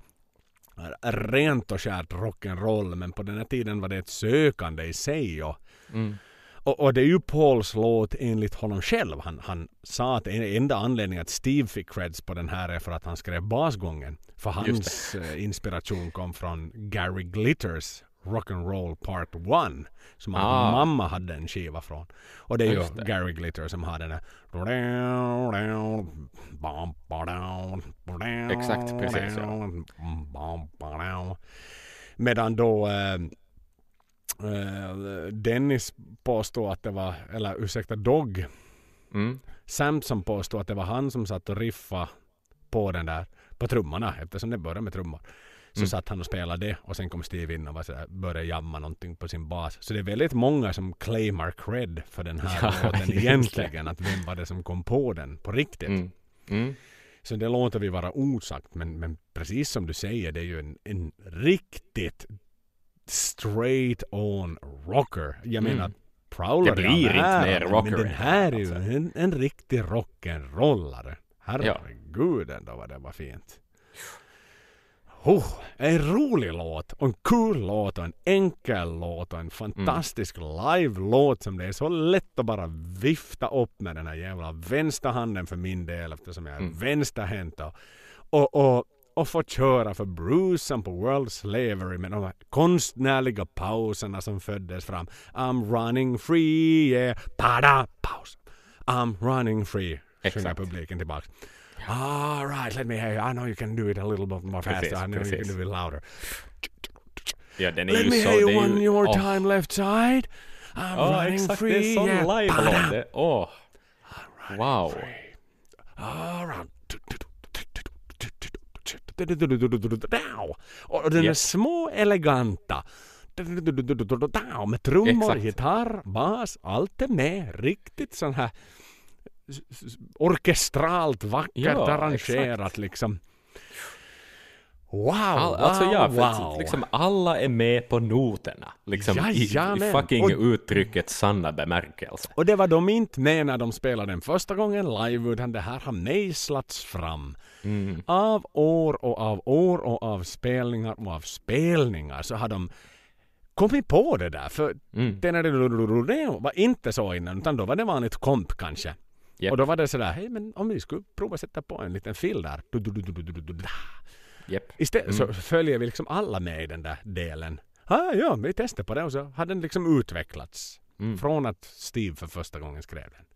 rent och skärt rock'n'roll men på den här tiden var det ett sökande i sig och, Mm. och, och det är ju Pauls låt enligt honom själv. Han, han sa att en enda anledningen att Steve fick creds på den här är för att han skrev basgången. För hans eh, inspiration kom från Gary Glitters Rock'n'Roll Part 1 som hans Ah. mamma hade en skiva från. Och det är ju det. Gary Glitter som har den där Exakt, precis, ja. Medan då eh, eh, Dennis påstod att det var, eller ursäkta Dog, Mm. Samson påstod att det var han som satt och riffa på den där, på trummorna eftersom det började med trummor. Så Mm. satt han och spelade det och sen kom Steve in och var sådär, började jamma någonting på sin bas. Så det är väldigt många som claimar cred för den här Ja, låten egentligen. Att vem var det som kom på den på riktigt. Mm. Mm. Så det låter vi vara osagt. Men, men precis som du säger, det är ju en, en riktigt straight on rocker. Jag Mm. menar, Prowler Det blir inte mer rocker Men den här är ju alltså. en, en riktig rock'n'rollare. Herregud ändå vad det var fint. Oh, en rolig låt och en kul låt och en enkel låt och en fantastisk live-låt som det är så lätt att bara vifta upp med den här jävla vänsterhanden för min del eftersom jag är Mm. vänsterhänt och, och, och, och få köra för Bruce på World Slavery med de här konstnärliga pauserna som föddes fram. I'm running free, yeah, pada, paus. I'm running free. Sjunger publiken tillbaks. All right, let me hear you. I know you can do it a little bit more Precis, faster. I know you precis. can do it louder. Ja, den är Let ju me så... hear you är one ju, more oh. time left side. I'm Ja, running exakt. free. Det är sån yeah. Det- Åh. Wow. All right. Och den är Japp. små eleganta. Med trummor, Exakt. gitarr, bas, allt är med. Riktigt sån här orkestralt vackert Ja, arrangerat exakt. liksom. Wow, All, wow, alltså ja, för wow. liksom alla är med på noterna. Liksom i, i Jajamän. fucking Och- uttryckets sanna bemärkelse. Och det var de inte med när de spelade den första gången live utan det här har mejslats fram. Mm. Av år och av år och av spelningar och av spelningar så har de kommit på det där. För Mm. är var inte så innan utan då var det vanligt komp kanske. Japp. Och då var det sådär, hej men om vi skulle prova sätta på en liten fill där. Du, du, du. Japp. Istället Mm. så följer vi liksom alla med i den där delen. Ah, ja, vi testade på det och så har den liksom utvecklats. Mm. Från att Steve för första gången skrev den.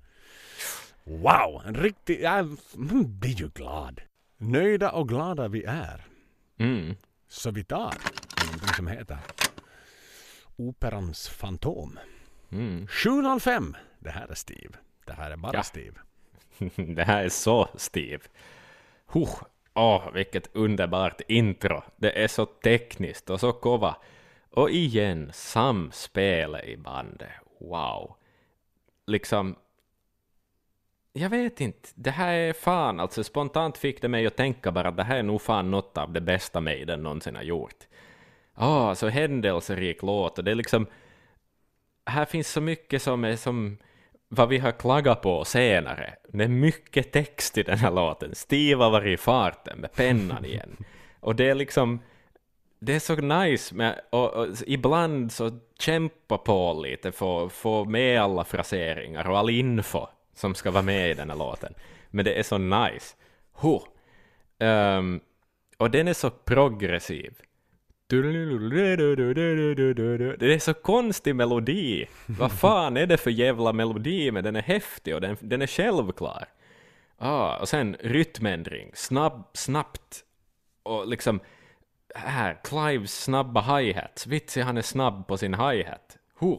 Wow! En riktig... Jag mm, blir ju glad. Nöjda och glada vi är. Mm. Så vi tar någonting som heter Operans Fantom. Mm. 705. Det här är Steve. Det här är bara Ja. Steve. Det här är så Steve. Huh. Åh, vilket underbart intro. Det är så tekniskt och så kova. Och igen, samspelet i bandet. Wow. Liksom... Jag vet inte. Det här är fan, alltså spontant fick det mig att tänka bara att det här är nog fan något av det bästa Maiden någonsin har gjort. Åh, så händelserik låt och det är liksom... Här finns så mycket som är som vad vi har klagat på senare. Det är mycket text i den här låten. Steve har varit i farten med pennan igen. Och det är liksom... Det är så nice med... Och, och ibland så kämpa på lite för att få med alla fraseringar och all info som ska vara med i den här låten. Men det är så nice. Huh. Ehm, och den är så progressiv. Det är så konstig melodi. Vad fan är det för jävla melodi? Men den är häftig och den, den är självklar. Ah, och sen rytmändring, snabb, snabbt. Och liksom, här, Clives snabba hi-hats. Vitsi, han är snabb på sin hi-hat. Huh.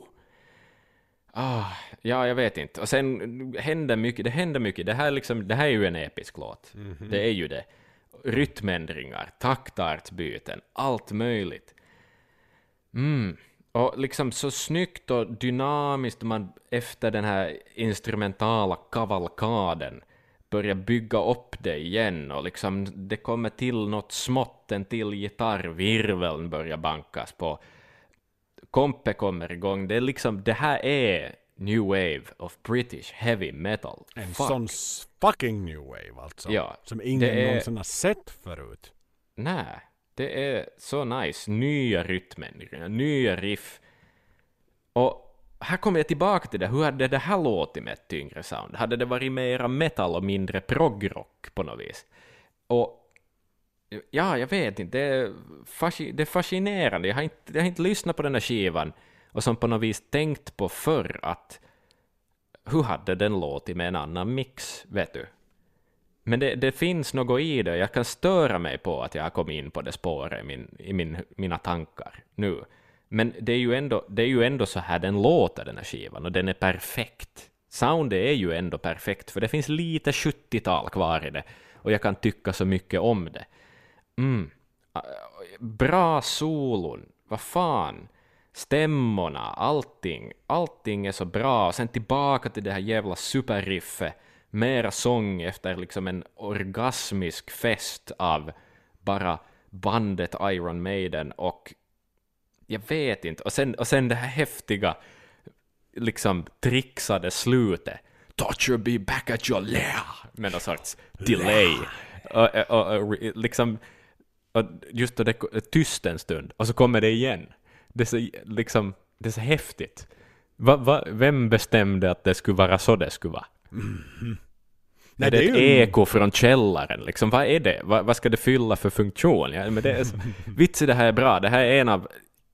Ah, ja, jag vet inte. Och sen händer mycket, det händer mycket. Det här, är liksom, det här är ju en episk låt. Det är ju det. Rytmändringar, taktartsbyten, allt möjligt. Mm. Och liksom så snyggt och dynamiskt man efter den här instrumentala kavalkaden börjar bygga upp det igen och liksom det kommer till något smått, en till gitarr, virveln börjar bankas på. Kompe kommer igång, det är liksom, det här är new wave of British heavy metal. En Fuck. sån fucking new wave alltså. Ja, som ingen är- någonsin har sett förut. Nej, Det är så nice. Nya rytmer, nya riff. Och här kommer jag tillbaka till det, hur hade det här låtit med ett tyngre sound? Hade det varit mera metal och mindre progrock på något vis? Och ja, jag vet inte, det är, fasci det är fascinerande. Jag har, inte, jag har inte lyssnat på den här skivan och som på något vis tänkt på förr att hur hade den låtit med en annan mix, vet du? Men det, det, finns något i det, jag kan störa mig på att jag har kommit in på det spåret i, min, i min, mina tankar nu. Men det är, ju ändå, det är ju ändå så här den låter, den här skivan, och den är perfekt. Soundet är ju ändå perfekt, för det finns lite 70-tal kvar i det, och jag kan tycka så mycket om det. Mm. Bra solon, vad fan. Stämmorna, allting. Allting är så bra. Och sen tillbaka till det här jävla superriffet. Mera sång efter liksom en orgasmisk fest av bara bandet Iron Maiden och jag vet inte. Och sen, och sen det här häftiga, liksom trixade slutet. You'd be back at your lair. Med någon sorts delay. Och, och, och, liksom, och just då det tyst en stund, och så kommer det igen. Det är så, liksom, det är så häftigt. Va, va, vem bestämde att det skulle vara så det skulle vara? Mm. Nej, är det, det ett ju... eko från källaren? Liksom, vad är det? Va, vad ska det fylla för funktion? Ja, men det är så, vitsi, det här är bra. Det här är en av...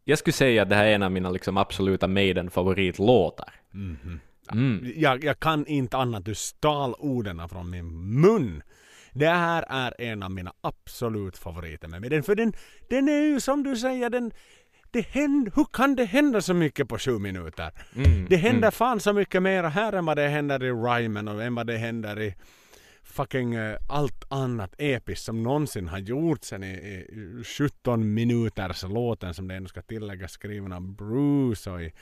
Jag skulle säga att det här är en av mina liksom, absoluta Maiden-favoritlåtar. Mm. Mm. Jag, jag, kan inte annat, du stal orden från min mun. Det här är en av mina absolut favoriter med den. För den, den är ju som du säger, den, det händer, hur kan det hända så mycket på sju minuter? Mm, det händer mm. fan så mycket mer här än vad det händer i Ryman och än vad det händer i fucking uh, allt annat episkt som någonsin har gjorts sen i, i 17 minuters låten som det ändå ska tilläggas skriven av Bruce och i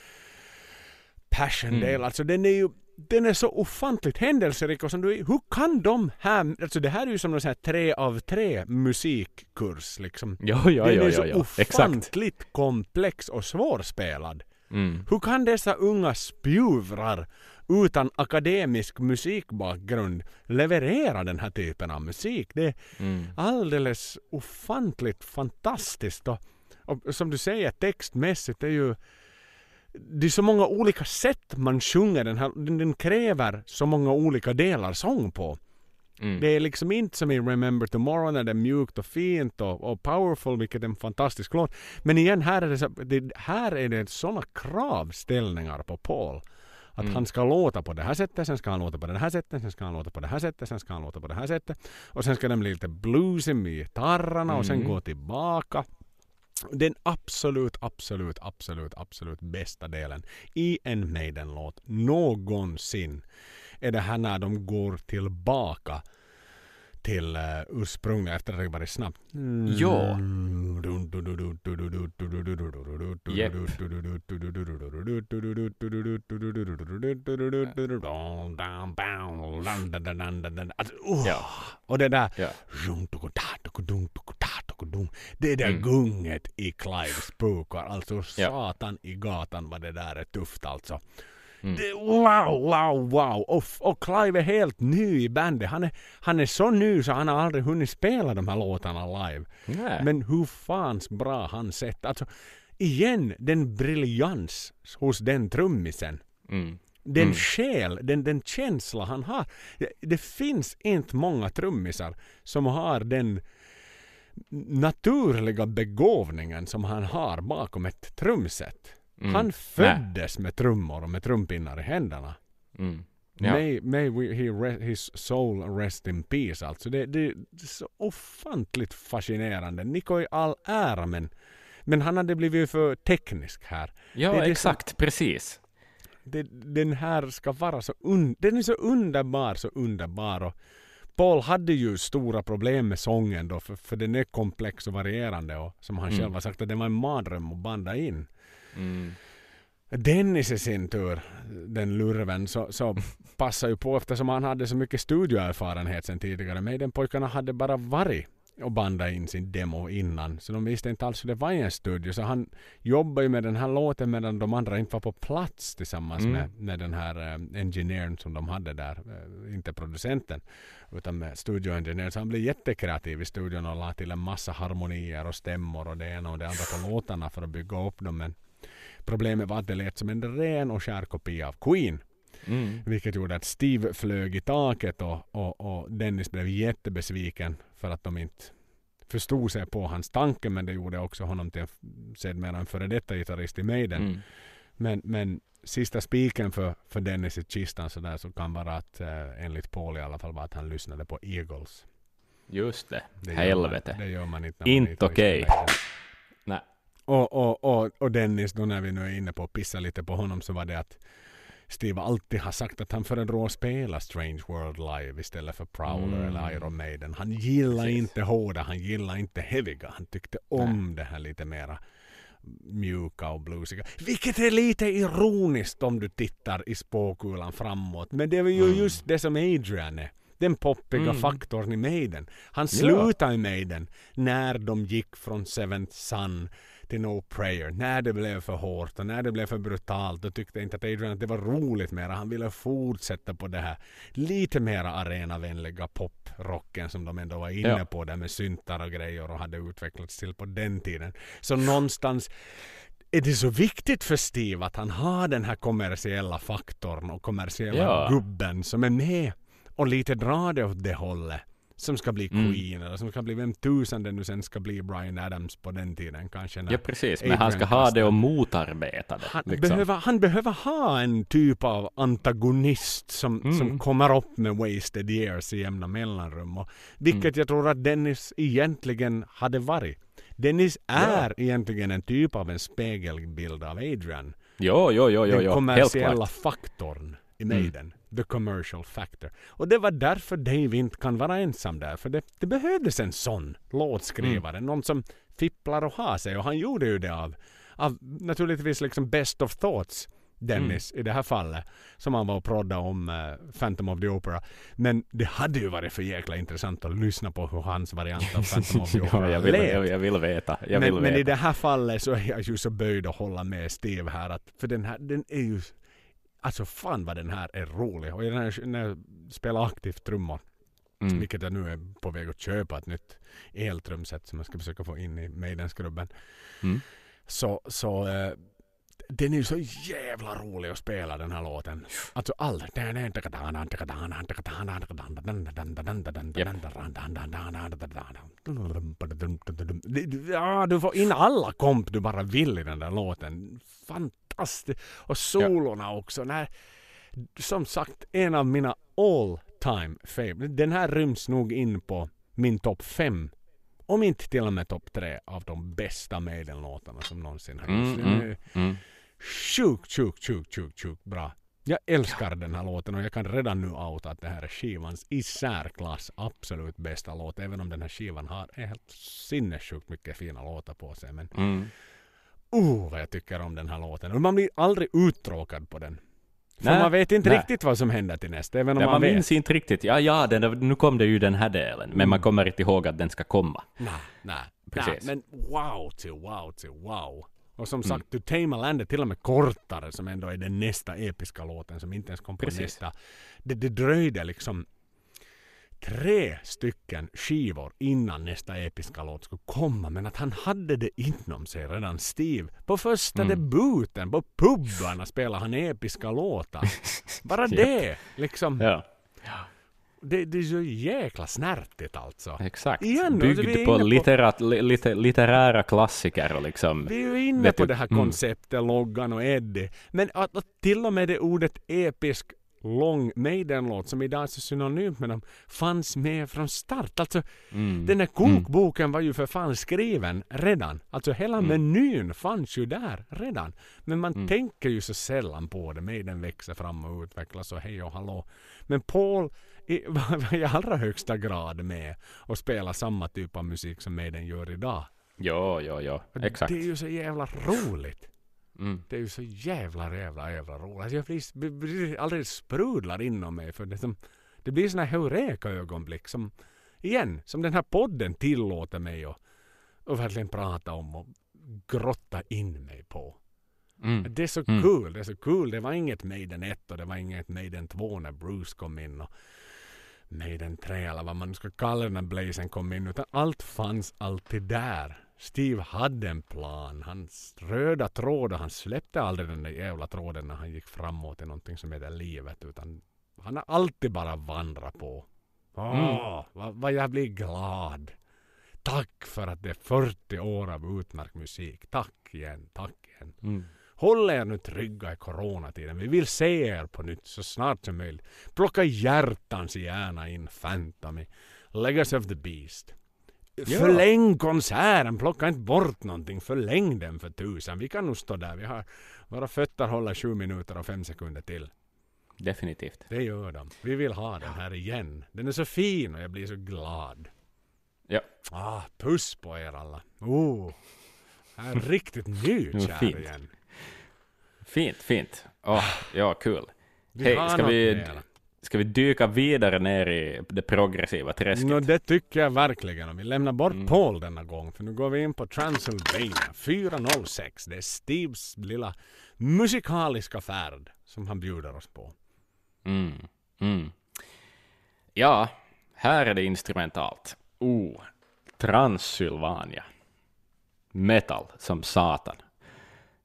Passion mm. Alltså den är ju den är så ofantligt händelserik och som du, hur kan de här, alltså det här är ju som en sån här tre av tre musikkurs liksom. Ja, ja, den är så ja, ofantligt Exakt. komplex och svårspelad. Mm. Hur kan dessa unga spjuvrar utan akademisk musikbakgrund leverera den här typen av musik? Det är mm. alldeles ofantligt fantastiskt och, och som du säger textmässigt är ju det är så många olika sätt man sjunger den här. Den, den kräver så många olika delar sång på. Mm. Det är liksom inte som i Remember Tomorrow när det är mjukt och fint och, och powerful, vilket är en fantastisk låt. Men igen, här är det, så, det, här är det sådana kravställningar på Paul. Att mm. han ska låta på det här sättet, sen ska han låta på det här sättet, sen ska han låta på det här sättet, sen ska han låta på det här sättet. Och sen ska den bli lite bluesy med gitarrerna mm. och sen mm. gå tillbaka den absolut, absolut, absolut, absolut bästa delen i en Maiden-låt någonsin är det här när de går tillbaka till uh, ursprungliga efter att det varit snabbt. Mm. Ja. Och det där. Det där mm. gunget i Clives pukar. Alltså satan i gatan vad det där är tufft alltså. Mm. Det, wow, wow, wow! Och, och Clive är helt ny i bandet. Han är, han är så ny så han har aldrig hunnit spela de här låtarna live. Nej. Men hur fans bra han sett. Alltså, igen, den briljans hos den trummisen. Mm. Den mm. själ, den, den känsla han har. Det, det finns inte många trummisar som har den naturliga begåvningen som han har bakom ett trumset. Mm. Han föddes Nej. med trummor och med trumpinnar i händerna. Mm. Ja. May, may we, he re, his soul rest in peace alltså. Det, det, det är så ofantligt fascinerande. Niko i all ära men, men han hade blivit för teknisk här. Ja det, exakt, som, precis. Den här ska vara så un, den är så underbar, så underbar. Och Paul hade ju stora problem med sången då för, för den är komplex och varierande och som han mm. själv har sagt att det var en mardröm att banda in. Mm. Dennis i sin tur, den lurven, så, så passar ju på eftersom han hade så mycket studioerfarenhet sen tidigare. Men den pojkarna hade bara varit och banda in sin demo innan. Så de visste inte alls hur det var i en studio. Så han jobbade ju med den här låten medan de andra inte var på plats tillsammans Mm. med, med den här uh, engineern som de hade där. eh, inte producenten utan med studioengineern. Så han blev jättekreativ i studion och la till en massa harmonier och stämmor och det ena och det andra på låtarna för att bygga upp dem. Men problemet var att det lät som en ren och skär kopia av Queen. Mm. Vilket gjorde att Steve flög i taket och, och, och Dennis blev jättebesviken för att de inte förstod sig på hans tanke men det gjorde också honom till sedermera en före detta gitarrist i Maiden. Mm. Men, men sista spiken för, för Dennis i kistan så där så kan vara att eh, enligt Paul i alla fall var att han lyssnade på Eagles. Just det. det Helvete. Man, det gör man inte Inte okej. Nej. Och, och, och, och Dennis, då när vi nu är inne på att pissa lite på honom så var det att Steve alltid har sagt att han föredrar att spela Strange World live istället för Prowler Mm. eller Iron Maiden. Han gillar Precis. inte hårda, han gillar inte heaviga. Han tyckte om det här lite mera mjuka och bluesiga. Vilket är lite ironiskt om du tittar i spåkulan framåt. Men det är ju Mm. just det som Adrian är. Den poppiga Mm. faktorn i Maiden. Han slutade i Maiden när de gick från Seventh Son till No Prayer. När det blev för hårt och när det blev för brutalt. Då tyckte inte att Adrian att det var roligt mera. Han ville fortsätta på det här lite mera arenavänliga poprocken som de ändå var inne Ja. på där med syntar och grejer och hade utvecklats till på den tiden. Så någonstans är det så viktigt för Steve att han har den här kommersiella faktorn och kommersiella Ja. gubben som är med och lite drar det åt det hållet. Som ska bli Mm. Queen eller som ska bli vem tusan det nu sen ska bli Brian Adams på den tiden kanske. Ja, precis. Men han ska ha det och motarbeta det. han, liksom. behöver, han behöver ha en typ av antagonist som, Mm. som kommer upp med wasted years i jämna mellanrum. Och, vilket jag tror att Dennis egentligen hade varit. Dennis är egentligen en typ av en spegelbild av Adrian. Jo, jo, jo, jo, den jo. helt kommersiella klart. faktorn i Mm. The commercial factor. Och det var därför Dave inte kan vara ensam där. För det, det behövdes en sån låtskrivare. Mm. Någon som fipplar och har sig. Och han gjorde ju det av, av naturligtvis liksom best of thoughts. Dennis Mm. i det här fallet. Som han var och prodda om uh, Phantom of the Opera. Men det hade ju varit för jäkla intressant att lyssna på hur hans variant av Phantom of the ja, Opera jag, vill, lät. jag, jag vill veta. Jag men, vill men veta. i det här fallet så är jag ju så böjd att hålla med Steve här. Att, för den här, den är ju... Alltså fan vad den här är rolig. Och när jag, när jag spelar aktivt trummor, Mm. vilket jag nu är på väg att köpa ett nytt eltrumset som jag ska försöka få in i Maidenskrubben. Mm. Så, så eh, den är ju så jävla rolig att spela den här låten. Alltså all... Ja, du får in alla komp du bara vill i den där låten. Fantastiskt. Och solorna också. Nej, som sagt, en av mina all time favorite. Den här ryms nog in på min topp fem. Om inte till och med topp tre av de bästa Maiden-låtarna som någonsin har gjorts. Mm, mm, mm. sjukt, sjukt, sjukt, sjukt, sjukt bra. Jag älskar den här låten och jag kan redan nu outa att det här är skivans i särklass absolut bästa låt. Även om den här skivan har helt sinnessjukt mycket fina låtar på sig. Men Mm. oh vad jag tycker om den här låten. Och man blir aldrig uttråkad på den. För man vet inte nej. riktigt vad som händer till nästa. Även om Ja, man, man vet. minns inte riktigt. Ja, ja, den, nu kom det ju den här delen. Men man kommer inte ihåg att den ska komma. Nej, nej, Precis. Men wow till wow till wow. Och som Mm. sagt, To Tame a Land är till och med kortare som ändå är den nästa episka låten som inte ens kom på Precis. nästa. Det, det dröjde liksom tre stycken skivor innan nästa episka låt skulle komma. Men att han hade det inom sig redan Steve. På första Mm. debuten, på pubarna spelade han episka låtar. Bara det, liksom. Ja, Det, det är så jäkla snärtigt alltså. exakt. Igen då, så vi är Byggd på, på- litterat, li, lite, litterära klassiker liksom... Vi är ju inne Vet på du- det här mm. konceptet, Loggan och Eddie. Men att, att till och med det ordet episk lång Maiden-låt som idag är så synonymt med dem fanns med från start. Alltså Mm. den här kokboken var ju för fan skriven redan. Alltså hela Mm. menyn fanns ju där redan. Men man Mm. tänker ju så sällan på det. Maiden växer fram och utvecklas och hej och hallå. Men Paul i, var i allra högsta grad med och spelar samma typ av musik som Maiden gör idag. Jo, jo, jo. Exakt. Det är ju så jävla roligt. Mm. Det är ju så jävla, jävla, jävla roligt. Alltså jag blir, blir, alldeles sprudlar inom mig för det, som, det blir såna här heureka-ögonblick som igen, som den här podden tillåter mig att, att verkligen prata om och grotta in mig på. Mm. Det är så Mm. kul, det är så kul. Det var inget Maiden 1 och det var inget Maiden 2 när Bruce kom in och Maiden 3 eller vad man nu ska kalla det när Blazen kom in. Utan allt fanns alltid där. Steve hade en plan. Hans röda tråd och han släppte aldrig den där jävla tråden när han gick framåt i någonting som heter livet. Utan han har alltid bara vandrat på. Åh, vad, vad jag blir glad. Tack för att det är 40 år av utmärkt musik. Tack igen, tack igen. Mm. Håll er nu trygga i coronatiden. Vi vill se er på nytt så snart som möjligt. Plocka hjärtans gärna in Phantom i Legacy of the Beast. Ja. Förläng konserten, plocka inte bort någonting. Förläng den för tusan. Vi kan nog stå där. Vi har, våra fötter håller sju minuter och fem sekunder till. Definitivt. Det gör de. Vi vill ha den här igen. Den är så fin och jag blir så glad. Ja. Ah, puss på er alla. Oh, jag är riktigt nykär fint. igen. Fint, fint. Åh, ja, kul. Vi Hej, ska vi, mer. Ska vi dyka vidare ner i det progressiva träsket? Nå, det tycker jag verkligen. Vi lämnar bort Mm. Paul denna gång. För nu går vi in på Transylvania 406. Det är Steves lilla musikaliska färd som han bjuder oss på. Mm. Mm. Ja, här är det instrumentalt. Oh, Transylvania. Metal som satan.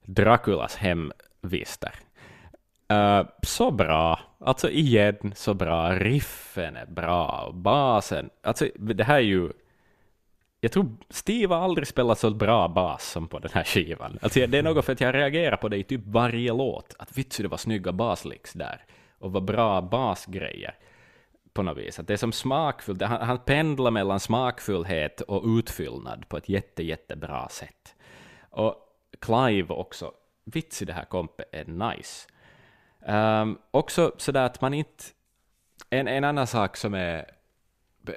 Draculas hemvister. Uh, så bra. Alltså igen, så bra. Riffen är bra. Basen. Alltså, det här är ju... Jag tror Steve har aldrig spelat så bra bas som på den här skivan. Alltså, det är något för att jag reagerar på det i typ varje låt. Att vitsu det var snygga baslicks där. Och vad bra basgrejer på något vis. Att det är som smakfullt. Han, han pendlar mellan smakfullhet och utfyllnad på ett jätte, jättebra sätt. Och Clive också. Vits det här kompet är nice. Um, också sådär att man inte... En, en annan sak som är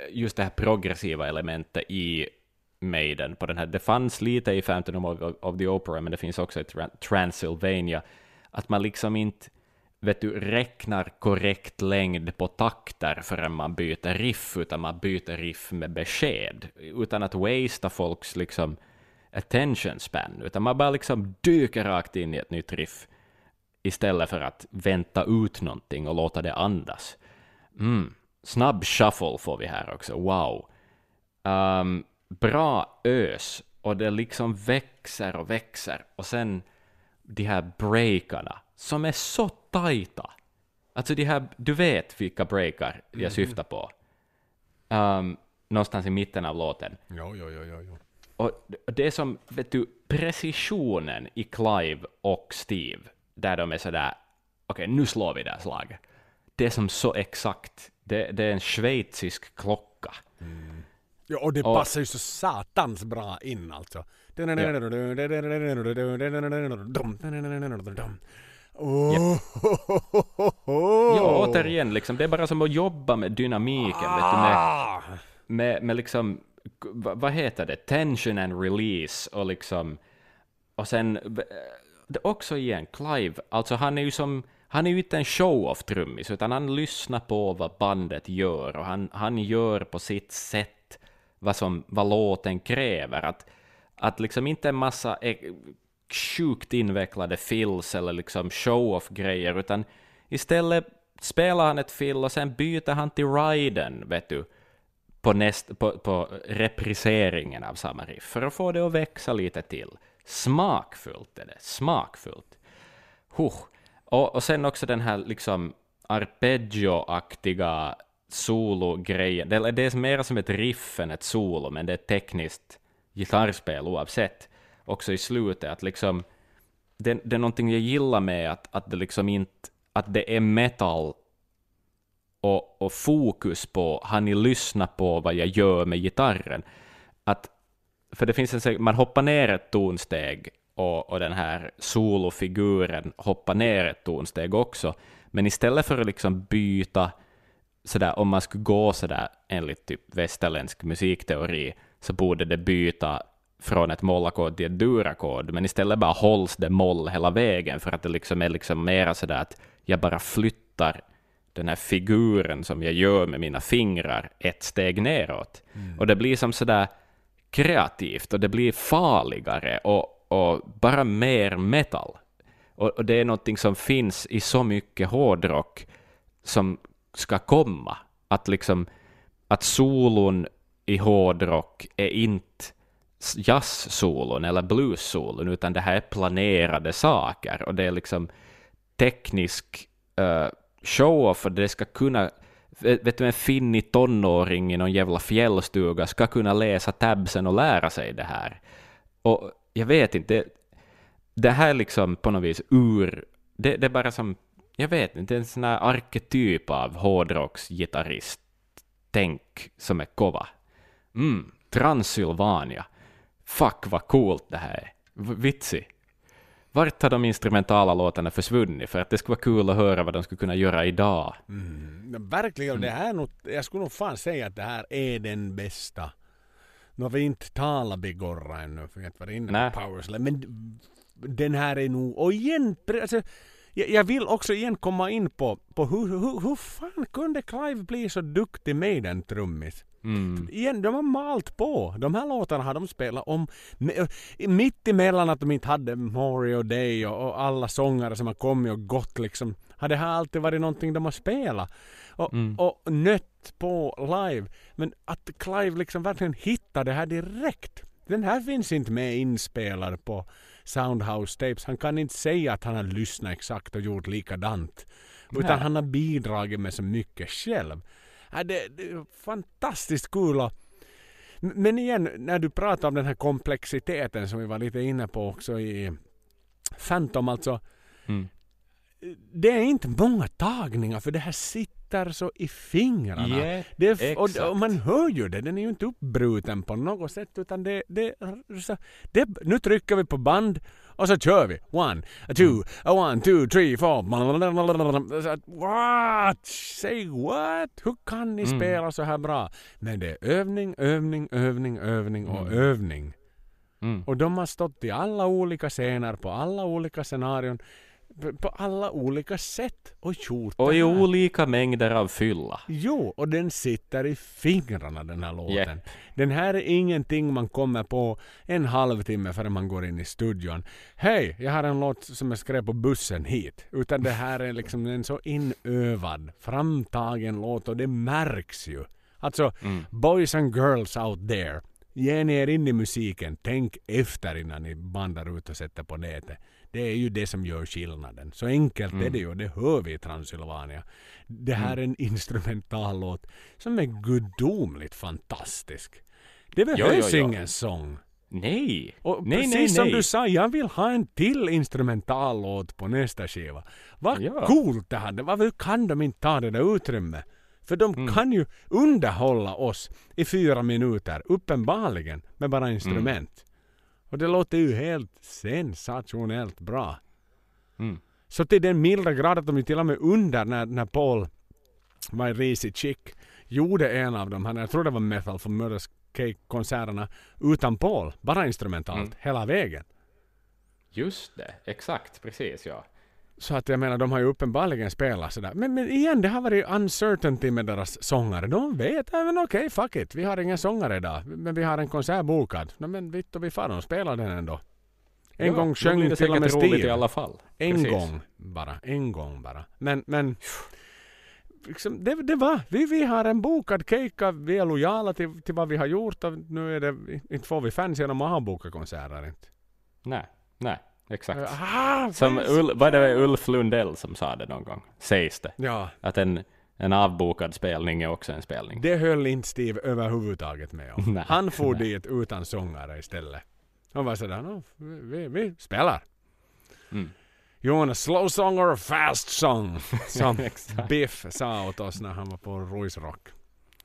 just det här progressiva elementet i Maiden på den här. Det fanns lite i Phantom of, of the Opera, men det finns också i Transylvania. Att man liksom inte vet du, räknar korrekt längd på takter förrän man byter riff, utan man byter riff med besked, utan att wastea folks liksom attention span, utan man bara liksom dyker rakt in i ett nytt riff istället för att vänta ut någonting och låta det andas. Mm. Snabb shuffle får vi här också, wow. Um, bra ös, och det liksom växer och växer, och sen de här breakarna, som är så tajta. Alltså de här, du vet vilka breakar jag syftar på. Um, någonstans i mitten av låten. Jo, jo, jo. jo. Och det är som, vet du, precisionen i Clive och Steve, där de är sådär, okej, nu slår vi det här slaget. Det är som så exakt. Det, det är en schweizisk klocka. Ja, och det Och- passar ju så satans bra in alltså. Oh, Ja, återigen, liksom, det är bara som att jobba med dynamiken, vet du, med, Ah! med, med liksom, vad, heter det, tension and release och liksom, och sen, också igen, Clive, alltså han är ju som, han är ju inte en show-off-trummis, utan han lyssnar på vad bandet gör, och han, han gör på sitt sätt vad, som, vad låten kräver, att, att liksom inte en massa e- sjukt invecklade fills eller liksom show-off-grejer, utan istället spelar han ett fill och sen byter han till riden, vet du, på, näst, på, på repriseringen av samma riff, för att få det att växa lite till. Smakfullt är det, smakfullt. Huh. Och, och sen också den här liksom arpeggio-aktiga solo-grejen. Det, det är mer som ett riff än ett solo, men det är ett tekniskt gitarrspel oavsett. Också i slutet, att liksom det, det är någonting jag gillar med att, att det liksom inte att det är metal och, och fokus på, har ni lyssnat på vad jag gör med gitarren? Att, för det finns en, man hoppar ner ett tonsteg och, och den här solofiguren hoppar ner ett tonsteg också, men istället för att liksom byta sådär, om man skulle gå sådär enligt typ västerländsk musikteori, så borde det byta från ett mollackord till ett durackord, men istället bara hålls det moll hela vägen, för att det liksom är liksom mera sådär att jag bara flyttar den här figuren som jag gör med mina fingrar ett steg neråt. Och det blir som sådär kreativt och det blir farligare och, och bara mer metal. Och, och det är någonting som finns i så mycket hårdrock som ska komma. Att liksom att solon i hårdrock är inte jazzsolon eller bluessolon, utan det här är planerade saker och det är liksom teknisk eh, uh, show för det ska kunna vet du, en finnig tonåring i någon jävla fjällstuga ska kunna läsa tabsen och lära sig det här. Och jag vet inte, det, det här är liksom på något vis ur... Det, det är bara som, jag vet inte, en sån här arketyp av hårdrocksgitarrist tänk som är kova. Mm, Transylvania. Fuck vad coolt det här är. Vitsig. Vart har de instrumentala låtarna försvunnit? För att det skulle vara kul att höra vad de skulle kunna göra idag. Mm, verkligen, det här är nog, jag skulle nog fan säga att det här är den bästa. Nu har vi inte talat Bigorra ännu, för vi har inte varit inne Nej. på Powerslam, men den här är nog, och igen, alltså, jag, jag vill också igen komma in på, på hur, hur, hur fan kunde Clive bli så duktig med en trummis? Mm. Igen, de har malt på. De här låtarna har de spelat om. Mitt emellan att de inte hade Mario Day och, och alla sångare som har kommit och gått liksom. Har det här alltid varit någonting de har spelat. Och, Mm. och nött på live. Men att Clive liksom verkligen hittar det här direkt. Den här finns inte med inspelad på Soundhouse Tapes. Han kan inte säga att han har lyssnat exakt och gjort likadant. Utan Nej. han har bidragit med så mycket själv. Ja, det, det är fantastiskt kul M- men igen, när du pratar om den här komplexiteten som vi var lite inne på också i Phantom alltså. Mm. Det är inte många tagningar för det här sitter så i fingrarna. Yeah, det och, och man hör ju det, den är ju inte uppbruten på något sätt utan det, det, så, det nu trycker vi på band och så kör vi. One, a two, a one, two, three, four. What? Say what? Hur kan ni Mm. spela så här bra? Men det är övning, övning, övning, övning och Mm. övning. Mm. Och de har stått i alla olika scener, på alla olika scenarion, på- alla olika sätt och gjort Och i olika mängder av fylla. Jo, och den sitter i fingrarna den här låten. Japp. Den här är ingenting man kommer på en halvtimme före man går in i studion. Hej, jag har en låt som jag skrev på bussen hit. Utan det här är liksom en så inövad, framtagen låt och det märks ju. Alltså, Mm. boys and girls out there. Ge er in i musiken. Tänk efter innan ni bandar ut och sätter på nätet. Det är ju det som gör skillnaden. Så enkelt är Mm. det ju. Det hör vi i Transylvania. Det här är en instrumentallåt som är gudomligt fantastisk. Det behövs ingen sång. Nej! Och nej, precis nej, som nej. du sa, jag vill ha en till instrumentallåt på nästa skiva. Vad Ja. coolt det hade. Varför kan de inte ta det där utrymmet? För de Mm. kan ju underhålla oss i fyra minuter, uppenbarligen, med bara instrument. Och det låter ju helt sensationellt bra. Mm. Så till den milda grad att de ju till och med under när, när Paul var i risig chick gjorde en av dem, jag tror det var Metal för Murders Cake-konserterna, utan Paul. Bara instrumentalt, Mm. hela vägen. Just det, exakt, precis ja. Så att jag menar, de har ju uppenbarligen spelat sådär. Men, men igen, det har varit uncertainty med deras sångare. De vet, men okej, fuck it. Vi har ingen sångare idag. Men vi har en konsert bokad. No, men vitt och vi far och spelar den ändå. En ja, gång sjöng det till och med roligt i alla fall. En Precis. gång bara. En gång bara. Men, men liksom, det, det var, vi, vi har en bokad kejka, vi är lojala till, till vad vi har gjort och nu är det, inte får vi fans genom att ha bokat konserter inte. Nej, nej, exakt. Ah, Som! Ul, var det Ulf Lundell som sa det någon gång? Sägs det. Ja, Att en, en avbokad spelning är också en spelning. det höll inte Steve överhuvudtaget med om. Nej, Han for nej. dit utan sångare istället. Han var sådär, no, vi, vi, spelar. Mm. You want a slow song or a fast song? Som. Biff sa åt oss när han var på Ruisrock.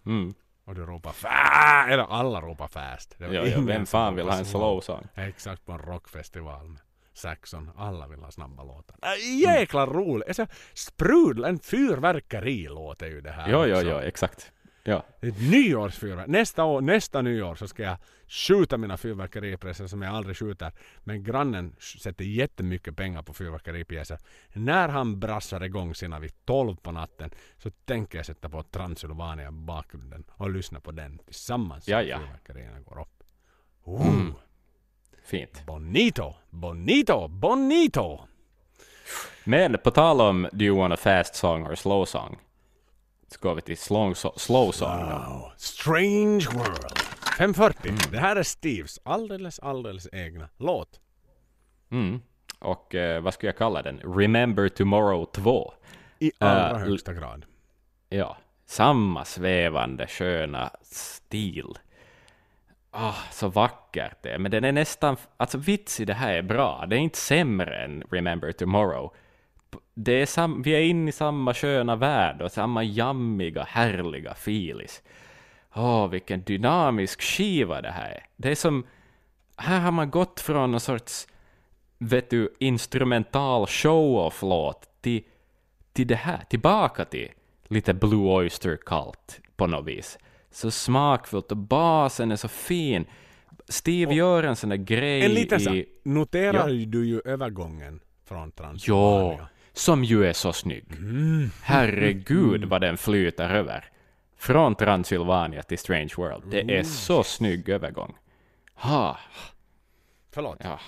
Mm. Och du ropar fast, eller alla ropar fast. Ja, ingen vem fan vill ha en slow song? Exakt på en rockfestival Saxon. Alla vill ha snabba låtar. Äh, jäkla roligt! Alltså, sprudla, en fyrverkerilåt är ju det här Jo, jo, också. jo, exakt. Ja. Nyårsfyrverkeri. Nästa år, nästa nyår så ska jag skjuta mina fyrverkeripjäser som jag aldrig skjuter. Men grannen sätter jättemycket pengar på fyrverkeripjäser. När han brassar igång sina vid 12 på natten så tänker jag sätta på Transylvania bakgrunden och lyssna på den tillsammans Ja, ja. fyrverkerierna går upp. Oh, Fint. bonito, bonito, bonito! Men på tal om Do you want a fast song or slow song? Så går vi till slow, slow song. Wow. Strange World. 540. Det här är Steves alldeles, alldeles egna låt. Mm. Och eh, vad skulle jag kalla den? Remember Tomorrow 2. I allra Äh, högsta grad. Ja, samma svävande sköna stil. Ah, så vackert det är. Men den är nästan, alltså vits i det här är bra. Det är inte sämre än Remember Tomorrow. Det är sam, vi är inne i samma sköna värld och samma jammiga, härliga filis. Åh, vilken dynamisk skiva det här är. Det är som, här har man gått från någon sorts, vet du, instrumental show-off-låt till till det här, tillbaka till lite Blue Oyster Cult på något vis. Så smakfullt och basen är så fin. Steve gör en sån där grej En liten i... Noterar Ja. du ju övergången från Transylvania? som ju är så snygg. Mm. Herregud vad den flyter över. Från Transylvania till Strange World. Det Mm. är så snygg övergång. Ha, Förlåt. ja.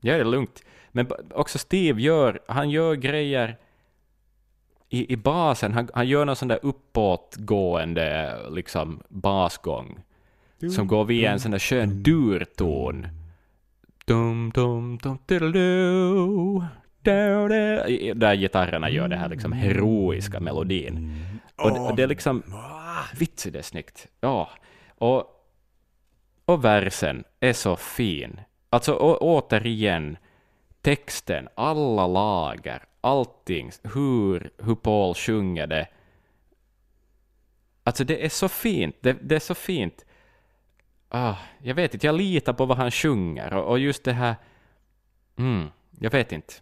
ja, det är lugnt. Men också Steve gör, han gör grejer i, i basen. Han, han gör någon sån där uppåtgående liksom basgång som går via en sån där skön durton. Dum, Där gitarrerna gör det här liksom heroiska melodin. Och, det- och det är liksom... Vits, det är snyggt. Ja. Och, och versen är så fin. Alltså å, återigen, texten, alla lager, allting, hur, hur Paul sjunger det. Alltså det är så fint, det, det är så fint. Ah, jag vet inte, jag litar på vad han sjunger och, och just det här... Mm, jag vet inte.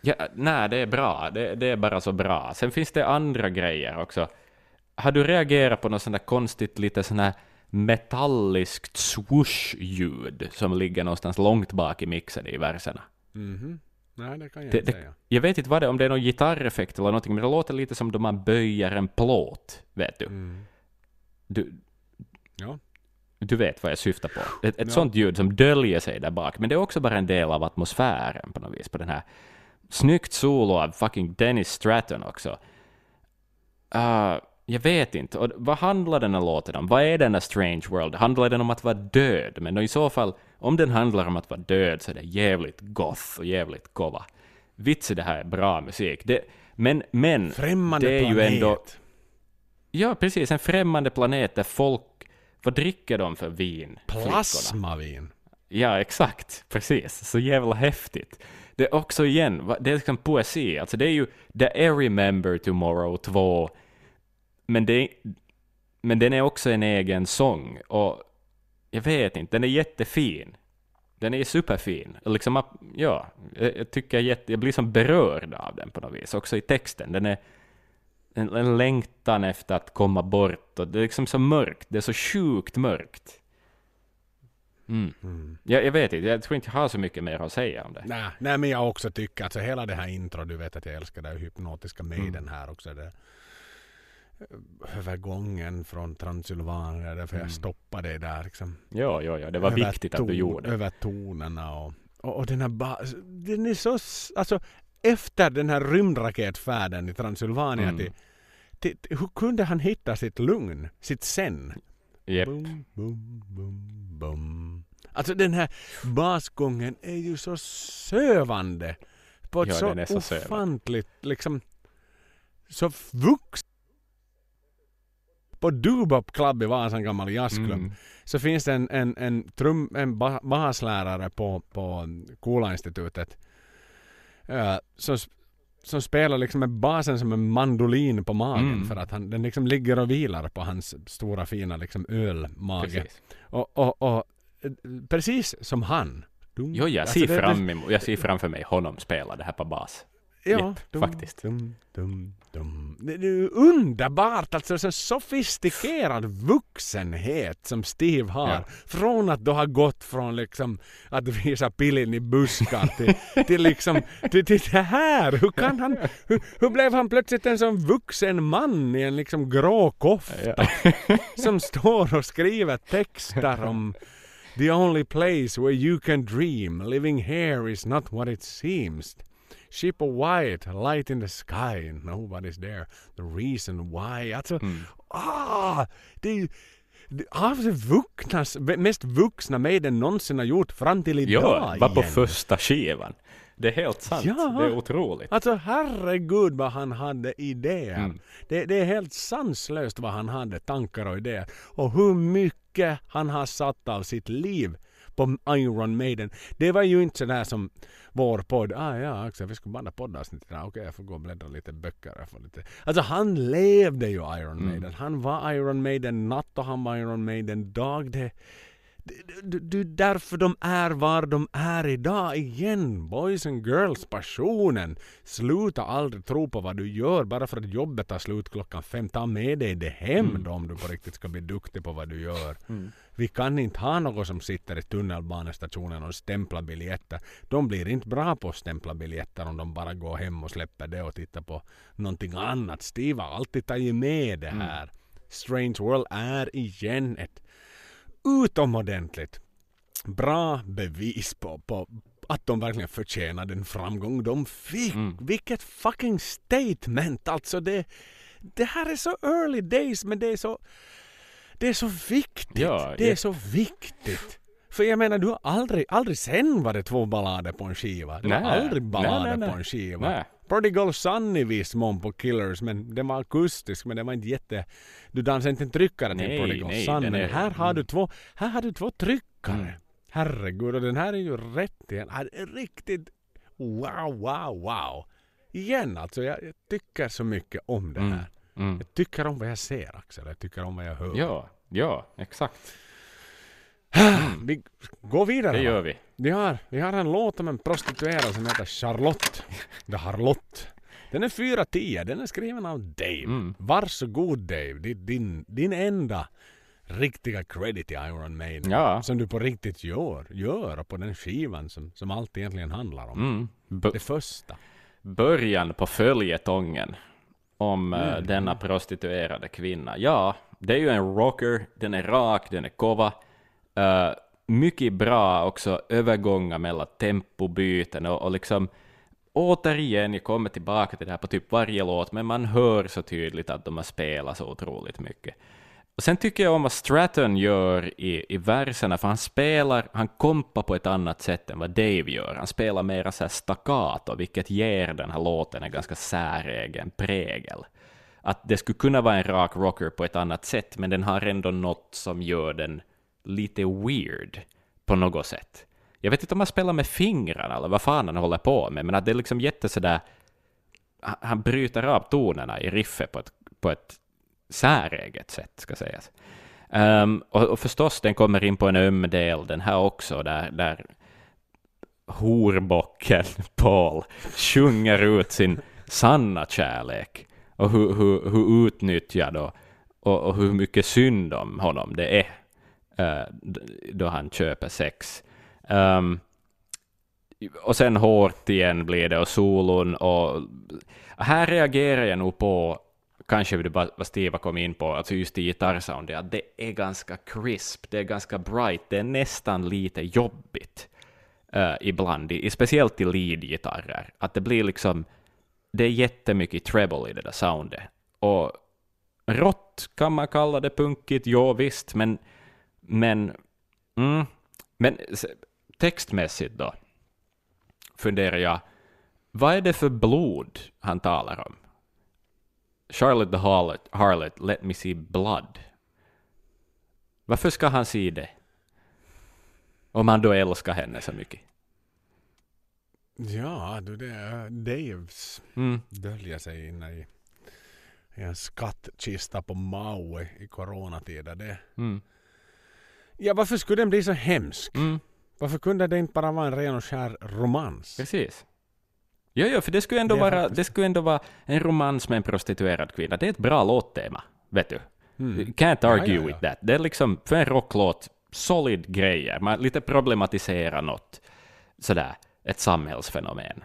Ja, nej, det är bra. Det, det är bara så bra. Sen finns det andra grejer också. Har du reagerat på något sånt där konstigt, lite sånt här metalliskt swoosh-ljud som ligger någonstans långt bak i mixen i verserna? Mhm. Nej, det kan jag Det, inte det, säga. jag vet inte vad det är, om det är någon gitarreffekt eller någonting, men det låter lite som då man böjer en plåt, vet du. Mm. Du, Ja. du vet vad jag syftar på. Ett, ett Ja. sånt ljud som döljer sig där bak, men det är också bara en del av atmosfären på något vis, på den här. Snyggt solo av fucking Dennis Stratton också. Ah, jag vet inte. Och vad handlar den här låten om? Vad är denna Strange World? Handlar den om att vara död? Men i så fall, om den handlar om att vara död så är det jävligt goth och jävligt kova. Vits det här är bra musik. Det, men, men, Främmande det är planet. ju ändå... Ja, precis. En främmande planet där folk... Vad dricker de för vin? Plasmavin. Ja, exakt. Precis. Så jävla häftigt. Det är också igen, det är liksom poesi. Alltså det är ju The I Remember Tomorrow 2. Men, det, men den är också en egen sång. Och jag vet inte, den är jättefin. Den är superfin. Liksom, ja, jag, jag tycker jätte, jag blir som berörd av den på något vis. Också i texten. Den är en, en längtan efter att komma bort. Och det är liksom så mörkt. Det är så sjukt mörkt. Mm. Jag, jag vet inte, jag tror inte jag har så mycket mer att säga om det. Nej, nej, men jag också tycker att så hela det här intro, du vet att jag älskar det hypnotiska Mm. Maiden här också. Det, övergången från Transylvanien, därför jag stoppade det där liksom. Jo, jo, jo, det var Över viktigt att du ton- gjorde. Över tonerna och, och, och den här ba- den är så, alltså efter den här rymdraketfärden i Transylvanien Mm. till, till, hur kunde han hitta sitt lugn, sitt sen? Japp. Bum, bum, bum, bum. Alltså den här basgången är ju så sövande. På ett Ja, så, så ofantligt, liksom, så vux. På Dubop Club i Vasa, en gammal jazzklubb, Mm. så finns det en, en, en, trum, en ba- baslärare på, på Kula-institutet eh, som, som spelar liksom med basen som en mandolin på magen Mm. för att han, den liksom ligger och vilar på hans stora fina liksom ölmage. Precis. Och, och, och precis som han. Dum. Jo, jag Alltså, ser, det- fram emot, jag ser framför mig honom spela det här på bas. Japp, faktiskt. Dum, dum, dum. Det är underbart, alltså så sofistikerad vuxenhet som Steve har. Ja. Från att då ha gått från liksom att visa pillen i buskar till, till liksom till, till det här. Hur kan han, hur, hur blev han plötsligt en sån vuxen man i en liksom grå kofta som står och skriver texter om The only place where you can dream, living here is not what it seems. Ship of white, light in the sky, nobody's there. The reason why. Alltså, ah, det är ju av det vuxnas, mest vuxna Maiden någonsin har gjort fram till idag Ja, bara på första skivan. Det är helt sant. Ja. Det är otroligt. Alltså herregud vad han hade idéer. Mm. Det, det är helt sanslöst vad han hade tankar och idéer. Och hur mycket han har satt av sitt liv på Iron Maiden. Det var ju inte sådär som vår podd. Ah ja, Axel, vi skulle banda poddavsnitt idag. Okej, jag får gå och bläddra lite böcker. Jag får lite... Alltså han levde ju Iron Mm. Maiden. Han var Iron Maiden natt och han var Iron Maiden dag. Det, det, det är därför de är var de är idag igen. Boys and girls, passionen. Sluta aldrig tro på vad du gör bara för att jobbet tar slut klockan fem. Ta med dig det hem då om du på riktigt ska bli duktig på vad du gör. Vi kan inte ha någon som sitter i tunnelbanestationen och stämplar biljetter. De blir inte bra på att stämpla biljetter om de bara går hem och släpper det och tittar på någonting annat. Steve har alltid tagit med det här. Strange World är igen ett utomordentligt bra bevis på, på att de verkligen förtjänar den framgång de fick. Vilket fucking statement! Alltså det, det här är så early days men det är så, det är så viktigt. Ja, det är ja. så viktigt. För jag menar, du har aldrig, aldrig sen var det två ballader på en skiva. Det var Nej. aldrig ballader Nej, nej, på en skiva. Nej. Prodigal Son i viss mån på Killers, men den var akustisk, men den var inte jätte... Du dansade inte en tryckare till Prodigal nej, den men är- här har du mm. två, här har du två tryckare. Mm. Herregud, och den här är ju rätt igen. Är riktigt wow, wow, wow. Igen alltså, jag, jag tycker så mycket om det Mm. här. Mm. Jag tycker om vad jag ser Axel, jag tycker om vad jag hör. Ja, ja, exakt. Vi går vidare. Det gör vi. Vi har, vi har en låt om en prostituerad som heter Charlotte. The Harlott. Den är 4.10. Den är skriven av Dave. Mm. Varsågod Dave. Det är din, din enda riktiga credit i Iron Maiden. Ja. Som du på riktigt gör. Gör på den skivan som, som allt egentligen handlar om. Mm. Det första. början på följetongen om eh, Mm. denna prostituerade kvinna. Ja, det är ju en rocker, den är rak, den är kova. Eh, mycket bra också övergångar mellan tempobyten och, och liksom återigen, jag kommer tillbaka till det här på typ varje låt, men man hör så tydligt att de har spelat så otroligt mycket. Och sen tycker jag om vad Stratton gör i, i verserna, för han spelar, han kompar på ett annat sätt än vad Dave gör. Han spelar mera så här staccato, vilket ger den här låten en ganska säregen prägel. Att det skulle kunna vara en rak rocker på ett annat sätt, men den har ändå något som gör den lite weird på något sätt. Jag vet inte om han spelar med fingrarna eller vad fan han håller på med, men att det är liksom jätte sådär... Han bryter av tonerna i riffet på ett, på ett säreget sätt, ska sägas. Um, och, och förstås, den kommer in på en öm del, den här också, där, där horbocken Paul sjunger ut sin sanna kärlek och hur, hur, hur utnyttjad och, och, och hur mycket synd om honom det är eh, då han köper sex. Um, och sen hårt igen blir det och solon och här reagerar jag nog på kanske det bara vad Steve kom in på, alltså just i gitarrsoundet, att det är ganska crisp, det är ganska bright, det är nästan lite jobbigt uh, ibland, i, speciellt i lead-gitarrer, att det blir liksom, det är jättemycket treble i det där soundet. Och rått kan man kalla det, punkigt, ja visst, men, men, mm, men textmässigt då, funderar jag, vad är det för blod han talar om? Charlotte the Harlot, Harlot, let me see blood. Varför ska han se det? Om han då älskar henne så mycket. Ja, du det är Daves Mm. dölja sig inne i, i en skattkista på Maui i coronatider. Det. Mm. Ja, varför skulle den bli så hemsk? Mm. Varför kunde det inte bara vara en ren och skär romans? Precis. Jo, jo, för det skulle ändå, Det vara, faktiskt- det skulle ändå vara en romans med en prostituerad kvinna. Det är ett bra låttema, vet du. Can't argue Mm. ja, ja. with that. Det är liksom, för en rocklåt, solid grejer. Man lite problematisera något, sådär, ett samhällsfenomen.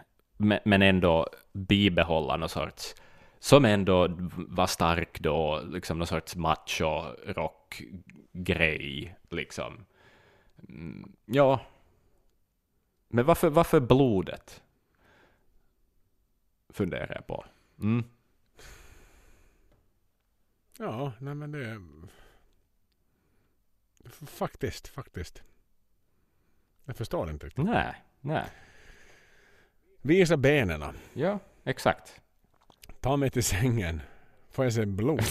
Men, ändå bibehålla någon sorts, som ändå var stark då, liksom någon sorts macho-rock-grej, liksom. Mm, ja. Men varför, varför blodet? Funderar jag på. Mm. Ja, nej men det... Faktiskt, faktiskt. Jag förstår inte riktigt. Nej, nej. Visa benen. Ja, exakt. Ta mig till sängen. Får jag se blod?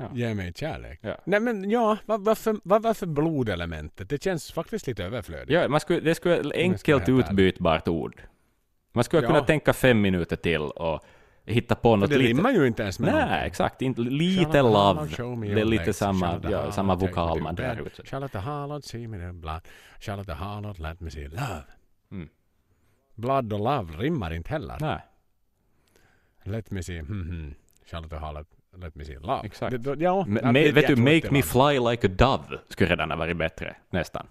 Ja. Ge mig kärlek. Ja. Nej men ja, var, varför, var, varför blodelementet? Det känns faktiskt lite överflödigt. Ja, man skulle, det skulle vara enkelt utbytbart ord. Man skulle Ja. kunna tänka fem minuter till och hitta på För något det lite... rimmar ju inte ens med Nej, någonting. exakt. Inte, lite love. Det är lite samma, ja, samma vokal man drar ut. Charlotte Hallard, see me the blood. Charlotte Hallard, let me see love. Mm. Blood och love rimmar inte heller. Nej, Let me see, hmm, hmm. Charlotte Hallard, let me see love. Exakt. Det, ja, ma- det- vet du, Make Me det Fly Like a Dove skulle redan ha varit bättre, nästan.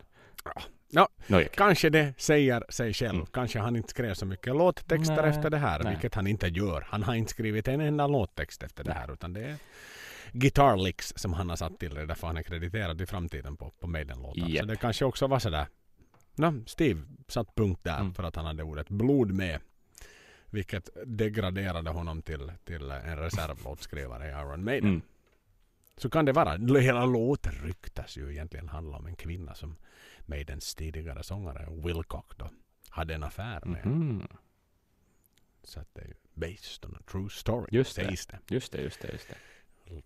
Ja, Nå, kanske det säger sig själv. Mm. Kanske han inte skrev så mycket låttexter Nej, efter det här, nej. vilket han inte gör. Han har inte skrivit en enda låttext efter det här, utan det är guitar licks som han har satt till. Det är därför han är krediterad i framtiden på, på Maiden-låtar. Så Japp. det kanske också var sådär. No, Steve satt punkt där Mm. för att han hade ordet blod med. Vilket degraderade honom till, till en reservlåtskrivare i Iron Maiden. Mm. Så kan det vara. Hela låten ryktas ju egentligen handla om en kvinna som Maidens tidigare sångare Wilcock då hade en affär med. Mhm. Så att det är based on a true story. Just det. det. Just det, just det, just det.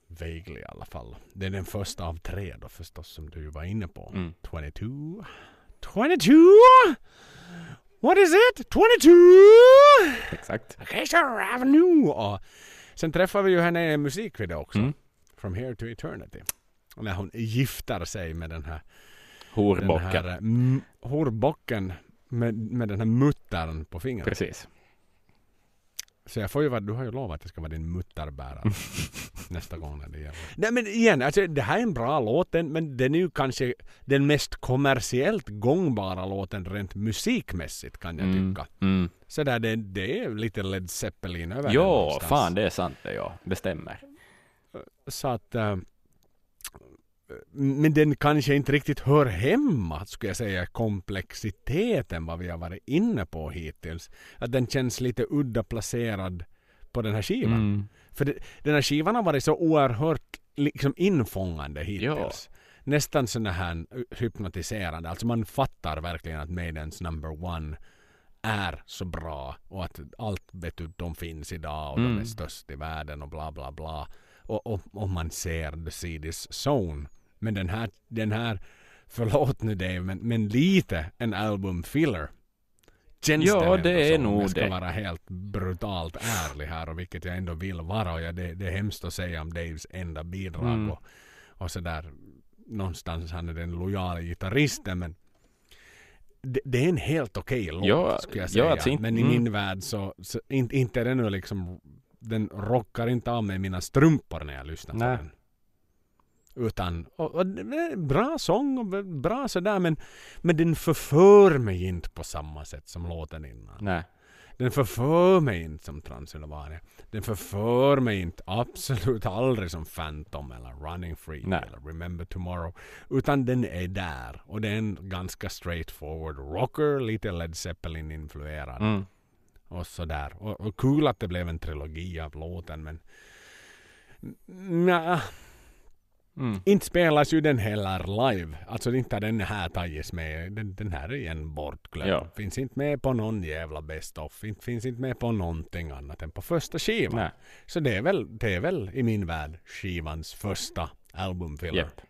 Vaguely i alla fall. Det är den första av tre då förstås som du var inne på. Mm. 22. 22! What is it? 22! Exakt. Razor Avenue! Och sen träffar vi ju henne i en musikvideo också. Mm. From here to eternity. När hon gifter sig med den här, Horbocken. här mm, horbocken med, med den här muttern på fingret. Precis. Så jag får ju vara, du har ju lovat att jag ska vara din mutterbärare nästa gång när det gäller. Nej men igen, alltså, det här är en bra låt men den är ju kanske den mest kommersiellt gångbara låten rent musikmässigt kan jag Mm. tycka. Mm. Så där, det, det är lite Led Zeppelin över Jo, fan det är sant det, ja. Det stämmer. Så att... äh, men den kanske inte riktigt hör hemma, skulle jag säga, komplexiteten vad vi har varit inne på hittills. Att den känns lite udda placerad på den här skivan. Mm. För det, den här skivan har varit så oerhört liksom infångande hittills. Nästan sån här hypnotiserande. Alltså man fattar verkligen att Maidens number one är så bra och att allt vet du, de finns idag och de Mm. är störst i världen och bla bla bla. Och, och, och man ser The Seed is Zone. Men den här, den här förlåt nu Dave, men, men lite en album filler. Känns Ja, det, det är som, om nog jag ska det. vara helt brutalt ärlig här och vilket jag ändå vill vara. Och jag, det, det är hemskt att säga om Daves enda bidrag Mm. och, och sådär. Någonstans han är den lojala gitarristen men det, det är en helt okej låt Ja, skulle jag ja, säga. alltså inte- men i mm. min värld så, så inte, inte är det nu liksom den rockar inte av mig mina strumpor när jag lyssnar på den. Utan, och, och, bra sång och bra sådär men, men den förför mig inte på samma sätt som låten innan. Nej. Den förför mig inte som Transylvania. Den förför mig inte absolut aldrig som Phantom eller Running Free Nej. eller Remember Tomorrow. Utan den är där och det är en ganska straightforward rocker, lite Led Zeppelin-influerad Mm. och sådär. Och, och kul att det blev en trilogi av låten men Nja, Mm. inte spelas ju den heller live. Alltså inte den här tagits med. Den, den här är igen bortglömd. Ja. Finns inte med på någon jävla best of. Inte, finns inte med på någonting annat än på första skivan. Nej. Så det är, väl, det är väl i min värld skivans första albumfiller. Japp.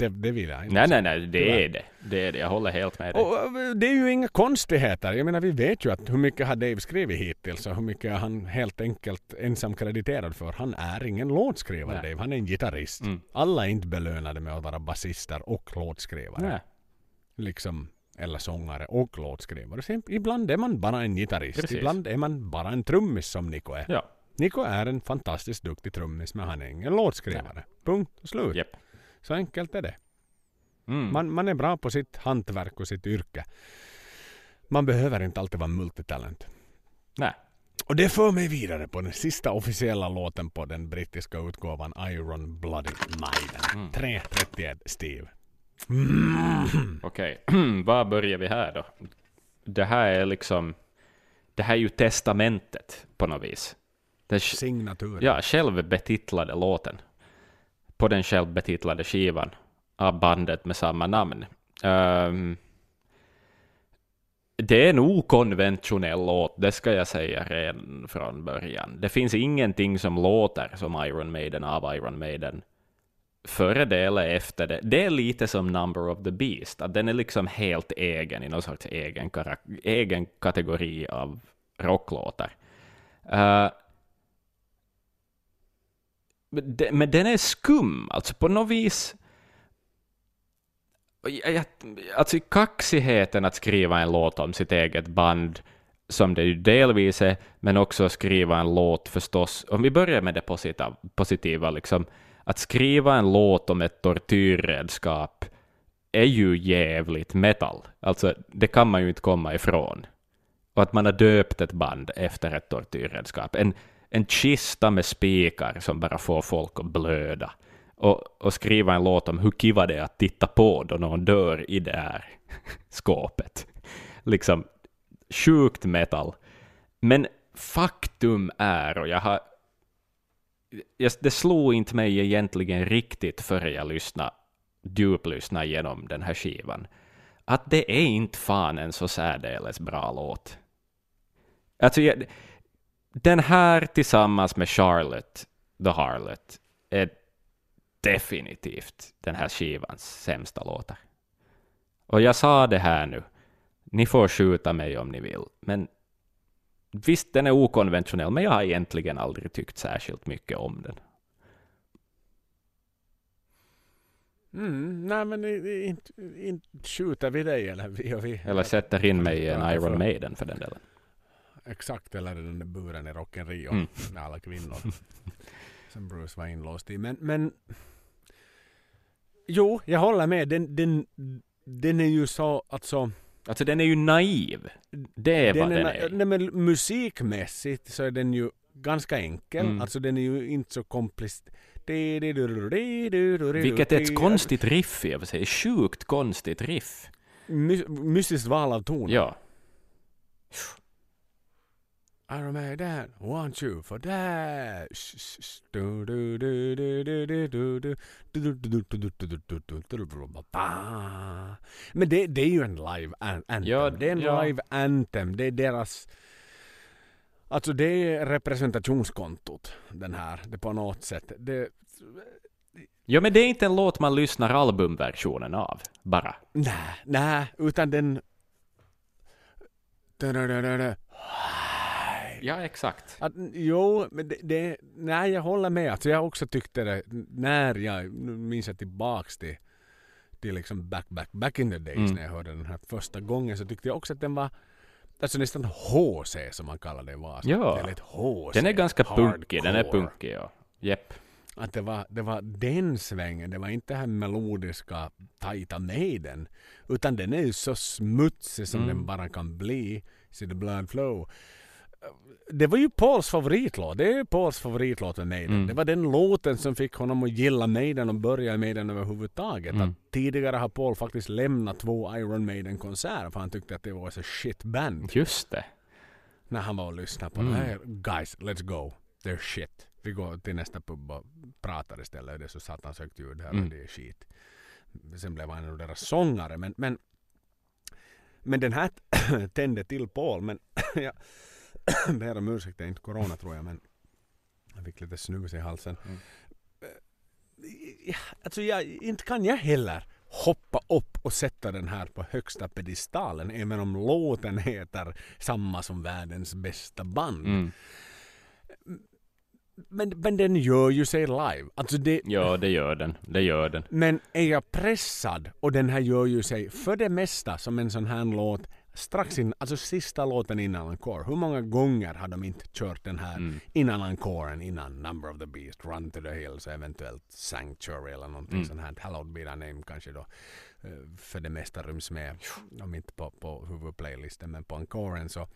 Det, det vill jag inte Nej, nej, nej, det är det. Det är det. Jag håller helt med dig. Och det är ju inga konstigheter. Jag menar vi vet ju att hur mycket har Dave skrivit hittills och hur mycket är han helt enkelt ensam krediterad för. Han är ingen låtskrivare Nej. Dave, han är en gitarrist. Mm. Alla är inte belönade med att vara basister och låtskrivare. Nej. Liksom eller sångare och låtskrivare. Sen ibland är man bara en gitarrist. Precis. Ibland är man bara en trummis som Niko är. Ja, Niko är en fantastiskt duktig trummis men han är ingen låtskrivare. Punkt och slut. Japp. Så enkelt är det. mm. Man, man är bra på sitt hantverk och sitt yrke. Man behöver inte alltid vara multitalent. Nej. Och det för mig vidare på den sista officiella låten på den brittiska utgåvan Iron Bloody Maiden. 3.31 Steve. Okej, var börjar vi här då? Det här är liksom... Det här är ju testamentet på något vis. Den, Signaturen. ja, självbetitlade låten. På den självbetitlade skivan av bandet med samma namn. Um, det är en okonventionell låt, det ska jag säga redan från början. Det finns ingenting som låter som Iron Maiden av Iron Maiden före det eller efter det. Det är lite som Number of the Beast, att den är liksom helt egen i någon sorts egen, egen kategori av rocklåtar. Uh, men, den är skum, alltså på något vis. Jag, alltså kaxigheten att skriva en låt om sitt eget band, som det ju delvis är, men också skriva en låt förstås. Om vi börjar med det positiva, positiva liksom, att skriva en låt om ett tortyrredskap är ju jävligt metal. Alltså, det kan man ju inte komma ifrån. Och att man har döpt ett band efter ett tortyrredskap. En, en kista med spikar som bara får folk att blöda. Och, och skriva en låt om hur kiva det är att titta på då någon dör i det här skåpet. Liksom sjukt metal. Men faktum är, och jag har... jag- Det slog inte mig egentligen riktigt förrän jag lyssnade, djuplyssnade genom den här skivan, att det är inte fan en så särdeles bra låt. Alltså, jag, den här tillsammans med Charlotte, The Harlot, är definitivt den här skivans sämsta låtar. Och jag sa det här nu, ni får skjuta mig om ni vill, men visst, den är okonventionell, men jag har egentligen aldrig tyckt särskilt mycket om den. Mm, nej men inte, inte skjuter vi dig eller vi vi. Eller sätter in mig i en Iron Maiden för den delen. Exakt, eller den där buren i Rock in Rio Mm. med alla kvinnor. som Bruce var inlåst i. Men, men jo, jag håller med. Den, den, den är ju så, alltså Alltså den är ju naiv. Det är vad den na- är. Nej, men musikmässigt så är den ju ganska enkel. Mm. Alltså den är ju inte så komplicerad. Vilket är ett konstigt riff i och för sig. Sjukt konstigt riff. My, mystiskt val av ton. Ja. Iron Maiden, one, two, for dash. Men det, det är ju en live an anthem. Ja, det är en ja. live anthem. Det är deras... Alltså det är representationskontot, den här. Det på något sätt. Det, Ja, men det är inte en låt man lyssnar albumversionen av, bara. Nej, nej, utan den... Da, da, da, Ja, exakt. Att, jo, men det, det, nej jag håller med. Alltså jag också tyckte det när jag, nu minns jag tillbaks till, till liksom back, back, back in the days Mm. när jag hörde den här första gången så tyckte jag också att den var alltså nästan HC som man kallar det var. Så Ja. Det är lite HC. Den är ganska punkig. Den är punkig, ja. Jepp. Att det var, det var den svängen. Det var inte den här melodiska tajta Maiden. Utan den är ju så smutsig som Mm. den bara kan bli. See the blood flow. Det var ju Pauls favoritlåt. Det är Pauls favoritlåt med Maiden. Mm. Det var den låten som fick honom att gilla Maiden och börja i Maiden överhuvudtaget. Mm. Att tidigare har Paul faktiskt lämnat två Iron Maiden-konserter för han tyckte att det var så shit band. Just det. När han var och lyssnade på Mm. det här. Guys, let's go. They're shit. Vi går till nästa pub och pratar istället. Det är så satans högt ljud här Mm. och det är skit. Sen blev han en av deras sångare. Men, men, men den här tände till Paul. Men ber om ursäkt, det är inte corona tror jag. Men jag fick lite snus i halsen. Mm. Ja, alltså jag, inte kan jag heller hoppa upp och sätta den här på högsta pedestalen även om låten heter samma som världens bästa band. Mm. Men, men den gör ju sig live. Alltså det, Ja, det gör den. Det gör den. Men är jag pressad och den här gör ju sig för det mesta som en sån här låt strax in, alltså sista låten innan encore. Hur många gånger har de inte kört den här innan encoren, innan Number of the Beast, Run to the Hills eventuellt Sanctuary eller någonting sånt här. Hallowed be thy name kanske då eh, för det mesta ryms med, om inte på, på huvudplaylisten men på encoren så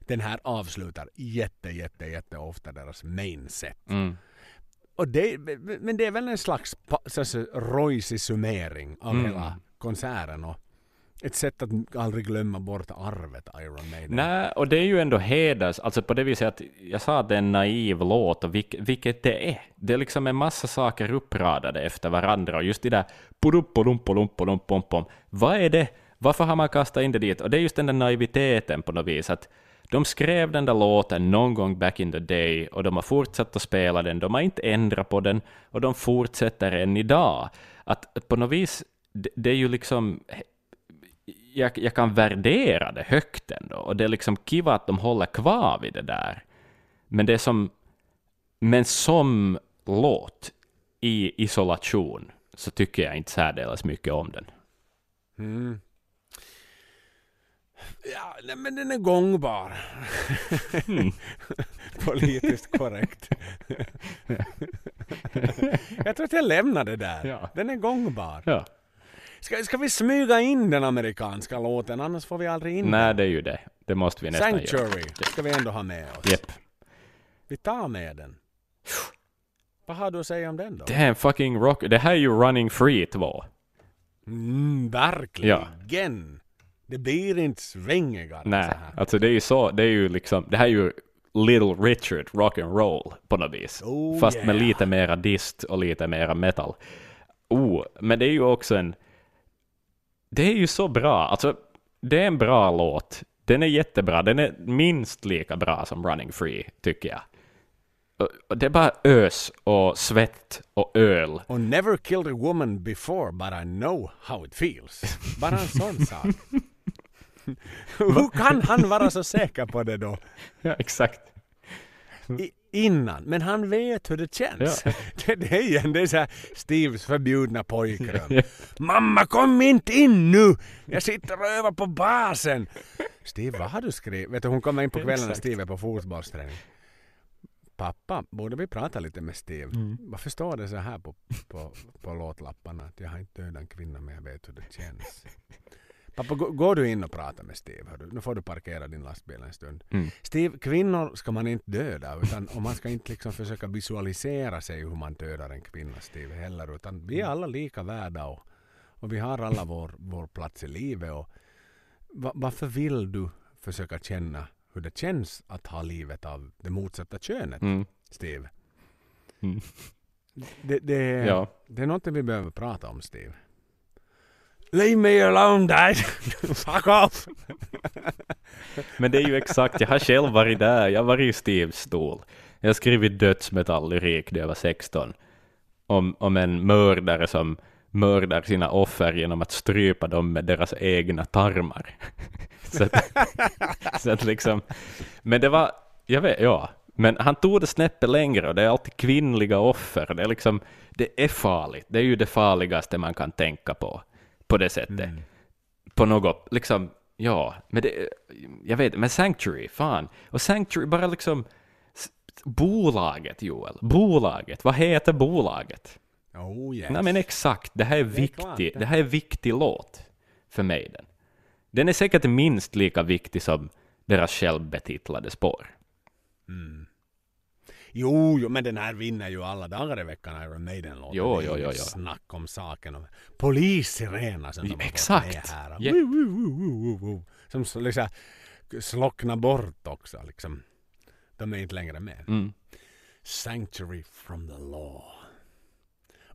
den här avslutar jätte, jätte, jätte ofta deras main set. Mm. Och det, men det är väl en slags så, rojsig summering av Mm. hela konserten och ett sätt att aldrig glömma bort arvet Iron Maiden. Nej, och det är ju ändå heders, alltså på det viset att jag sa att det är en naiv låt, och vilk, vilket det är. Det är liksom en massa saker uppradade efter varandra, och just det där pudum. Vad är det? Varför har man kastat in det dit? Och det är just den där naiviteten på något vis, att de skrev den där låten någon gång back in the day, och de har fortsatt att spela den, de har inte ändrat på den, och de fortsätter än idag. Att på något vis, det, det är ju liksom jag, jag kan värdera det högt ändå, och det är liksom kiva att de håller kvar vid det där. Men det är som, men som låt i isolation så tycker jag inte särdeles mycket om den. Mm. Ja, nej, men den är gångbar. Mm. Politiskt korrekt. jag tror att jag lämnar det där. Ja. Den är gångbar. Ja. Ska, ska vi smyga in den amerikanska låten? Annars får vi aldrig in Nej, den. det är ju det. Det måste vi nästan Sanctuary göra. ska vi ändå ha med oss. Japp. Vi tar med den. Vad har du att säga om den då? En fucking rock. Det här är ju Running Free 2. Mm, verkligen. Det blir inte svängigare Nej, så här. alltså det är ju så, det är ju liksom, det här är ju Little Richard rock and roll på något vis. Oh, Fast med yeah. lite mera dist och lite mera metal. Oh, men det är ju också en... Det är ju så bra, alltså det är en bra låt. Den är jättebra, den är minst lika bra som Running Free, tycker jag. Det är bara ös och svett och öl. Och never killed a woman before but I know how it feels. Bara en sån sak. Hur kan han vara så säker på det då? Ja, exakt. I, innan. Men han vet hur det känns. Ja. Det, det är igen det är så här Steves förbjudna pojkrum. Mamma kom inte in nu! Jag sitter och övar på basen. Steve, vad har du skrivit? Vet du, hon kommer in på kvällen när. Steve är på fotbollsträning. Pappa, borde vi prata lite med Steve? Varför står det så här på, på, på låtlapparna? Att jag har inte dödat en kvinna men jag vet hur det känns. Pappa, gå- går du in och pratar med Steve? hördu? Nu får du parkera din lastbil en stund. Mm. Steve, kvinnor ska man inte döda utan, och man ska inte liksom försöka visualisera sig hur man dödar en kvinna Steve heller utan vi är alla lika värda och, och vi har alla vår, vår plats i livet och va, varför vill du försöka känna hur det känns att ha livet av det motsatta könet Mm. Steve? Mm. Det, det, Ja. det är något vi behöver prata om Steve. Leave me alone dad! Fuck off! Men det är ju exakt, jag har själv varit där, jag har varit i Steves stol. Jag har skrivit dödsmetalllyrik när jag var 16. Om, om en mördare som mördar sina offer genom att strypa dem med deras egna tarmar. så, att, så att liksom, men det var, jag vet, ja, men han tog det snäppet längre och det är alltid kvinnliga offer. Det är liksom, det är farligt. Det är ju det farligaste man kan tänka på, på det sättet på något, liksom, ja, men det, jag vet men Sanctuary, fan. Och Sanctuary, bara liksom, bolaget Joel, bolaget, vad heter bolaget? Oh yes. Nej men exakt, det här är Det är viktig, klart det. det. här är viktig låt för mig den. Den är säkert minst lika viktig som deras självbetitlade spår. Jo, jo, men den här vinner ju alla dagar i veckan Iron Maiden-låten. Jo, jo, jo, jo. Snack om saken. Och Polissirener som de Exakt. här. Ja. Woo, woo. Som liksom slocknar bort också. Liksom. De är inte längre med. Mm. Sanctuary from the law.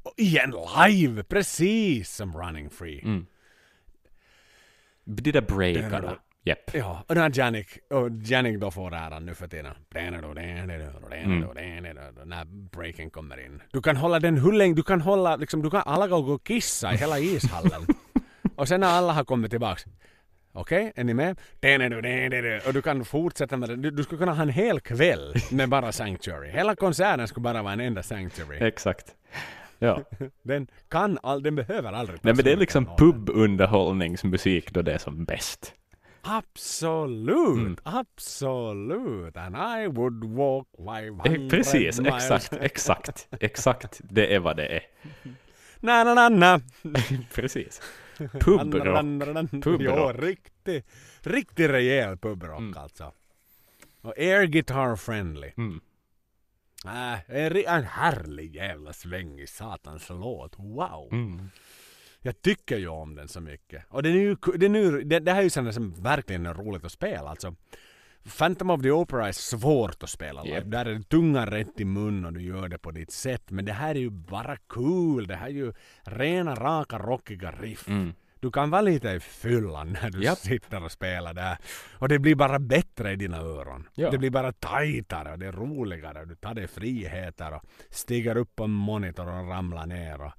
Och igen live, precis som Running Free. Mm. De där breakarna. Japp. Ja, och den här Janik, och Janik då får äran nu för tiden. När breaken kommer in. Du kan hålla den hur länge, du kan hålla, liksom, du kan alla gå och kissa i hela ishallen. och sen när alla har kommit tillbaks. Okej, är ni med? Och du kan fortsätta med det. Du, du skulle kunna ha en hel kväll med bara Sanctuary. Hela konserten skulle bara vara en enda Sanctuary. Exakt. Ja. Den kan all, den behöver aldrig Nej men det är liksom pubunderhållningsmusik då det är som bäst. Absolut, Mm. absolut. And I would walk 500 Eh, Precis, miles. exakt, exakt, exakt. Det är vad det är. Na, na, na, na. Precis. Pubrock. Pubrock. Jo, riktigt, riktigt rejäl pubrock Mm. alltså. Och air guitar friendly. Mm. Äh, en härlig jävla svängig satans låt. Wow. Mm. Jag tycker ju om den så mycket. Och den är ju, den är det, det här är ju sånt som verkligen är roligt att spela. Alltså, Phantom of the Opera är svårt att spela. Japp. Där är det tungan rätt i mun och du gör det på ditt sätt. Men det här är ju bara cool. Det här är ju rena, raka, rockiga riff. Mm. Du kan vara lite i fyllan när du Japp. sitter och spelar där. Och det blir bara bättre i dina öron. Ja. Det blir bara tajtare och det är roligare. Du tar dig friheter och stiger upp på en monitor och ramlar ner. Och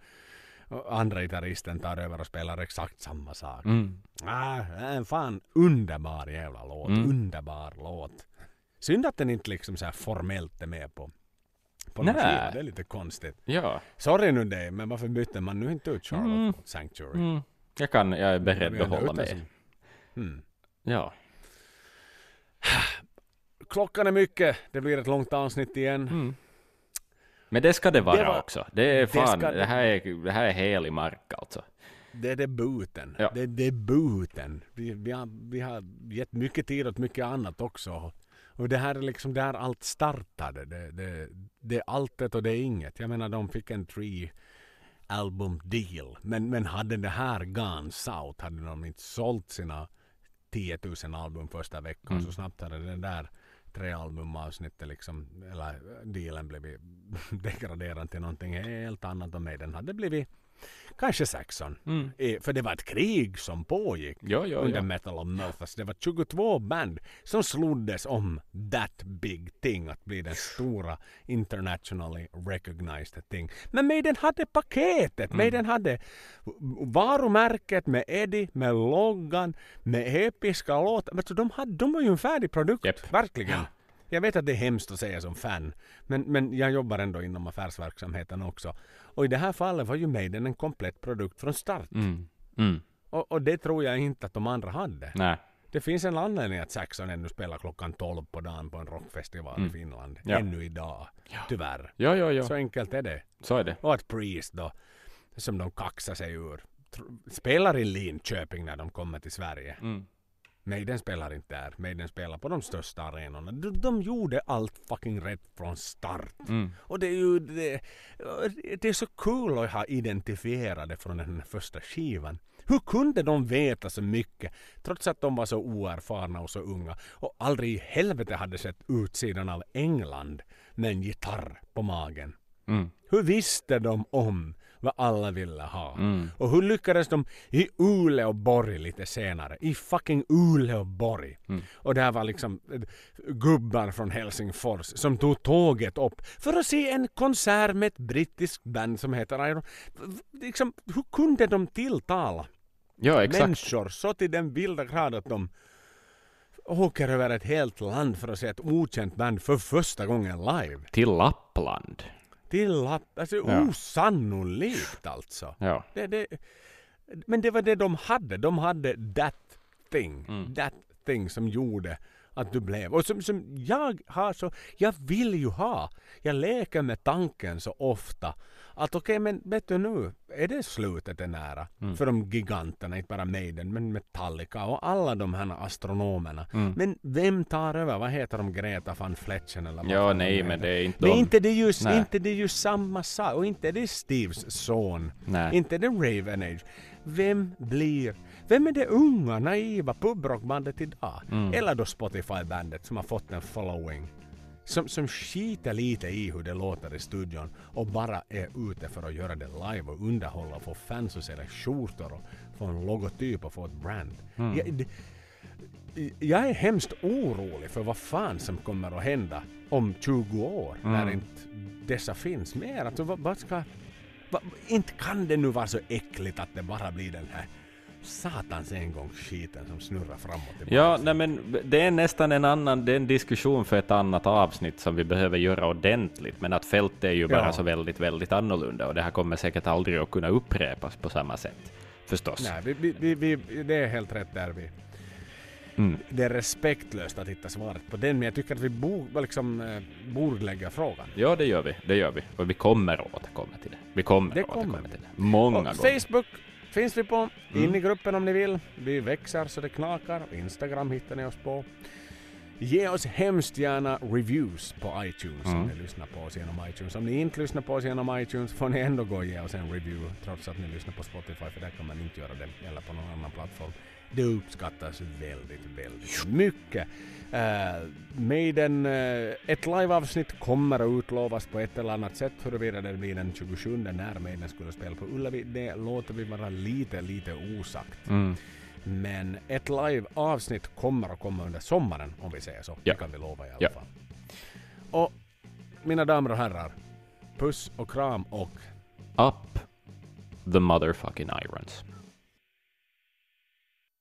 andra gitarristen tar över och spelar exakt samma sak. Mm. Ah, en fan underbar jävla låt. Mm. Underbar låt. Synd att den inte liksom så här formellt är med på, på någon skiva. Det är lite konstigt. Ja. Sorry nu det, men varför bytte man nu inte ut Charlotte Mm. mot Sanctuary? Mm. Jag kan, jag är beredd Vi att hålla med. Mm. Ja. Klockan är mycket. Det blir ett långt avsnitt igen. Mm. Men det ska det vara Det var- också. Det är fan, det, det- här är, det här är helig mark alltså. Det är debuten. Ja. Det är debuten. Vi, vi, har, vi har gett mycket tid åt mycket annat också. Och det här är liksom där allt startade. Det, det, det är alltet och det är inget. Jag menar de fick en tre album deal. Men, men hade det här gone south hade de inte sålt sina 10 000 album första veckan Mm. så snabbt hade den där tre album liksom, eller dealen blivit degraderad till någonting helt annat och med den hade blivit kanske Saxon. Mm. Eh, För det var ett krig som pågick Ja, ja, under ja. Metal of Memphis. Det var 22 band som sloddes om that big thing att bli den stora internationally recognized thing. Men Maiden hade paketet. Mm. Maiden hade varumärket med Eddie, med loggan, med episka låtar. Men de, hade, de var ju en färdig produkt. Japp. Verkligen. Jag vet att det är hemskt att säga som fan. Men, men jag jobbar ändå inom affärsverksamheten också. Och i det här fallet var ju Maiden en komplett produkt från start. Mm. Mm. Och, och det tror jag inte att de andra hade. Nej. Det finns en anledning att Saxon ännu spelar klockan 12 på dagen på en rockfestival Mm. i Finland. Ja. Ännu idag. Tyvärr. Ja, ja, ja. Så enkelt är det. Så är det. Och att Priest då, som de kaxar sig ur, spelar i Linköping när de kommer till Sverige. Mm. Maiden spelar inte där. Maiden spelar på de största arenorna. De, de gjorde allt fucking rätt från start. Mm. Och det är ju det, det är så kul att ha identifierat det från den första skivan. Hur kunde de veta så mycket trots att de var så oerfarna och så unga och aldrig i helvete hade sett utsidan av England med en gitarr på magen? Mm. Hur visste de om vad alla ville ha? Mm. Och hur lyckades de i Uleåborg lite senare? I fucking Uleåborg. Mm. Och där var liksom eh, gubbar från Helsingfors som tog tåget upp för att se en konsert med ett brittiskt band som heter Iron. Liksom, hur kunde de tilltala Ja, exakt. människor så till den vilda grad att de åker över ett helt land för att se ett okänt band för första gången live? Till Lappland. Till Lapp- alltså Ja. osannolikt alltså. Ja. Det, det, men det var det de hade. De hade that thing. Mm. That thing som gjorde att du blev. Och som, som jag har så, jag vill ju ha. Jag leker med tanken så ofta. Att okej men vet du nu, är det slutet är nära. Mm. För de giganterna, inte bara Maiden men Metallica och alla de här astronomerna. Mm. Men vem tar över? Vad heter de? Greta van Fletchen eller vad Ja, nej, men det är inte Men de. inte det just, Nej. inte det är ju samma sak. Och inte det är Steves son. Nej. Inte det Raven Age. Vem blir... Vem är det unga, naiva pubrockbandet idag? Mm. Eller då Spotify-bandet som har fått en following. Som, som skiter lite i hur det låter i studion och bara är ute för att göra det live och underhålla och få fans och sälja skjortor och få en logotyp och få ett brand. Mm. Jag, det, jag är hemskt orolig för vad fan som kommer att hända om 20 år när Mm. inte dessa finns mer. Alltså, vad, vad ska... Vad, inte kan det nu vara så äckligt att det bara blir den här satans en gång skiten som snurrar framåt. Ja, nej, men det är nästan en annan, det är en diskussion för ett annat avsnitt som vi behöver göra ordentligt, men att fältet är ju bara Ja. så väldigt, väldigt annorlunda och det här kommer säkert aldrig att kunna upprepas på samma sätt. Förstås. Nej, vi, vi, vi, det är helt rätt där vi... Mm. Det är respektlöst att hitta svaret på den, men jag tycker att vi borde liksom, eh, bordlägga frågan. Ja, det gör vi. Det gör vi. Och vi kommer att återkomma till det. Vi kommer Det att återkomma kommer till det. Många Och gånger. Facebook finns vi på. In Mm. i gruppen om ni vill. Vi växer så det knakar. Instagram hittar ni oss på. Ge oss hemskt gärna reviews på iTunes om Mm. ni lyssnar på oss genom iTunes. Om ni inte lyssnar på oss genom iTunes får ni ändå gå och ge oss en review trots att ni lyssnar på Spotify för där kan man inte göra det eller på någon annan plattform. Det uppskattas väldigt, väldigt mycket. Uh, Maiden, uh, ett liveavsnitt kommer att utlovas på ett eller annat sätt. Huruvida det blir den 27 när Maiden skulle spela på Ullevi, det låter vi vara lite, lite osagt. Mm. Men ett live-avsnitt kommer att komma under sommaren om vi säger så. Ja. Det kan vi lova i alla Ja. fall. Och mina damer och herrar, puss och kram och Up the motherfucking irons.